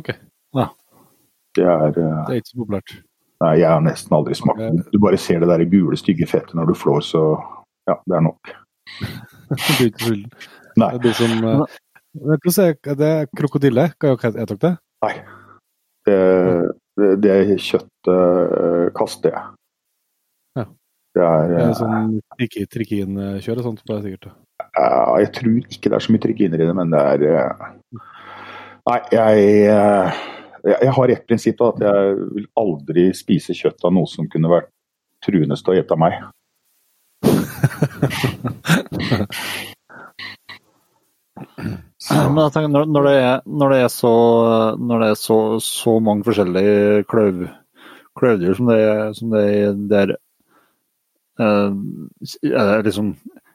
Ok. Ja. Det er, det er ikke så populært? Nei, jeg har nesten aldri smakt Du bare ser det der gule, stygge fettet når du flår, så ja, det er nok. det blir ikke sulten. Nei. Det blir som uh, Er det krokodille? Hva heter det? Nei. Det, det, det kjøttet uh, kaster jeg. Ja. Det er, uh, er sånn trikinkjør og sånt på det sikkert? Uh, jeg tror ikke det er så mye trikiner i det, men det er uh, Nei, jeg, jeg, har ett prinsipp, da, at jeg vil aldri spise kjøtt av noe som kunne vært truende til å ete meg. Men jeg tenker, når, når, det er, når det er, så, når det er så, så mange forskjellige kløv, kløvdyr som det er, som det er der, eh, er det liksom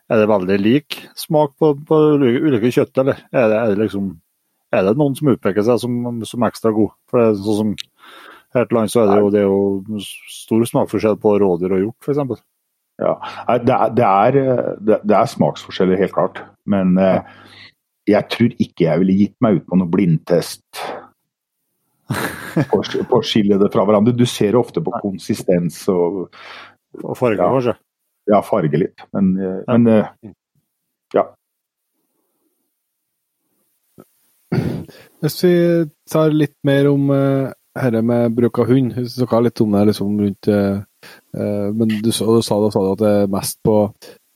er det veldig lik smak på, på ulike kjøtt, eller er det, er det, liksom er det noen som utpeker seg som, som ekstra god? For det er sånn som Her til lands så er det jo, det er jo stor smaksforskjell på rådyr og hjort, f.eks. Ja, det er, det, er, det er, smaksforskjeller, helt klart. Men eh, jeg tror ikke jeg ville gitt meg ut på noen blindtest på, å skille det fra hverandre. Du ser ofte på konsistens og Og farge, ja, kanskje? Ja, farge litt. Men, eh, men eh, ja. Hvis vi tar litt mer om uh, dette med bruk av hund, vi snakka litt om det liksom, rundt uh, Eh, men du, sa, du sa, du at det er mest på,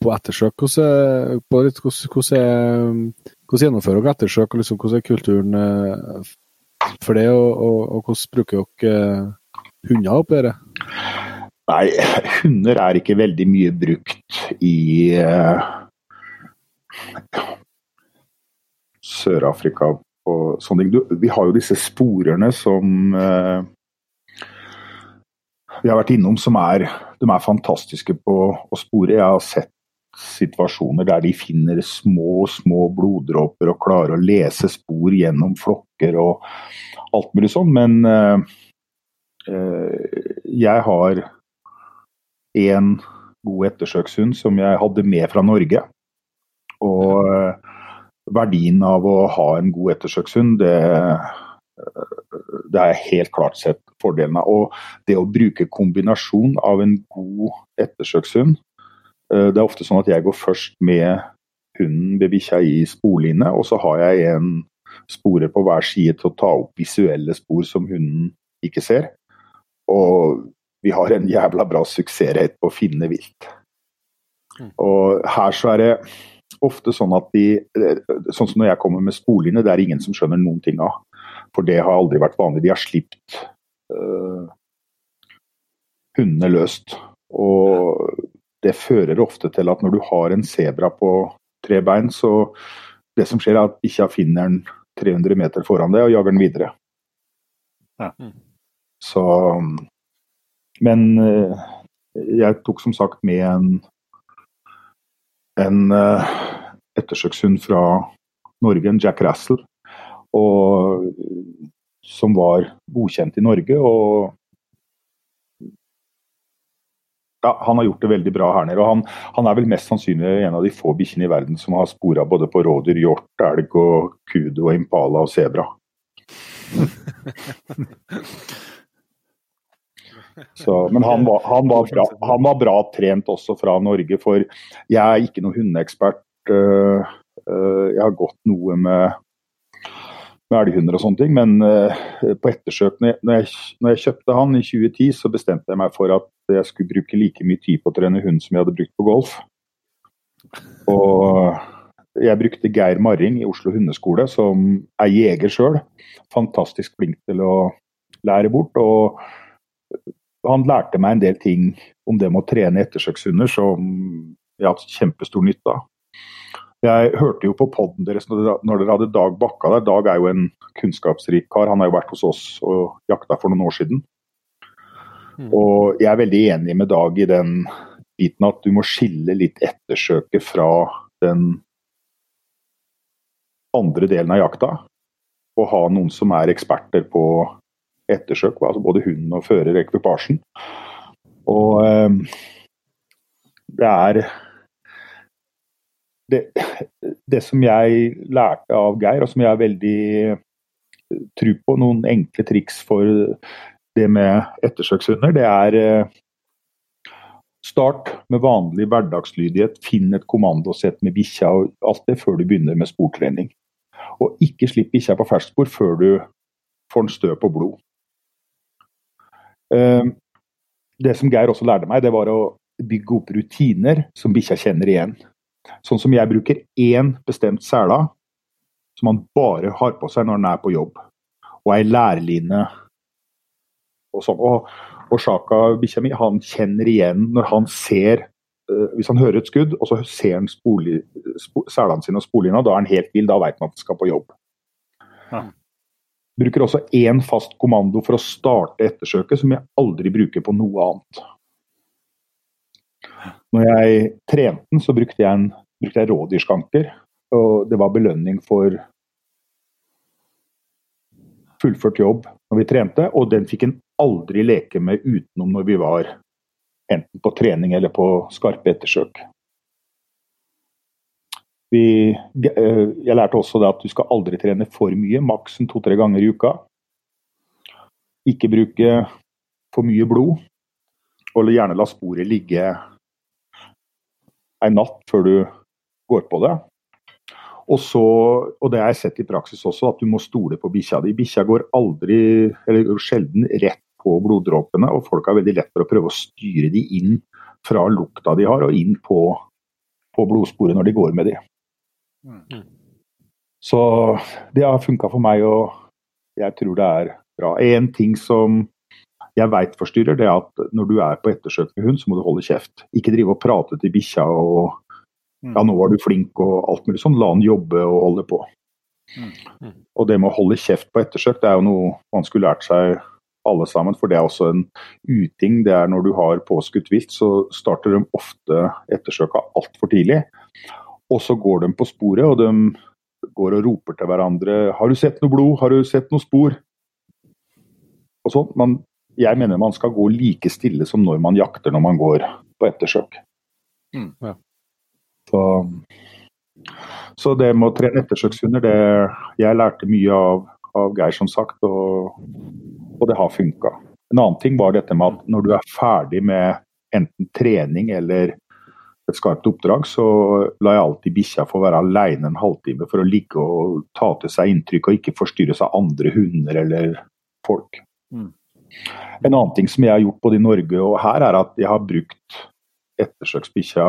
på ettersøk. Hvordan, litt, hvordan, hvordan, gjennomfører dere ettersøk, og liksom, hvordan er kulturen uh, for det? Og, og, og hvordan bruker dere eh, hunder oppi dette? Nei, hunder er ikke veldig mye brukt i uh, Sør-Afrika og sånne ting. Vi har jo disse sporene som eh, vi har vært innom som er, de er fantastiske på å spore. Jeg har sett situasjoner der de finner små, små bloddråper og klarer å lese spor gjennom flokker og alt mulig sånn. Men eh, jeg har en god ettersøkshund som jeg hadde med fra Norge. Og uh, verdien av å ha en god ettersøkshund, det det er helt klart sett fordelen av. Og det å bruke kombinasjon av en god ettersøkshund eh, Det er ofte sånn at jeg går først med hunden ved bikkja i sporline, og så har jeg en sporer på hver side til å ta opp visuelle spor som hunden ikke ser. Og vi har en jævla bra suksessrate på å finne vilt. Og her så er det ofte sånn at de Sånn som når jeg kommer med sporline, det er ingen som skjønner noen ting av. For det har aldri vært vanlig. De har sluppet øh, hundene løst. Og det fører ofte til at når du har en sebra på tre bein, så det som skjer er at bikkja finner den 300 meter foran deg og jager den videre. Ja. Så Men øh, jeg tok som sagt med en en uh, ettersøkshund fra Norge, en Jack Rassel, og, som var godkjent i Norge. og ja, Han har gjort det veldig bra her nede. og han, han er vel mest sannsynlig en av de få bikkjene i verden som har spora både på rådyr, hjort, elg, og kudu, og impala og sebra. Så, men han var, han, var bra, han var, bra, trent også fra Norge, for jeg er ikke noen hundeekspert. Uh, uh, jeg har gått noe med, med elghunder og sånne ting, men uh, på ettersøk når jeg, når jeg, kjøpte han i 2010, så bestemte jeg meg for at jeg skulle bruke like mye tid på å trene hund som jeg hadde brukt på golf. Og jeg brukte Geir Marring i Oslo hundeskole, som er jeger sjøl. Fantastisk flink til å lære bort. og han lærte meg en del ting om det med å trene ettersøkshunder som jeg har hatt kjempestor nytte av. Jeg hørte jo på poden deres når dere hadde Dag Bakka der. Dag er jo en kunnskapsrik kar. Han har jo vært hos oss og jakta for noen år siden. Mm. Og jeg er veldig enig med Dag i den biten at du må skille litt ettersøket fra den andre delen av jakta. Og ha noen som er eksperter på ettersøk, altså både hunden og fører ekvipasjen. Og eh, det er det, det, som jeg lærte av Geir, og som jeg er veldig tro på, noen enkle triks for det med ettersøkshunder, det er eh, Start med vanlig hverdagslydighet. Finn et kommandosett med bikkja og alt det før du begynner med sportrening. Og ikke slipp bikkja på ferskspor før du får en stø på blod. Ehm, det som Geir også lærte meg, det var å bygge opp rutiner som bikkja kjenner igjen. Sånn som jeg bruker én bestemt sela som han bare har på seg når han er på jobb. Og ei lærline og sånn. Og, og Sjaka, bikkja mi, han kjenner igjen når han ser uh, Hvis han hører et skudd, og så ser han selene sine og sporlina, da er han helt vill. Da vet han at han skal på jobb. Ja. Bruker også én fast kommando for å starte ettersøket, som jeg aldri bruker på noe annet. Når jeg trente den, så brukte jeg, en, brukte jeg rådyrskanker. Og det var belønning for fullført jobb når vi trente, og den fikk en aldri leke med utenom når vi var enten på trening eller på skarpe ettersøk. Vi, eh, jeg lærte også at du skal aldri trene for mye, maksen to-tre ganger i uka. Ikke bruke for mye blod, og gjerne la sporet ligge en natt før du går på det. Og, så, og det har jeg sett i praksis også, at du må stole på bikkja di. Bikkja går aldri, eller sjelden rett på bloddråpene, og folk har veldig lett for å prøve å styre de inn fra lukta de har, og inn på, på blodsporet når de går med de. Mm. Så det har funka for meg, og jeg tror det er bra. En ting som jeg veit forstyrrer, det er at når du er på ettersøk med hund, så må du holde kjeft. Ikke drive og prate til bikkja og mm. ja, nå var du flink og alt mulig sånn. La han jobbe og holde på. Mm. mm. Og det med å holde kjeft på ettersøk, det er jo noe man skulle lært seg alle sammen, for det er også en uting. Det er når du har påskutt vilt, så starter de ofte ettersøka altfor tidlig. Og så går de på sporet, og de går og roper til hverandre 'Har du sett noe blod? Har du sett noe spor?' Og sånn. Man, jeg mener man skal gå like stille som når man jakter når man går på ettersøk. Mm, ja. så, så, det med å trene ettersøkshunder, det Jeg lærte mye av, av Geir, som sagt, og, og det har funka. En annen ting var dette med at når du er ferdig med enten trening eller et skarpt oppdrag, så la jeg alltid bikkja få være alene en halvtime for å ligge og ta til seg inntrykk og ikke forstyrres av andre hunder eller folk. Mm. En annen ting som jeg har gjort både i Norge og her, er at jeg har brukt ettersøksbikkja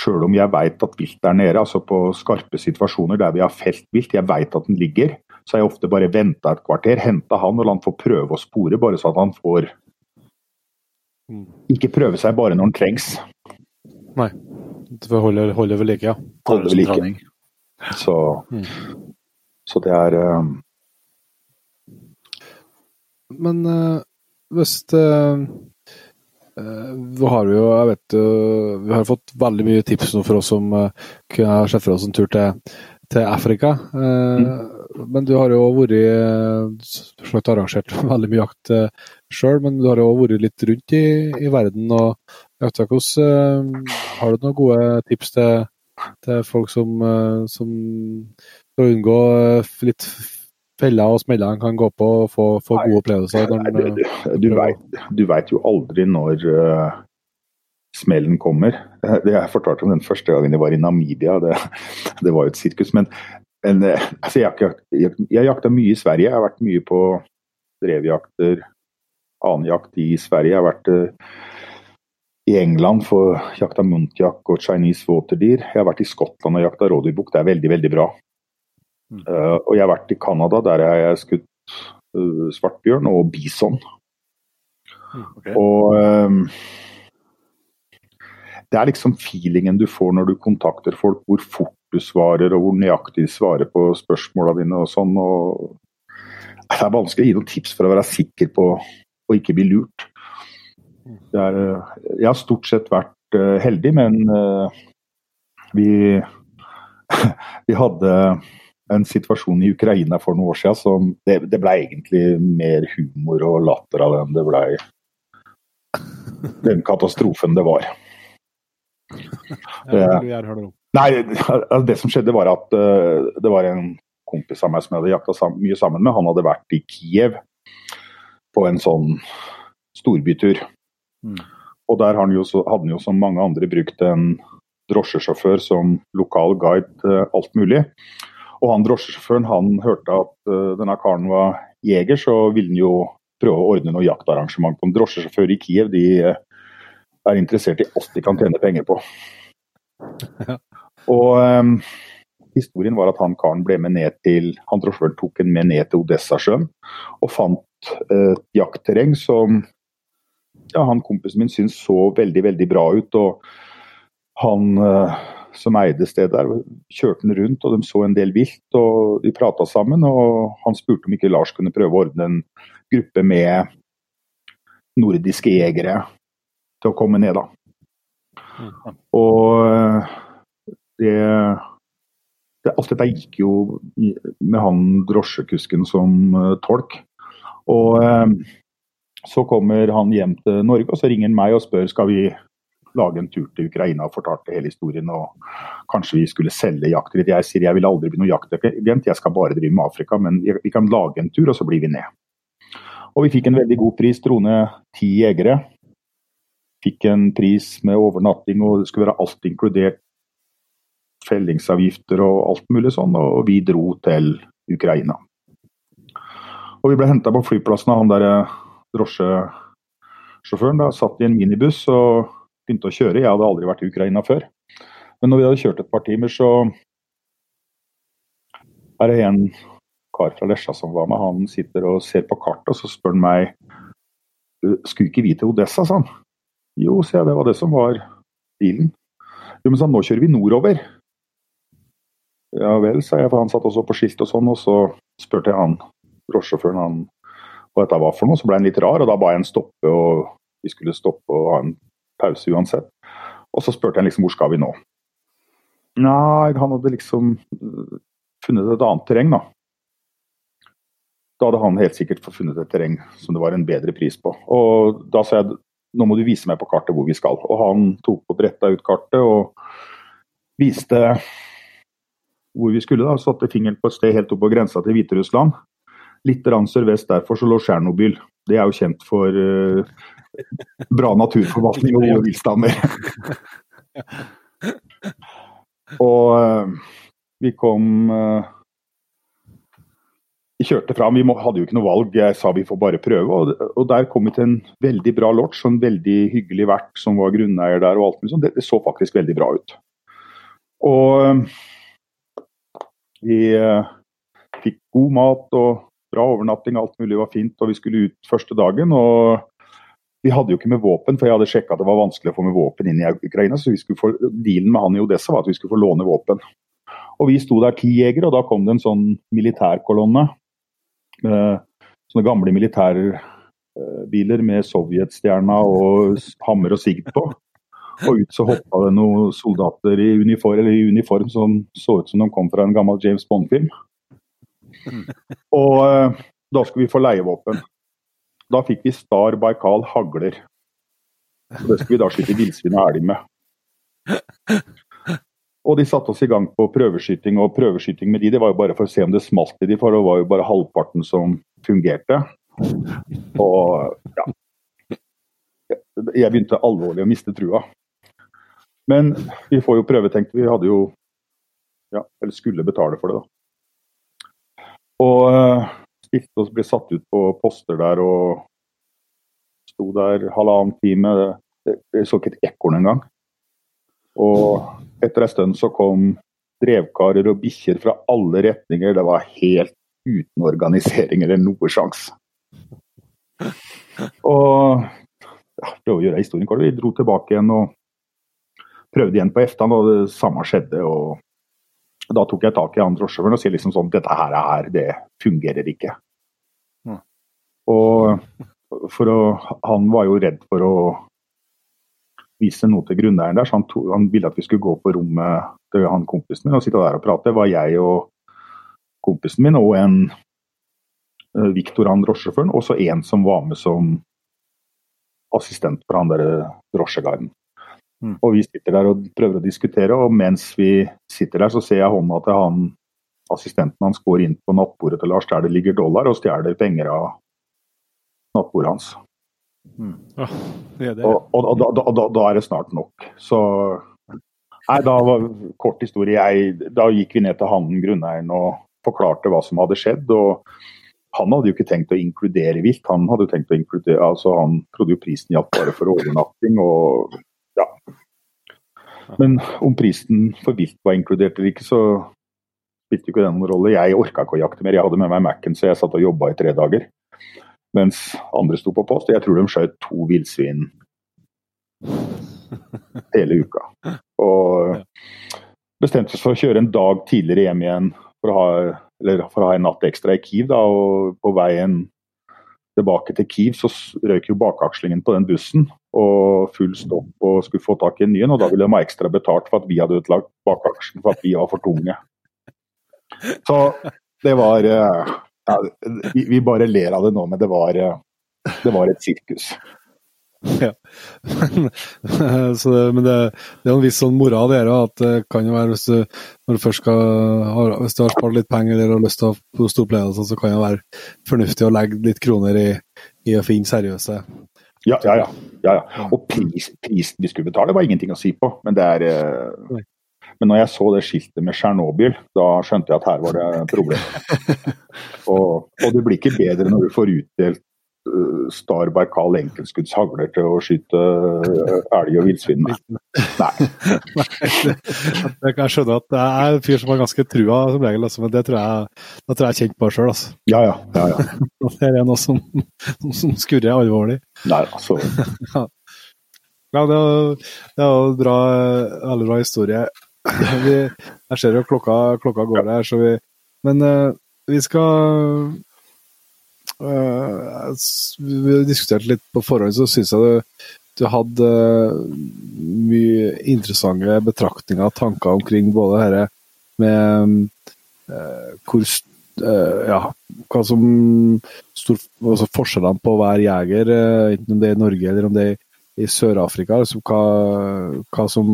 sjøl om jeg veit at vilt er nede, altså på skarpe situasjoner der vi har felt vilt, jeg veit at den ligger, så har jeg ofte bare venta et kvarter, henta han og la han få prøve å spore, bare så at han får. Ikke prøve seg bare når den trengs. Nei. det holder holde, holde ved like, ja. Holde ved like. Så, Mm. så det er eh, Men uh, hvis uh, vi har jo, jeg vet jo Vi har fått veldig mye tips nå for oss som uh, kunne ha sett for oss en tur til, til Afrika. Mm. Men du har jo vært uh, arrangert veldig mye jakt sjøl, men du har jo vært litt rundt i, i verden og jakta. Hvordan uh, Har du noen gode tips til, til folk som, uh, som skal unngå uh, litt feller og smeller en kan gå på og få, få Nei. gode opplevelser? Nei, Når, du, du, vet, du vet jo aldri når uh, smellen kommer. Eh, Det Jeg fortalte om den første gangen jeg var i Namibia. Det, det var jo et sirkus. Men, men eh, altså, jeg, jeg, jeg jakta mye i Sverige. Jeg har vært mye på drevjakter, annen jakt i Sverige. Jeg har vært eh, i England for jakta muntjakk og Chinese waterdeer. Jeg har vært i Skottland og jakta rådyrbukk. Det er veldig, veldig bra. Mm. Uh, og jeg har vært i Canada. Der har jeg skutt uh, svartbjørn og bison. Okay. Og um, det er liksom feelingen du får når du kontakter folk, hvor fort du svarer og hvor nøyaktig de svarer på spørsmåla dine og sånn. Og det er vanskelig å gi noen tips for å være sikker på å ikke bli lurt. Er, eh, jeg har stort sett vært eh, heldig, men eh, vi, vi hadde en situasjon i Ukraina for noen år siden som det, det ble egentlig mer humor og latter av den det ble den katastrofen det var. ja. Nei, altså, det som skjedde var at det var en kompis av meg som jeg hadde jakta mye sammen med. Han hadde vært i Kiev på en sånn storbytur. Mm. Og der han jo hadde han jo som mange andre brukt en drosjesjåfør som lokal guide til alt mulig. Og han drosjesjåføren han hørte at eh, denne karen var jeger, så ville han jo prøve å ordne noe jaktarrangement på en drosjesjåfør i Kiev. De eh, er interessert i alt de kan tjene penger på. Og um, historien var at han karen ble med ned til Han drosjesjåføren tok en med ned til Odessasjøen og fant et jaktterreng som ja, han kompisen min syntes så veldig, veldig bra ut. Og han eh, som eide stedet der, kjørte han rundt, og de så en del vilt. og De prata sammen, og han spurte om ikke Lars kunne prøve å ordne en gruppe med nordiske jegere til å komme ned, da. Og eh, det, det Alt dette gikk jo med han drosjekusken som eh, tolk. Og eh, så kommer han hjem til Norge, og så ringer han meg og spør skal vi lage en tur til Ukraina og fortalte hele historien. og Kanskje vi skulle selge jakter. Jeg sier jeg vil aldri bli noen jaktagent, jeg skal bare drive med Afrika. Men vi kan lage en tur, og så blir vi ned. Og vi fikk en veldig god pris. trone ti jegere. Fikk en pris med overnatting, og det skulle være alt inkludert. Fellingsavgifter og alt mulig sånn. Og vi dro til Ukraina. Og vi ble henta på flyplassen av han der eh, drosjesjåføren. Da satt i en minibuss og begynte å kjøre. Jeg hadde aldri vært i Ukraina før. Men når vi hadde kjørt et par timer, så er det en kar fra Lesja som var med. Han sitter og ser på kartet, og så spør han meg skulle ikke vi til Odessa, sa han. Jo, sier jeg, det var det som var bilen. Jo, men sa han, nå kjører vi nordover. Ja vel, sa jeg, for han satt også på skilt og sånn, og så spurte jeg han drosjesjåføren han, hva dette var for noe, så ble han litt rar, og da ba jeg han stoppe, og vi skulle stoppe og ha en pause uansett. Og så spurte jeg liksom hvor skal vi nå? Nei, han hadde liksom øh, funnet et annet terreng, da. Da hadde han helt sikkert funnet et terreng som det var en bedre pris på. Og da sa jeg nå må du vise meg på kartet hvor vi skal. Og han tok og bretta ut kartet og viste hvor vi skulle. da, Satte fingeren på et sted helt opp på grensa til Hviterussland. Litt sørvest derfor så lå Tsjernobyl. Det er jo kjent for uh, bra naturforvaltning og gode viltstammer. og uh, vi kom uh, Vi kjørte fram, vi må, hadde jo ikke noe valg. Jeg sa vi får bare prøve. Og, og der kom vi til en veldig bra lodge og en veldig hyggelig vert som var grunneier der. og alt sånt. Det, det så faktisk veldig bra ut. Og vi fikk god mat og bra overnatting, alt mulig var fint. Og vi skulle ut første dagen. og vi hadde jo ikke med våpen, for jeg hadde sjekka at det var vanskelig å få med våpen inn i Ukraina. Så få, dealen med han i Odessa var at vi skulle få låne våpen. Og vi sto der ti jegere, og da kom det en sånn militærkolonne. Med sånne gamle militærbiler med sovjetstjerna og hammer og sigd på. Og ut så hoppa det noen soldater i uniform, i uniform som så ut som de kom fra en gammel James Bond-film. Og eh, da skulle vi få leievåpen. Da fikk vi Star Baikal hagler. Det skulle vi da skyte villsvin og elg med. Og de satte oss i gang på prøveskyting, og prøveskyting med de, det var jo bare for å se om det smalt i de, for det var jo bare halvparten som fungerte. Og ja Jeg begynte alvorlig å miste trua. Men vi får jo prøve, tenkte vi. hadde jo Ja, eller skulle betale for det, da. Og spiste stilte oss, ble satt ut på poster der og sto der halvannen time. Jeg så ikke et ekorn engang. Og etter en stund så kom drevkarer og bikkjer fra alle retninger. Det var helt uten organisering eller noe sjans. Og ja, prøve å gjøre historien kort. Vi dro tilbake igjen og prøvde igjen på eftan, og det samme skjedde. og Da tok jeg tak i han drosjesjåføren og sier liksom sånn Dette her, er, det fungerer ikke. Mm. Og for å, han var jo redd for å vise noe til grunneieren der, så han, to, han, ville at vi skulle gå på rommet til han kompisen min og sitte der og prate. Det var jeg og kompisen min og en uh, Viktor, han drosjesjåføren, og så en som var med som assistent for han der drosjeguiden. Mm. Og vi sitter der og prøver å diskutere, og mens vi sitter der, så ser jeg hånda til han assistenten hans går inn på nattbordet til Lars der det ligger dollar, og stjeler penger av nattbordet hans. Mm. Oh, det det. Og, og, og da, da, da, er det snart nok. Så Nei, da var kort historie. Jeg, da gikk vi ned til han grunneieren og forklarte hva som hadde skjedd. og han hadde jo ikke tenkt å inkludere vilt, han hadde jo tenkt å inkludere, altså han trodde jo prisen gjaldt bare for overnatting. og ja. Men om prisen for vilt var inkludert eller ikke, så spilte ikke det noen rolle. Jeg orka ikke å jakte mer, jeg hadde med meg Mac-en, så jeg satt og jobba i tre dager mens andre sto på post. Jeg tror de skjøt to villsvin hele uka. Og bestemte seg for å kjøre en dag tidligere hjem igjen for å ha, for å ha en natt ekstra i Kiev. Da, og på veien tilbake til Kiev så røyk jo bakakslingen på den bussen og full stopp og skulle få tak i en ny en. Og da ville de ha ekstra betalt for at vi hadde utlagt bakaksjen for at vi var for tunge. Så det var eh, ja, vi, bare ler av det nå, men det var, eh, det var et sirkus. Ja. så det, men det, det, er en viss sånn moral i det at det kan jo være hvis du, når du først skal ha, hvis du har spart litt penger eller har lyst til å ha store opplevelser, så kan det være fornuftig å legge litt kroner i, i å finne seriøse ja, ja, ja. ja, ja. Og pris, prisen vi skulle betale var ingenting å si på, men det er eh, men når jeg så det skiltet med Tsjernobyl, da skjønte jeg at her var det problem. og, og det blir ikke bedre når du får utdelt Star Berkal enkeltskudds hagler til å skyte uh, elg og villsvin med. Nei. jeg kan skjønne at det er en fyr som har ganske trua som regel, altså, men det tror jeg, det tror jeg er kjent på sjøl. Altså. Ja, ja. ja, ja. det er noe som, som skurrer alvorlig. Nei, altså. ja, det er, jo bra, veldig bra historie. vi, jeg ser jo klokka, klokka går der, så vi Men uh, vi skal Vi diskuterte litt på forhånd, så syns jeg du, du hadde uh, mye interessante betraktninger og tanker omkring både dette med hvor ja, hva som stor, altså forskjellene på hver jeger, enten om det er i Norge eller om det er i Sør-Afrika. Altså hva, hva, som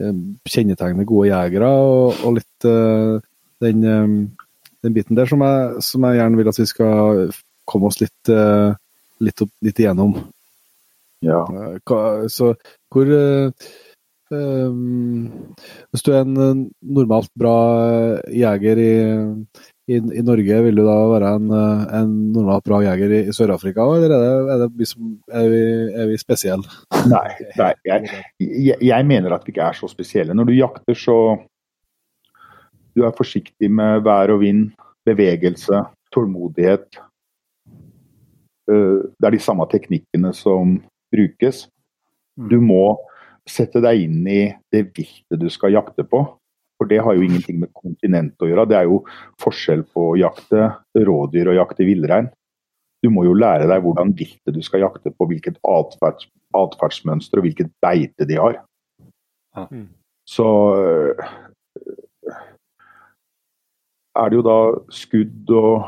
Eh, kjennetegner gode jegere, og, og litt den, den, biten der som jeg, som jeg, gjerne vil at vi skal komme oss litt uh, litt, opp, litt igjennom. Ja. Eh, Så hvor eh, eh, Hvis du er en eh, normalt bra eh, jeger i, i, i Norge, vil du da være en, eh, en normalt bra jeger i, i Sør-Afrika, eller er, det, er, det vi som, er, vi, er vi spesielle? Nei, nei jeg, jeg, jeg mener at vi ikke er så spesielle. Når du jakter, så Du er forsiktig med vær og vind, bevegelse, tålmodighet. Eh, Det er de samme teknikkene som brukes. Du må sette deg inn i det viltet du skal jakte på. For det har jo ingenting med kontinent å gjøre. Det er jo forskjell på å jakte rådyr og jakte villrein. Du må jo lære deg hvordan viltet du skal jakte på, hvilket atferds, atferdsmønster og hvilket beite de har. Mm. Så er det jo da skudd og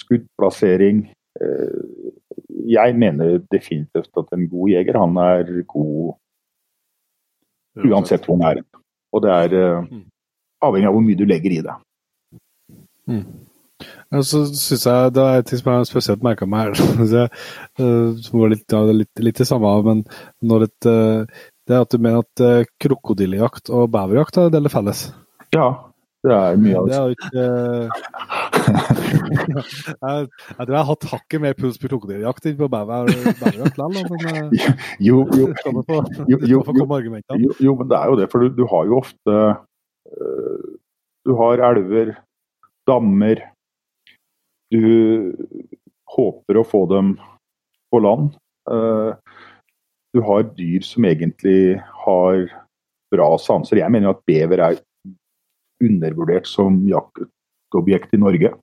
skuddplassering. Eh, Jeg mener definitivt at en god jeger, han er god uansett hvor han er. Og det er eh, Mm. avhengig av hvor mye du legger i det. Ja, så synes jeg Det er et ting som jeg spesielt merka meg her. eh, som var litt, ja, litt, litt det samme, men når eh, det er at du mener at krokodillejakt og beverjakt er en del felles. Ja, det er mye av Det eh, jeg, tror jeg har hatt hakket mer puls på krokodillejakt enn på bæverjakt beverjakt likevel, Jo, jo, jo, men det er jo det. For du, du har jo ofte uh, Du har elver, dammer. Du håper å få dem på land. Uh, du har dyr som egentlig har bra sanser. Jeg mener jo at bever er undervurdert som jaktobjekt i Norge.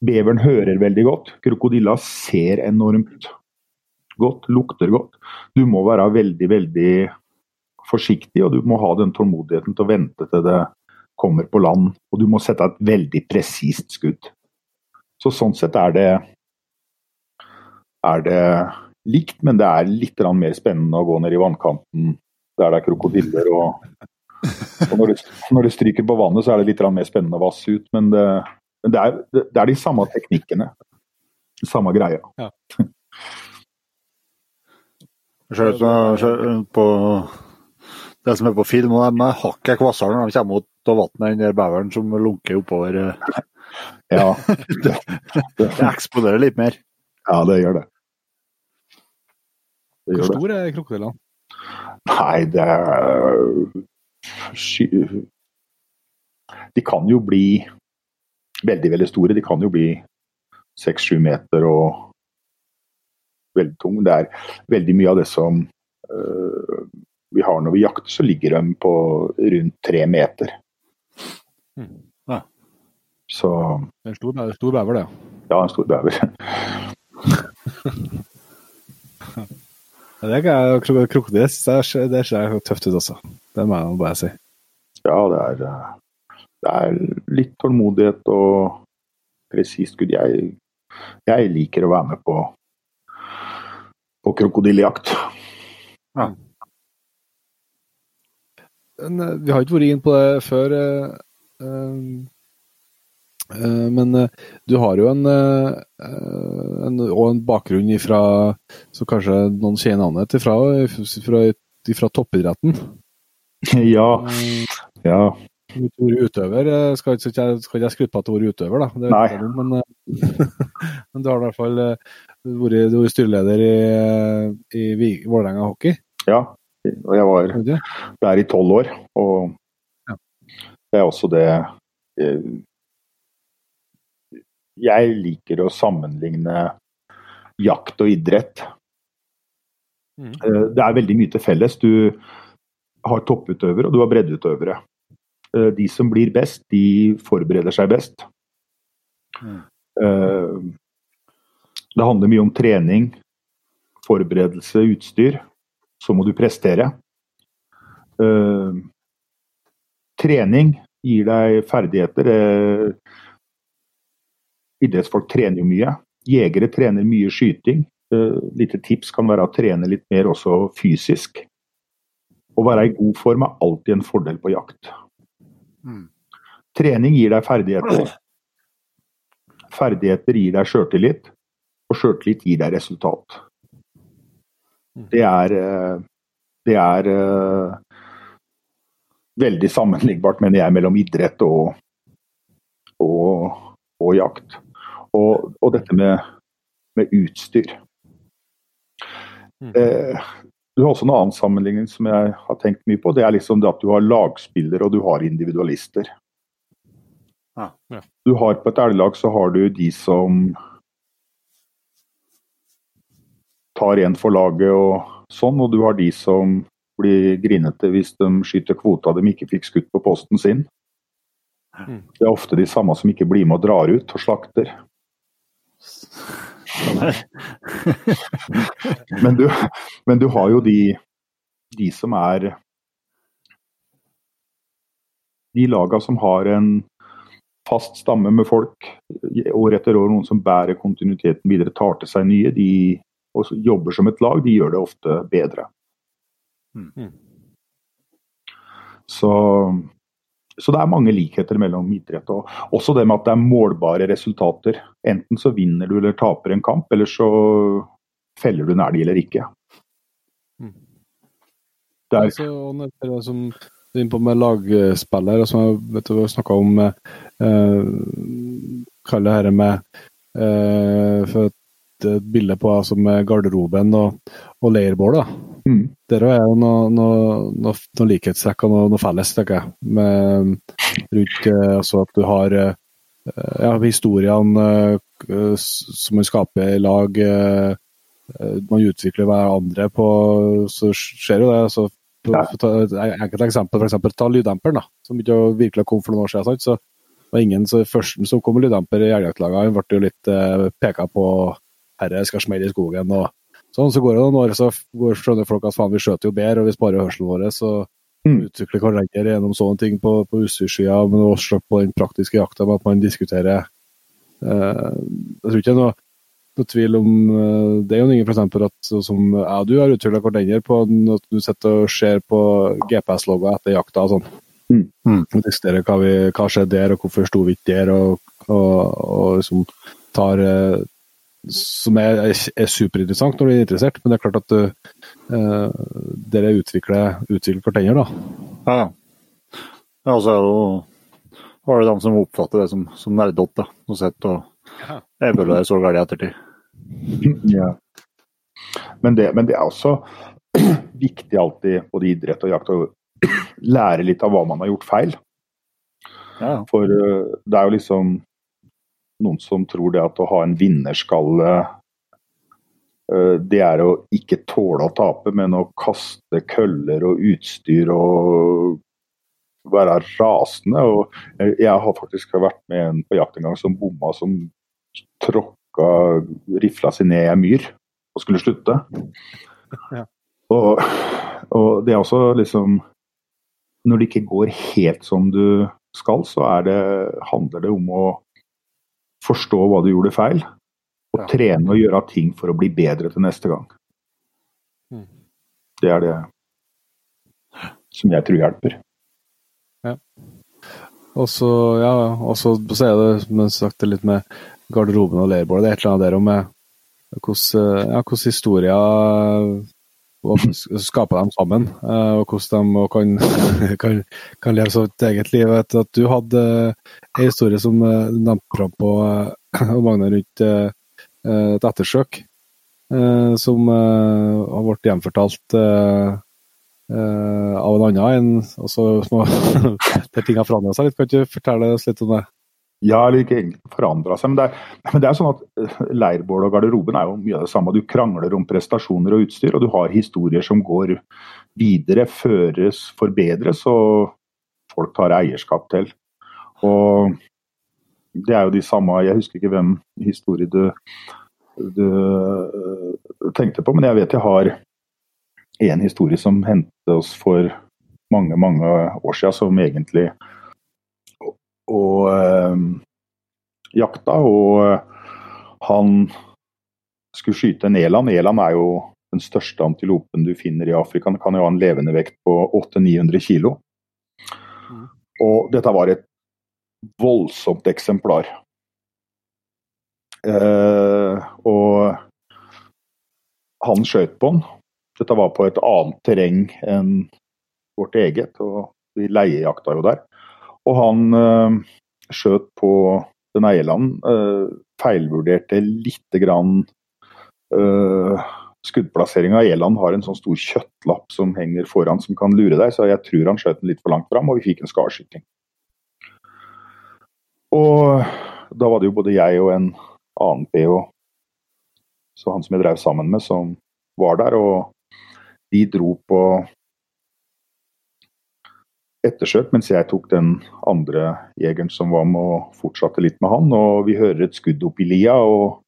Beveren hører veldig godt. Krokodilla ser enormt godt, lukter godt. Du må være veldig, veldig forsiktig, og du må ha den tålmodigheten til å vente til det kommer på land. Og du må sette et veldig presist skudd. Så sånn sett er det er det likt, men det er litt mer spennende å gå ned i vannkanten der det er krokodiller. Og, og når, du, når du, stryker på vannet, så er det litt mer spennende å vasse ut. Men det, men det, er, det, det er de samme teknikkene. Samme greia. Det ser ut som på det som er på film, og de er hakket kvassere når de kommer ut av vannet, den der beveren som lunker oppover. Ja, Det eksploderer litt mer. ja det gjør det. det, Hvor gjør det. stor er krokodillene? Nei, det er De kan jo bli veldig, veldig store. De kan jo bli seks-sju meter og veldig tung. Det er veldig mye av det som uh, vi har når vi jakter, så ligger de på rundt tre meter. Mm. Ja. Så En stor, stor bever, det. ja. en stor bever. Det er kro- krokodille. Det ser det ser tøft ut også. Det må jeg bare si. Ja, det er, eh, det er litt tålmodighet og presist skudd. Jeg, jeg liker å være med på, på krokodillejakt. Men, eh, Vi har ikke vært inn på det før, eh, men eh, du har jo en, eh, en, og en bakgrunn ifra, så kanskje noen kjenner navnet fra, fra, fra toppidretten. Ja, Eh, ja. Utøver, eh, skal ikke skal ikke jeg skryte på at du har vært utøver, da. Det Nei. jeg men, eh, men du har i hvert fall eh, vært, du vært styreleder i, i Vålerenga hockey. ja. Og jeg var der i tolv år, og Ja. det er også det Jeg liker å sammenligne jakt og idrett. Eh, Det er veldig mye til felles. Du har topputøvere og du har breddeutøvere. Eh, De som blir best, de forbereder seg best. Mhm. Eh, Det handler mye om trening, forberedelse, utstyr. Så må du prestere. Eh, trening gir deg ferdigheter. Idrettsfolk trener jo mye. Jegere trener mye skyting. Lite tips kan være å trene litt mer også fysisk. Å være i god form er alltid en fordel på jakt. Mm. Trening gir deg ferdigheter. Ferdigheter gir deg sjøltillit. og sjøltillit gir deg resultat. Det er, eh, det er uh, veldig sammenlignbart, mener jeg, mellom idrett og, og, og jakt. Og, og, dette med, med utstyr. Mm. Eh, du har også en annen sammenligning som jeg har tenkt mye på. Det er liksom det at du har lagspillere og du har individualister. Ja, ja. Du har På et elglag så har du de som tar en for laget og sånn, og du har de som blir grinete hvis de skyter kvota de ikke fikk skutt på posten sin. Mm. Det er ofte de samme som ikke blir med og drar ut og slakter. men, du, men du har jo de, de som er De laga som har en fast stamme med folk år etter år, noen som bærer kontinuiteten videre, tar til seg nye, de og jobber som et lag, de gjør det ofte bedre. Mm. Så så det er mange likheter mellom idrett og også det med at det er målbare resultater. Enten så vinner du eller taper en kamp, eller så feller du en elg eller ikke. Mm. Det er altså, det som du er inne på med lagspiller, som jeg vet du snakka om eh, Kall det dette med eh, for et bilde på altså, med garderoben og, og leirbål. da Mm. Der er jo noen noe, noe, noe likhetstrekk og noe, noe, felles, tenker jeg. Med, rundt eh, altså at du har eh, ja, historiene eh, som man skaper i lag. Man utvikler hverandre på Så skjer jo det. altså ta enkelt eksempel, f.eks. ta lyddemperen, da, som ikke virkelig kom for noen år siden. Sant? så var ingen så Førsten som kom med lyddemper i elgjaktlagene, ble jo litt eh, peka på herre skal smelle i skogen. og Sånn, så går det noen år, så går, skjønner folk at faen, vi skjøter jo bedre og vi sparer hørselen vår. Så mm. utvikler hverandre gjennom sånne ting på, på utstyrssida, men også på den praktiske jakta med at man diskuterer eh, Jeg tror ikke det er noe, noe tvil om eh, Det er jo ingen for at som jeg og du har utvikla hverandre på at du sitter og ser på GPS-logger etter jakta og sånn. Mm. Mm. Diskuterer hva, vi, hva skjedde der, og hvorfor sto vi ikke der, og, og, og liksom tar eh, som er, er, superinteressant når du er interessert, men det er klart at uh, dere utvikler, utvikler hverandre, da. Ja, ja. så er det jo var det de som oppfatter det som, som da, og sett og evaluerer så galt i ettertid. Ja. Men det, men det, er også viktig alltid, både i idrett og jakt, å lære litt av hva man har gjort feil. Ja. For uh, det er jo liksom noen som tror det at å ha en vinnerskalle eh, det er å ikke tåle å tape, men å kaste køller og utstyr og være rasende. Og jeg har faktisk vært med en på jakt en gang som bomma, som tråkka rifla si ned i ei myr og skulle slutte. Ja. Og, og, det er også liksom Når det ikke går helt som du skal, så det, handler det om å forstå hva du gjorde feil, og ja. trene og gjøre ting for å bli bedre til neste gang. Mm. Det er det som jeg tror hjelper. Ja. Og så ja, så er det som sagt litt med garderoben og leirbålet. Det er et eller annet der om hvordan, ja, hvordan historier skape dem sammen, eh, og hvordan de kan, kan, kan leve sitt eget liv. At du hadde en historie som eh, du nevnte fram på Magne rundt eh, et ettersøk, som har blitt gjenfortalt av en annen en. Altså, der ting har forandra seg litt. Kan du fortelle oss litt om det? Ja, eller ikke egentlig forandra seg. Men det, er, men det er sånn at eh, leirbål og garderoben er jo mye av det samme. Du krangler om prestasjoner og utstyr, og du har historier som går videre, føres, forbedres, og folk tar eierskap til. Og det er jo de samme Jeg husker ikke hvem historie du, du eh, tenkte på, men jeg vet jeg har en historie som hendte oss for mange, mange år siden, som egentlig og eh, jakta. Og han skulle skyte en eland. Eland er jo den største antilopen du finner i Afrika. Den kan jo ha en levende vekt på 800-900 kilo. Mm. Og dette var et voldsomt eksemplar. Eh, og han skjøt på den. Dette var på et annet terreng enn vårt eget, og vi leiejakta jo der. Og han eh, skjøt på den Eieland. Eh, feilvurderte lite grann eh, skuddplasseringa. Eland har en sånn stor kjøttlapp som henger foran som kan lure deg, så jeg tror han skjøt den litt for langt fram, og vi fikk en skarskyting. Og da var det jo både jeg og en annen PH, så han som jeg drev sammen med, som var der. Og de dro på ettersøk, mens jeg tok den andre jegeren som var med og fortsatte litt med han. Og vi hører et skudd opp i lia, og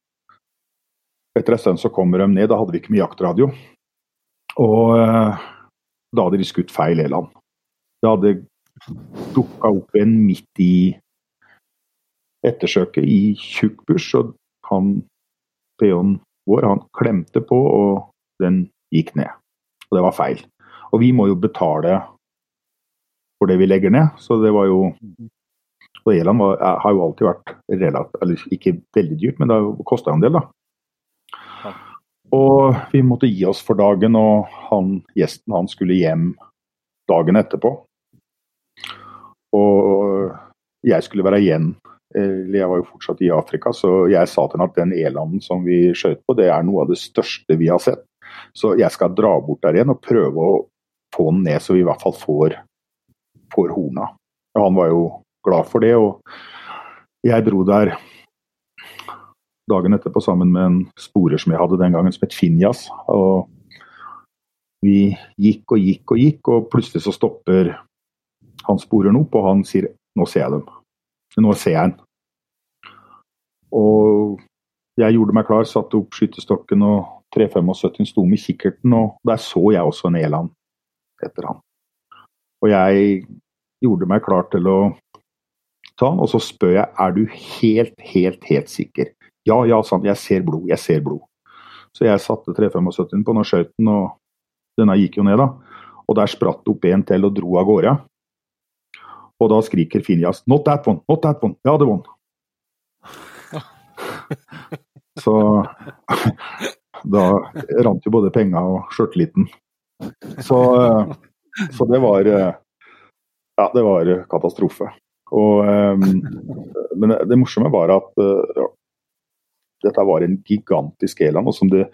etter en stund så kommer de ned. Da hadde vi ikke mye jaktradio. Og eh, da hadde de skutt feil eland. Det hadde dukka opp en midt i ettersøket i tjukk bush, og han peonen vår han klemte på, og den gikk ned. Og det var feil. Og vi må jo betale for det vi legger ned, så det var jo Og Eland var, har jo alltid vært relativt, eller ikke veldig dyrt, men det kosta en del, da. Og vi måtte gi oss for dagen, og han, gjesten han skulle hjem dagen etterpå. Og jeg skulle være igjen. Eller jeg var jo fortsatt i Afrika, så jeg sa til ham at den elanden som vi skjøt på, det er noe av det største vi har sett. Så jeg skal dra bort der igjen og prøve å få den ned, så vi i hvert fall får, får horna. Og han var jo glad for det, og jeg dro der dagen etterpå sammen med en sporer som jeg hadde den gangen, som het Finjas. Og vi gikk og gikk og gikk, og plutselig så stopper han sporeren opp, og han sier 'nå ser jeg dem'. Nå ser jeg den. Og jeg gjorde meg klar, satte opp skytestokken og 375 sto med kikkerten, og der så jeg også en eland etter han. Og jeg gjorde meg klar til å ta den. og så spør jeg er du helt, helt, helt sikker. Ja, ja, sant, jeg ser blod, jeg ser blod. Så jeg satte 375 på, når skjøt den, og denne gikk jo ned, da. Og der spratt det opp en til og dro av gårde. Og da skriker Finjas 'not that one', 'not that one'. Ja, det var Så da rant jo både penger og sjøltilliten. Så, så, det var Ja, det var katastrofe. Og, men det morsomme var at ja, dette var en gigantisk eland. og som det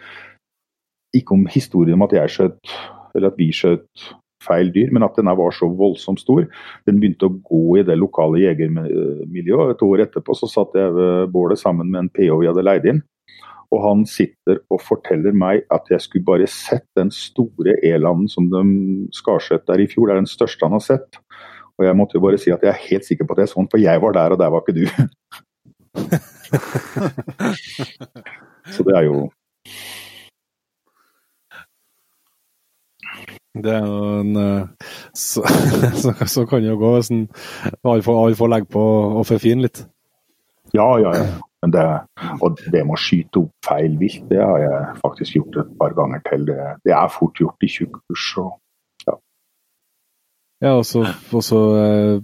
Ikke om historien om at jeg skjøt, eller at vi skjøt feil dyr, men at denne var så voldsomt stor. Den begynte å gå i det lokale jegermiljøet. Et år etterpå så satt jeg ved bålet sammen med en PH vi hadde leid inn. Og han sitter og forteller meg at jeg skulle bare sett den store elanden som de skadskjøt der i fjor. Det er den største han har sett. Og jeg måtte jo bare si at jeg er helt sikker på at det er sånn, for jeg var der, og der var ikke du. så det er jo Det er jo en eh, Så, så, så kan det jo gå hvis en får legge på og forfine litt. Ja, ja, ja. Men det, og det med å skyte opp feil vilt, det har jeg faktisk gjort et par ganger til. Det, det er fort gjort i tjukk bush. ja. ja, og så, og så eh,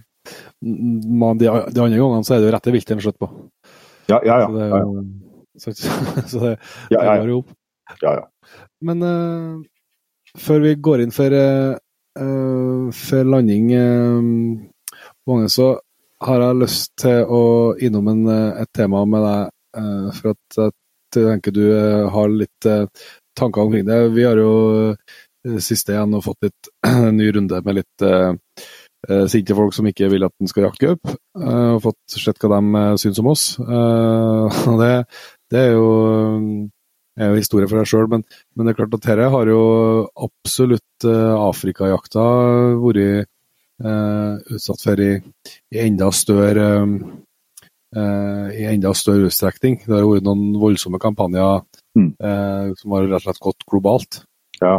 de, de, andre gangene så er det jo rette viltet en skjøt på. Ja, ja, ja. Så det, ja, ja. Så, så det, ja, ja, jo opp. Ja, ja. Men uh, før vi går inn for, uh, for landing, uh, mange, så har jeg lyst til å innom en, et tema med deg. Uh, for at jeg tenker du har litt tanker omkring det. Vi har jo siste igjen fått litt ny runde med litt sinte folk som ikke vil at den skal jakte gaup. og fått sett hva de syns om oss. og det, det er jo er jo historie for deg sjøl, men, men, det er klart at dette har jo absolutt uh, Afrikajakta vært utsatt for i, i enda større uh, i enda større utstrekning. Det har vært noen voldsomme kampanjer mm. som har rett og slett gått globalt. Ja.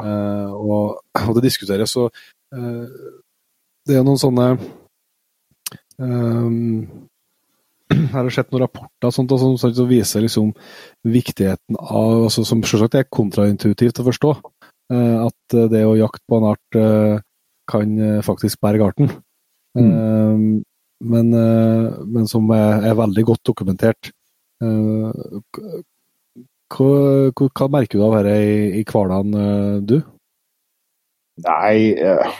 Og, og, det diskuteres, så det er noen sånne um, jeg har sett noen rapporter sånt, som, som viser liksom viktigheten av altså, Som selvsagt er kontraintuitivt å forstå. Eh, at eh, det å jakte på en art eh, kan eh, faktisk berge arten. Mm. Eh, men, eh, men, som er, er, veldig godt dokumentert hva, hva, hva, merker du av dette i, i hverdagen, uh, du? Nei uh,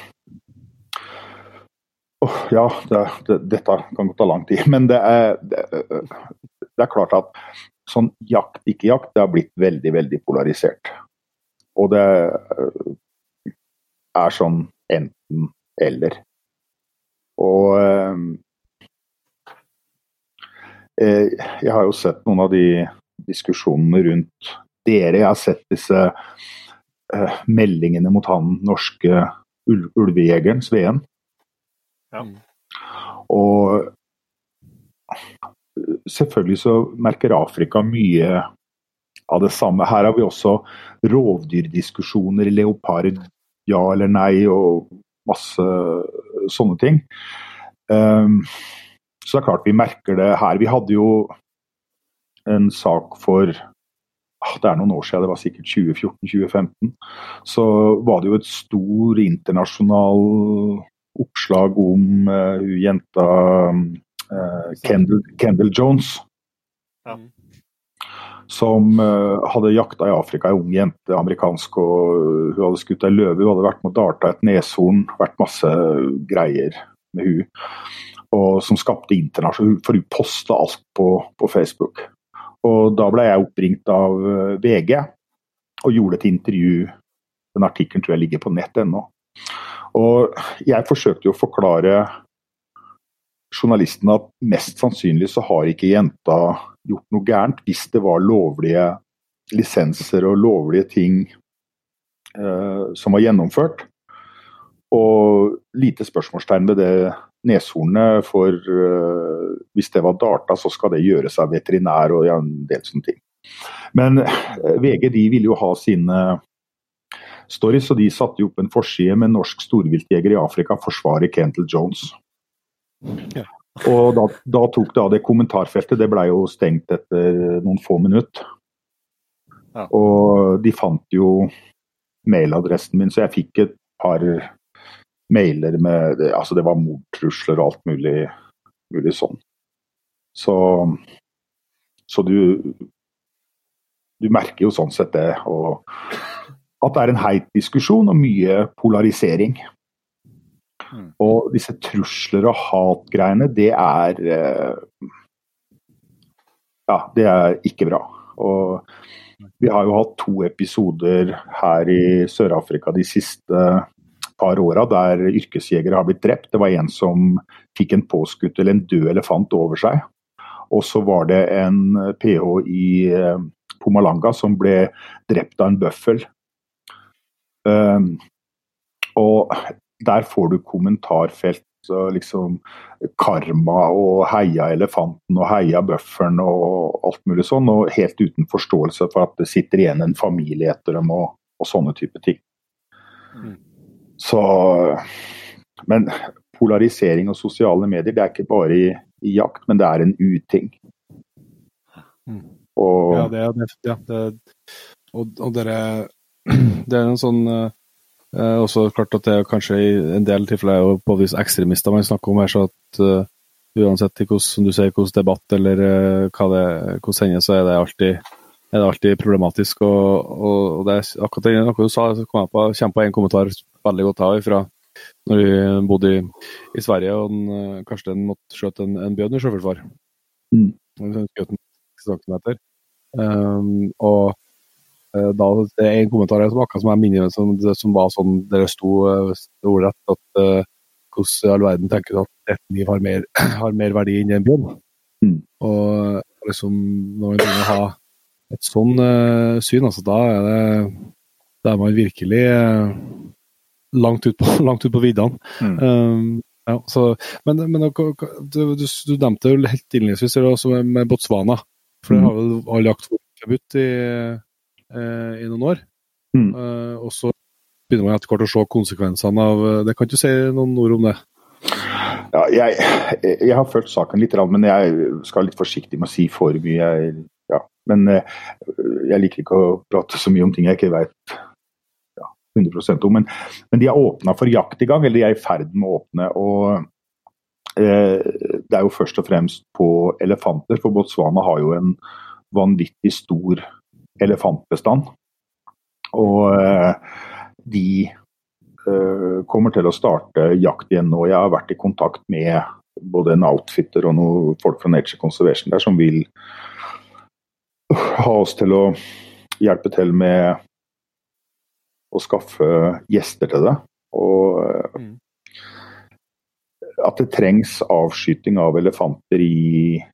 oh, Ja, det, det, dette kan gå ta lang tid. Men det er, det, det er klart at sånn jakt, ikke jakt, det har blitt veldig, veldig polarisert. Og det er sånn enten-eller. Og Eh, jeg har jo sett noen av de diskusjonene rundt dere. Jeg har sett disse eh, meldingene mot han norske ul ulvejegeren, Sveen. Ja. Og selvfølgelig så merker Afrika mye av det samme. Her har vi også rovdyrdiskusjoner, leopard, ja eller nei, og masse sånne ting. Um, så det er klart vi merker det her. Vi hadde jo en sak for ah, det er noen år siden, det var sikkert 2014-2015. Så var det jo et stor internasjonal oppslag om uh, jenta uh, Kendal, Kendall, Jones. Ja. Som uh, hadde jakta i Afrika, ei ung jente, amerikansk, og hun hadde skutt ei løve. Hun hadde vært med og darta et neshorn, vært masse greier med hun og som skapte internasjonal For hun posta alt på, på, Facebook. Og Da ble jeg oppringt av eh, VG og gjorde et intervju. Den artikkelen tror jeg ligger på nett ennå. Og jeg forsøkte jo å forklare journalisten at mest sannsynlig så har ikke jenta gjort noe gærent hvis det var lovlige lisenser og lovlige ting eh, som var gjennomført. Og lite spørsmålstegn ved det neshornet, for eh, hvis det var darta, så skal det gjøres av veterinær og en del sånne ting. Men eh, VG de ville jo ha sine stories, og de satte jo opp en forside med norsk storviltjeger i Afrika forsvarer Kentel Jones. Og da, da, tok det av det kommentarfeltet, det ble jo stengt etter noen få minutter. Ja. Og de fant jo mailadressen min, så jeg fikk et par mailer med Altså, det var mordtrusler og alt mulig, mulig sånn. Så, så du Du merker jo sånn sett det. Og at det er en heit diskusjon og mye polarisering. Mm. Og disse trusler og hatgreiene, det er eh, Ja, det er ikke bra. Og vi har jo hatt to episoder her i Sør-Afrika de siste par åra der yrkesjegere har blitt drept. Det var en som fikk en påskutt eller en død elefant over seg. Og så var det en ph i eh, Pumalanga som ble drept av en bøffel. Um, og der får du kommentarfelt så liksom karma og heia elefanten og heia bøffelen og alt mulig sånn, og helt uten forståelse for at det sitter igjen en familie etter dem og, og sånne type ting. Mm. Så Men polarisering og sosiale medier, det er ikke bare i, i jakt, men det er en uting. Mm. Og, ja, det det. Ja, det og, og dere, det er en sånn eh, også klart at det er kanskje i en del tilfeller er jo påvist ekstremister man snakker om her, så at uh, uansett hvordan du sier hvordan debatt eller uh, hva det hvordan sendes, så er det alltid er det alltid problematisk. Og, og, og det er akkurat det noe du sa, så kom jeg på, kommer på en kommentar veldig godt av fra når vi bodde i, i Sverige og den, eh, kanskje den måtte skjøte en, en bjørn i sjøforsvar. Mm. Um, og da det er en kommentar som akkurat som jeg minner som, som var sånn der det sto uh, ordrett at uh, hvordan i all verden tenker du at et liv har mer, har mer verdi enn en bjørn? Mm. Og liksom når man begynner å ha et sånn uh, syn, altså da er det da er man virkelig uh, langt ut på, langt ut på viddene. Mm. Um, ja, men, men du, du, du, nevnte jo helt innledningsvis med, med Botswana. For det mm. har vel all jakt forbudt i, uh, i noen år. Mm. og så begynner man etter hvert å se konsekvensene av det. Kan du si noen ord om det? Ja, jeg, jeg, har fulgt saken litt, men jeg skal litt forsiktig med å si for mye. Jeg men eh, jeg liker ikke å prate så mye om ting jeg ikke vet ja, 100 om. Men, men de har åpna for jakt i gang, eller de er i ferd med å åpne. og Eh, det er jo først og fremst på elefanter, for Botswana har jo en vanvittig stor elefantbestand. Og eh, de eh, kommer til å starte jakt igjen nå. Jeg har vært i kontakt med både en outfitter og noen folk fra Nature Conservation der som vil ha oss til å hjelpe til med å skaffe gjester til det. Og mm. at det trengs avskyting av elefanter i eh,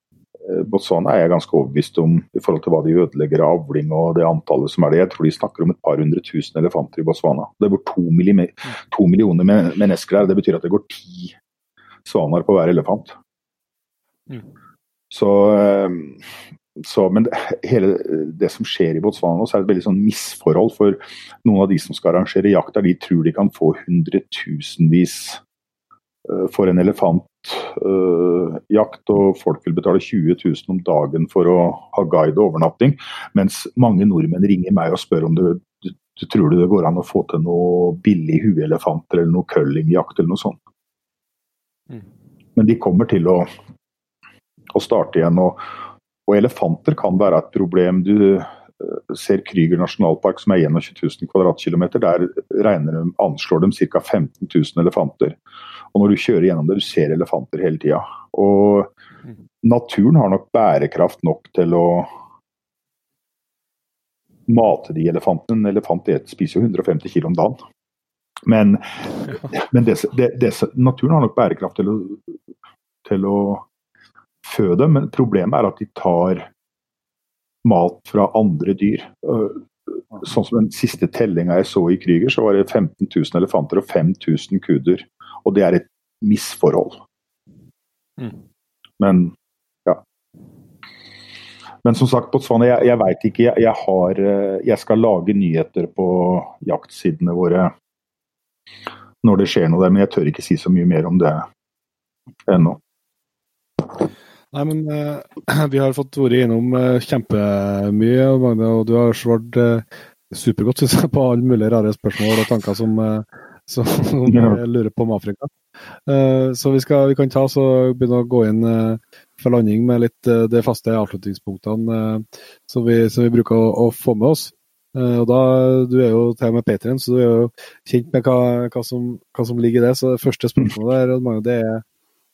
Botswana er jeg ganske overbevist om i forhold til hva de ødelegger av avling og det antallet som er det. Jeg tror de snakker om et par hundre tusen elefanter i Botswana. Det bor to, to millioner mennesker her. Det betyr at det går ti svaner på hver elefant. Mm. Så, eh, så, men hele det som skjer i Botswana nå, så er det et veldig sånn misforhold. For noen av de som skal arrangere jakta, de tror de kan få hundretusenvis for en elefantjakt. Uh, og folk vil betale 20 000 om dagen for å ha guide og overnatting. Mens mange nordmenn ringer meg og spør om det, du, du tror du det går an å få til noe billig hueelefanter eller noe curlingjakt eller noe sånt. Mm. Men de kommer til å, å starte igjen. og og elefanter kan være et problem. Du eh, ser Krüger nasjonalpark som er 21 000 kvadratkilometer. Der regner de, anslår de ca. 15 000 elefanter. Og når du kjører gjennom det, du ser elefanter hele tida. Og naturen har nok bærekraft nok til å mate de elefantene. En elefant spiser jo 150 kg om dagen. Men, men det, det, det, naturen har nok bærekraft til å, til å fø dem, men problemet er at de tar mat fra andre dyr. Sånn som Den siste tellinga jeg så i Krüger, så var det 15 000 elefanter og 5000 kuder. Og det er et misforhold. Mm. Men ja. Men som sagt, Botswana, jeg, jeg veit ikke. Jeg, jeg, har, jeg skal lage nyheter på jaktsidene våre når det skjer noe der, men jeg tør ikke si så mye mer om det ennå. Nei, men uh, vi har fått vært innom uh, kjempemye, Magne, og du har svart uh, supergodt synes jeg, på alle mulige rare spørsmål og tanker som, som, som jeg lurer på om Afrika. så vi, skal, vi, kan ta så begynne å gå inn for landing med litt de faste avslutningspunktene som vi, som, vi, bruker å, å, få med oss. og da, Du er jo til og med Patrion, så du er jo kjent med hva, hva, som, hva, som, ligger i det. Så det første spørsmålet der, det er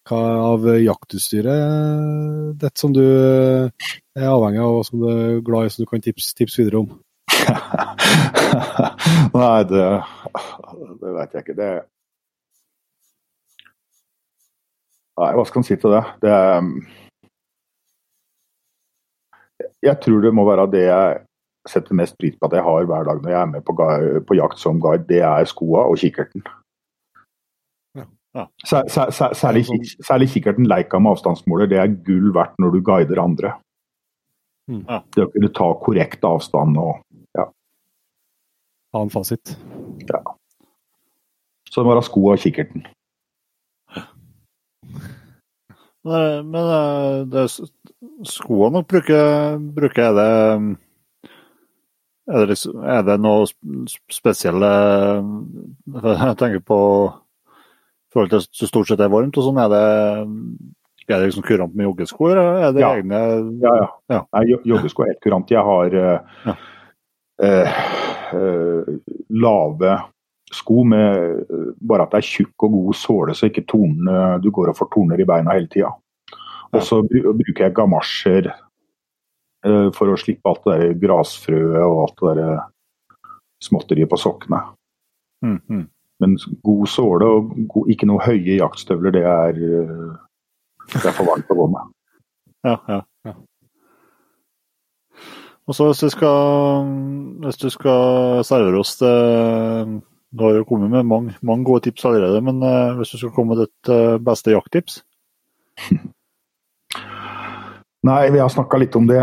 hva av jaktutstyret det som du er avhengig av og som du er glad i, som du kan tipse, tips videre om? Nei, det, det vet jeg ikke. Det Nei, hva skal en si til det? det jeg tror det må være det jeg setter mest pris på at jeg har hver dag når jeg er med på, på jakt som guide. Det er skoa og kikkerten. Ja. Særlig, særlig kikkerten Leica med avstandsmåler, det er gull verdt når du guider andre. Mm. Ja. Det å kunne ta korrekt avstand og. Ha en fasit. Ja. Så det må være skoa og kikkerten. Men eh, det, skoene nok bruker, bruker er det er det, er det noe spesielle Jeg tenker på i forhold til at det stort sett er varmt og sånn, er det, er det liksom kurant med joggesko, eller er det ja. egne Ja, ja. ja. Nei, joggesko er helt kurant. Jeg har uh, uh, uh, lave sko med bare at det er tjukk og god såle, så ikke torne, du går og får torner i beina hele tida. Og så bruker jeg gamasjer for å slippe alt det der grasfrøet og alt det der småtteriet på sokkene. Mm, mm. Men god såle og god, ikke noe høye jaktstøvler, det er, eh, det er for varmt å gå med. Ja, ja, ja. Og så hvis du skal, hvis du skal servere oss det Du har jo kommet med mange, mange gode tips allerede, men uh, hvis du skal komme med ditt uh, beste jakttips? Nei, vi har snakka litt om det.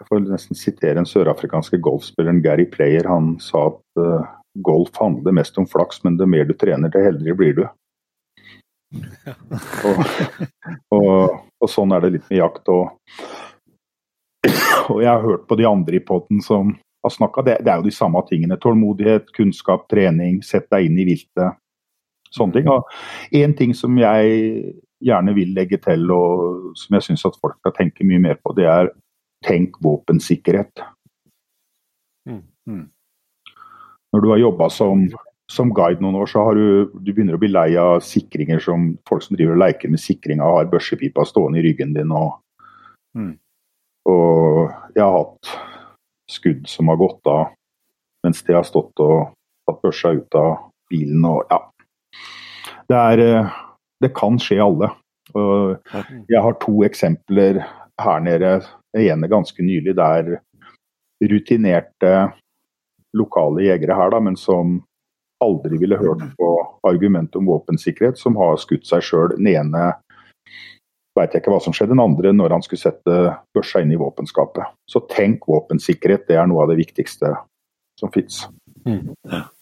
Jeg får nesten sitere en sørafrikanske golfspilleren Gary Player. Han sa at uh, golf handler mest om flaks, men det mer du trener, det heldigere blir du. og, og, og, sånn er det litt med jakt. Og, og jeg har hørt på de andre i poden som har snakka, det, det, er jo de samme tingene. Tålmodighet, kunnskap, trening, sett deg inn i viltet. sånne ting. Og en ting som jeg gjerne vil legge til, og som jeg syns at folk skal tenke mye mer på, det er tenk våpensikkerhet. Mm. Mm. Når du har jobba som, som, guide noen år, så har du, du begynner å bli lei av sikringer som folk som driver og leker med sikringa, har børsepipa stående i ryggen din. Og, mm. Jeg har hatt skudd som har gått av mens de har stått og tatt børsa ut av bilen og ja. Det er Det kan skje alle. Og jeg har to eksempler her nede. Det ene ganske nylig der rutinerte lokale jegere her, da, men som aldri ville hørt på argumentet om våpensikkerhet, som har skutt seg sjøl. Den ene veit jeg ikke hva som skjedde, den andre når han skulle sette børsa inn i våpenskapet. Så tenk våpensikkerhet, det er noe av det viktigste som fins. Mm. Ja.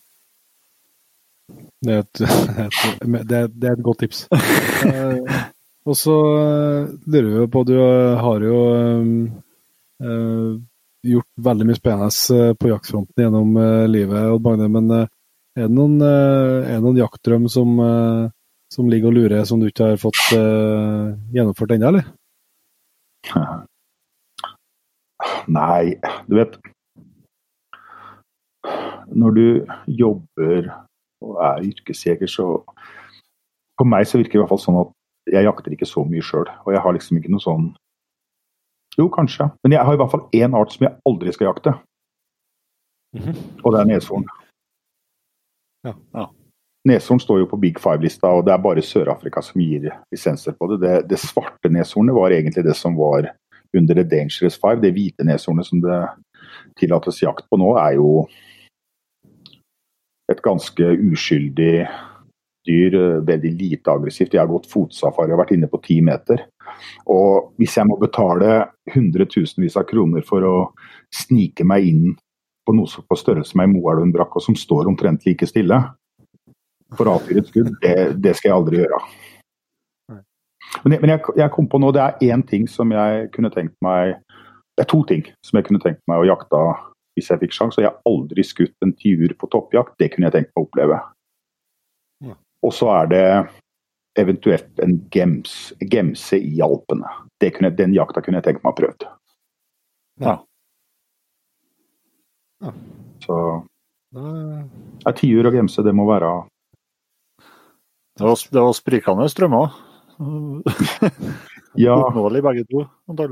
Det, er et, det, er, det er et, godt tips. uh, og så uh, lurer vi på Du har jo uh, gjort veldig mye spennende på jaktfronten gjennom livet, Odd Magne. Men er det noen, er det noen jaktdrøm som, som, ligger og lurer, som du ikke har fått gjennomført ennå, eller? Nei, du vet Når du jobber og er yrkesjeger, så På meg så virker det i hvert fall sånn at jeg jakter ikke så mye sjøl. Og jeg har liksom ikke noe sånn Jo, kanskje. Men jeg har i hvert fall én art som jeg aldri skal jakte. Mm -hmm. Og det er neshorn. Ja. ja. Neshorn står jo på Big Five-lista, og det er bare Sør-Afrika som gir lisenser på det. det. det. svarte neshornet var egentlig det som var under The Dangerous Five. Det hvite neshornet som det tillates jakt på nå, er jo et ganske uskyldig dyr, veldig lite aggressivt. Jeg har gått fotsafari og vært inne på ti meter. Og hvis jeg må betale hundretusenvis av kroner for å snike meg inn på noe på størrelse med ei Moelven-brakk, og som står omtrent like stille, for å avfyre et skudd, det, det, skal jeg aldri gjøre. Men, men jeg, jeg, kom på nå, det er én ting som jeg kunne tenkt meg Det er to ting som jeg kunne tenkt meg å jakte hvis jeg fikk sjanse. Og jeg har aldri skutt en tiur på toppjakt. Det kunne jeg tenkt meg å oppleve. Og så er det eventuelt en gems, gemse i Alpene. Kunne, den jakta kunne jeg tenkt meg å prøve. Ja. ja. Så ja, Tiur og gemse, det må være Det var, det var sprikende strømmer? ja. Oppnåelig begge to?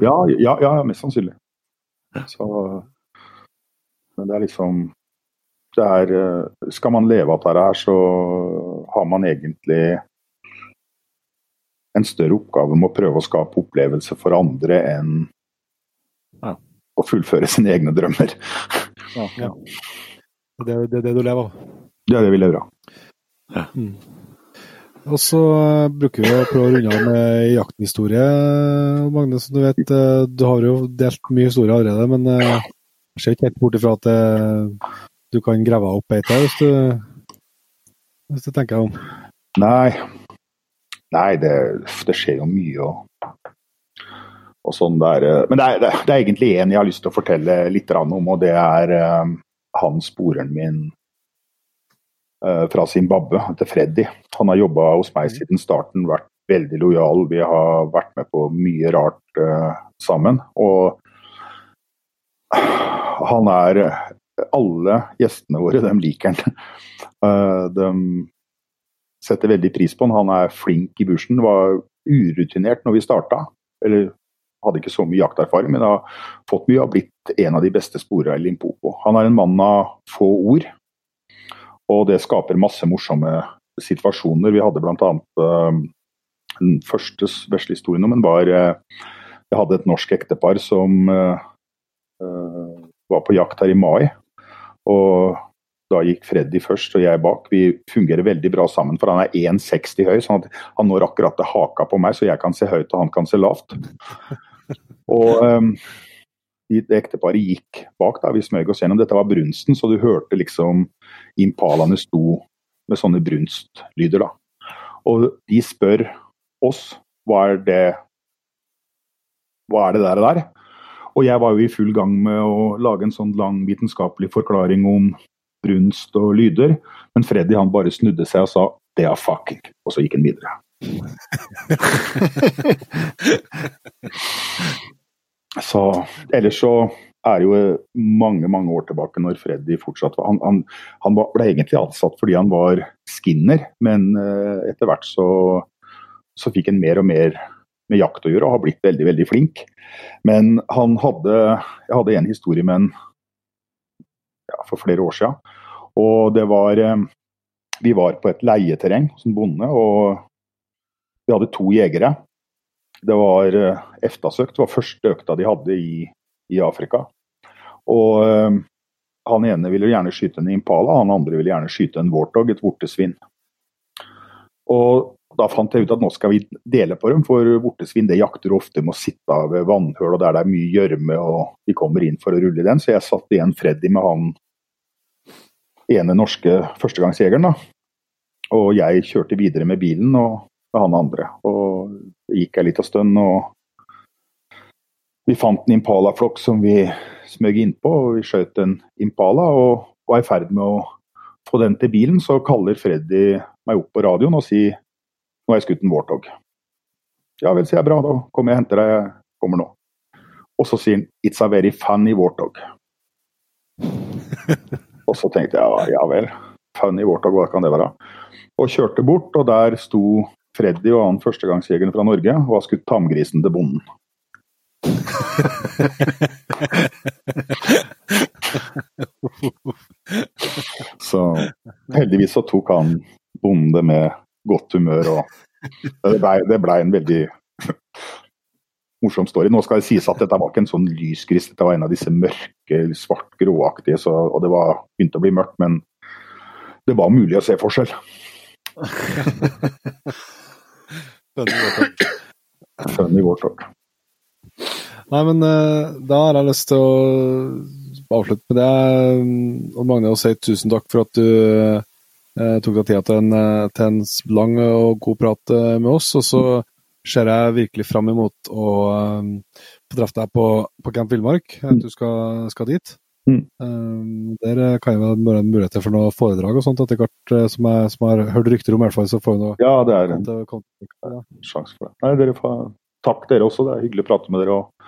Ja, ja, ja, mest sannsynlig. Så men det er liksom det er, eh, Skal man leve av dette her, så har man egentlig en større oppgave med å prøve å skape opplevelse for andre enn ja. å fullføre sine egne drømmer. Ja, ja. Det, er, det, det du lever av? Det er det vi lever av. Ja. Mm. Og så eh, bruker vi å prøve å runde av med jakthistorie, Magne. Som du vet, eh, du har jo delt mye historie allerede, men jeg ser ikke helt bort ifra at eh, du kan grave opp ei hvis, hvis du tenker om. Nei, Nei det, det, skjer jo mye og, og sånn der. Eh, men det er, det, er egentlig én jeg har lyst til å fortelle litt om, og det er han sporeren min fra Zimbabwe, til Freddy. Han har jobba hos meg siden starten, vært veldig lojal. Vi har vært med på mye rart uh, sammen. Og han er Alle gjestene våre, de liker han. Uh, de setter veldig pris på han. Han er flink i bushen. Var urutinert når vi starta. Eller hadde ikke så mye jakterfaring, men har fått mye og blitt en av de beste sporene i Limpopo. Han er en mann av få ord, og det skaper masse morsomme situasjoner. Vi hadde bl.a. Uh, den første vesle historien om en var uh, Jeg hadde et norsk ektepar som uh, var på jakt her i mai. Og da gikk Freddy først og jeg bak. Vi fungerer veldig bra sammen, for han er 1,60 høy. sånn at han når akkurat til haka på meg, så jeg kan se høyt og han kan se lavt. Og um, det ekteparet gikk bak, da, vi smøg oss gjennom. Dette var brunsten, så du hørte liksom impalaene sto med sånne brunstlyder. da. Og de spør oss hva er det hva er det der, der? Og jeg var jo i full gang med å lage en sånn lang vitenskapelig forklaring om brunst og lyder. Men Freddy han bare snudde seg og sa det er fucking. Og så gikk han videre. så ellers så er jo mange mange år tilbake når Freddy fortsatt var Han, han, han ble egentlig ansatt fordi han var skinner, men uh, etter hvert så, så fikk han mer og mer med jakt å gjøre og har blitt veldig veldig flink. Men han hadde Jeg hadde en historie med en ja, for flere år siden. Og det var uh, Vi var på et leieterreng som bonde, og vi hadde to jegere. Det var uh, EFTA-søkt, det var første økta de hadde i i Afrika. Og øh, han ene ville gjerne skyte en impala, han andre ville gjerne skyte en warthog, et vortesvin. Og da fant jeg ut at nå skal vi dele på dem, for vortesvin det jakter ofte med å sitte ved vannhøl og der det er mye gjørme og de kommer inn for å rulle den. Så jeg satt igjen Freddy med han ene norske førstegangsjegeren. da. Og jeg kjørte videre med bilen og med han andre. Og gikk ei lita stund, og vi fant en impalaflokk som vi smøg innpå, og vi skjøt en impala. Og var i ferd med å få den til bilen, så kaller Freddy meg opp på radioen og sier nå har jeg skutt en Warthog. Ja vel, sier jeg. Bra, da kommer jeg og henter deg. Jeg kommer nå. Og så sier han 'It's a very funny Warthog'. og så tenkte jeg ja, vel, funny Warthog, hva kan det være? Og kjørte bort, og der sto Freddy og annen førstegangsjeger fra Norge og har skutt tamgrisen til bonden. så heldigvis så tok han bonde med godt humør, og det blei ble en veldig morsom story. Nå skal det sies at dette var ikke en sånn lysgris, dette var en av disse mørke, svart gråaktige, så, og det var begynte å bli mørkt, men det var mulig å se forskjell. Funny Warthog. Nei, men uh, da har jeg lyst til å avslutte med det. Og Magne, og si tusen takk for at du uh, tok deg tida til en, uh, til en lang og god prat med oss. Og så ser jeg virkelig fram imot å få treffe deg på, på Camp Villmark, at du skal, skal dit. Mm. Um, der kan jo være muligheter for noe foredrag og sånt etter hvert, som jeg, som jeg har hørt rykter om. i hvert fall, så får vi noe Ja, det er en en sjanse for det. Nei, dere får, takk dere også, det er hyggelig å prate med dere. og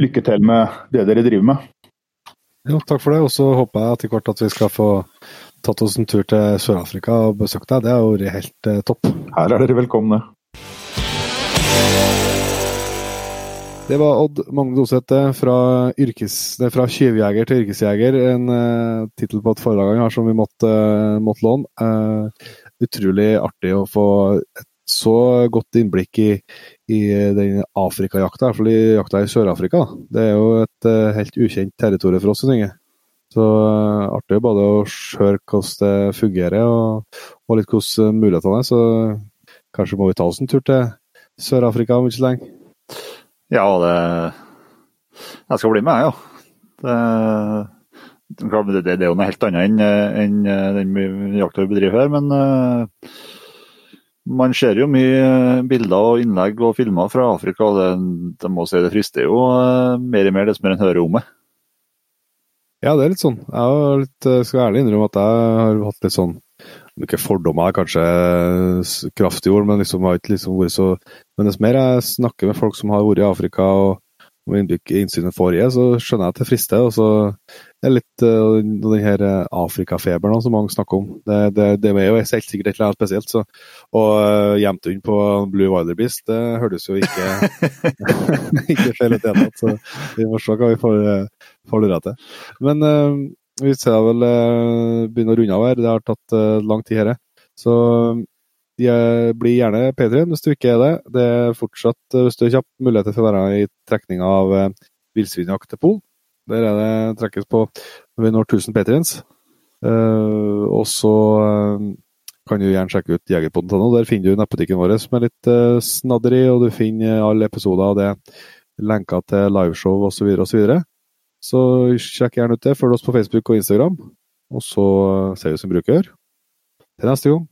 lykke til med det dere driver med. Jo, takk for det. Og så håper jeg etter hvert at vi skal få tatt oss en tur til Sør-Afrika og besøkt deg. Det har vært helt eh, topp. Her er dere velkomne. Det var Odd Magne Doseth fra, yrkes, fra tjuvjeger til yrkesjeger. En uh, tittel på et foredrag han har som vi måtte, uh, måtte låne. Uh, utrolig artig å få et så godt innblikk i, i den Afrikajakta, iallfall i jakta i Sør-Afrika. Det er jo et uh, helt ukjent territorium for oss, synes jeg. Så uh, artig både å høre hvordan det fungerer, og, og litt hvordan mulighetene er. Så kanskje må vi ta oss en tur til Sør-Afrika om ikke så lenge. Ja, det Jeg skal bli med, ja. Det, det, det, er jo noe helt annet enn, enn den jakta vi bedriver her, men uh, man ser jo mye bilder og innlegg og filmer fra Afrika, og det, det må si det frister jo uh, mer og mer dess mer en hører om det. Ja, det er litt sånn. Jeg litt, eh, skal ærlig innrømme at jeg har hatt litt sånn Ikke fordommer er kanskje kraftig ord, men liksom har ikke liksom vært så Men dess mer jeg snakker med folk som har vært i Afrika og og innblikk i innsynet får i, så skjønner jeg at det frister. Og så er det litt uh, den her uh, Afrikafeberen som mange snakker om. Det, det, det er jo helt sikkert et eller annet spesielt. Så, og uh, Hjemtun på Blue Wilder Beast, det hørtes jo ikke, ikke feil ut i det hele tatt. Så vi får se hva vi får, uh, får lura til. Men uh, vi ser vel uh, begynne å runde av her. Det har tatt lang tid, dette. Så bli gjerne P3 hvis du ikke er det. Det er fortsatt, eh, hvis du er kjapp, muligheter for å være i trekninga av uh, villsvinjakt til Pol. Der er det trekkes på når vi når 1000 P3-ens. Uh, og så uh, kan du gjerne sjekke ut Jegerpoden.no. Der finner du nettbutikken vår med litt uh, snadderi, og du finner alle episoder av det. Lenker til liveshow osv. osv. Så, videre. så sjekk gjerne ut det. Følg oss på Facebook og Instagram. Og så ser vi som bruker. Til neste gang.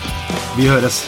Vi høres.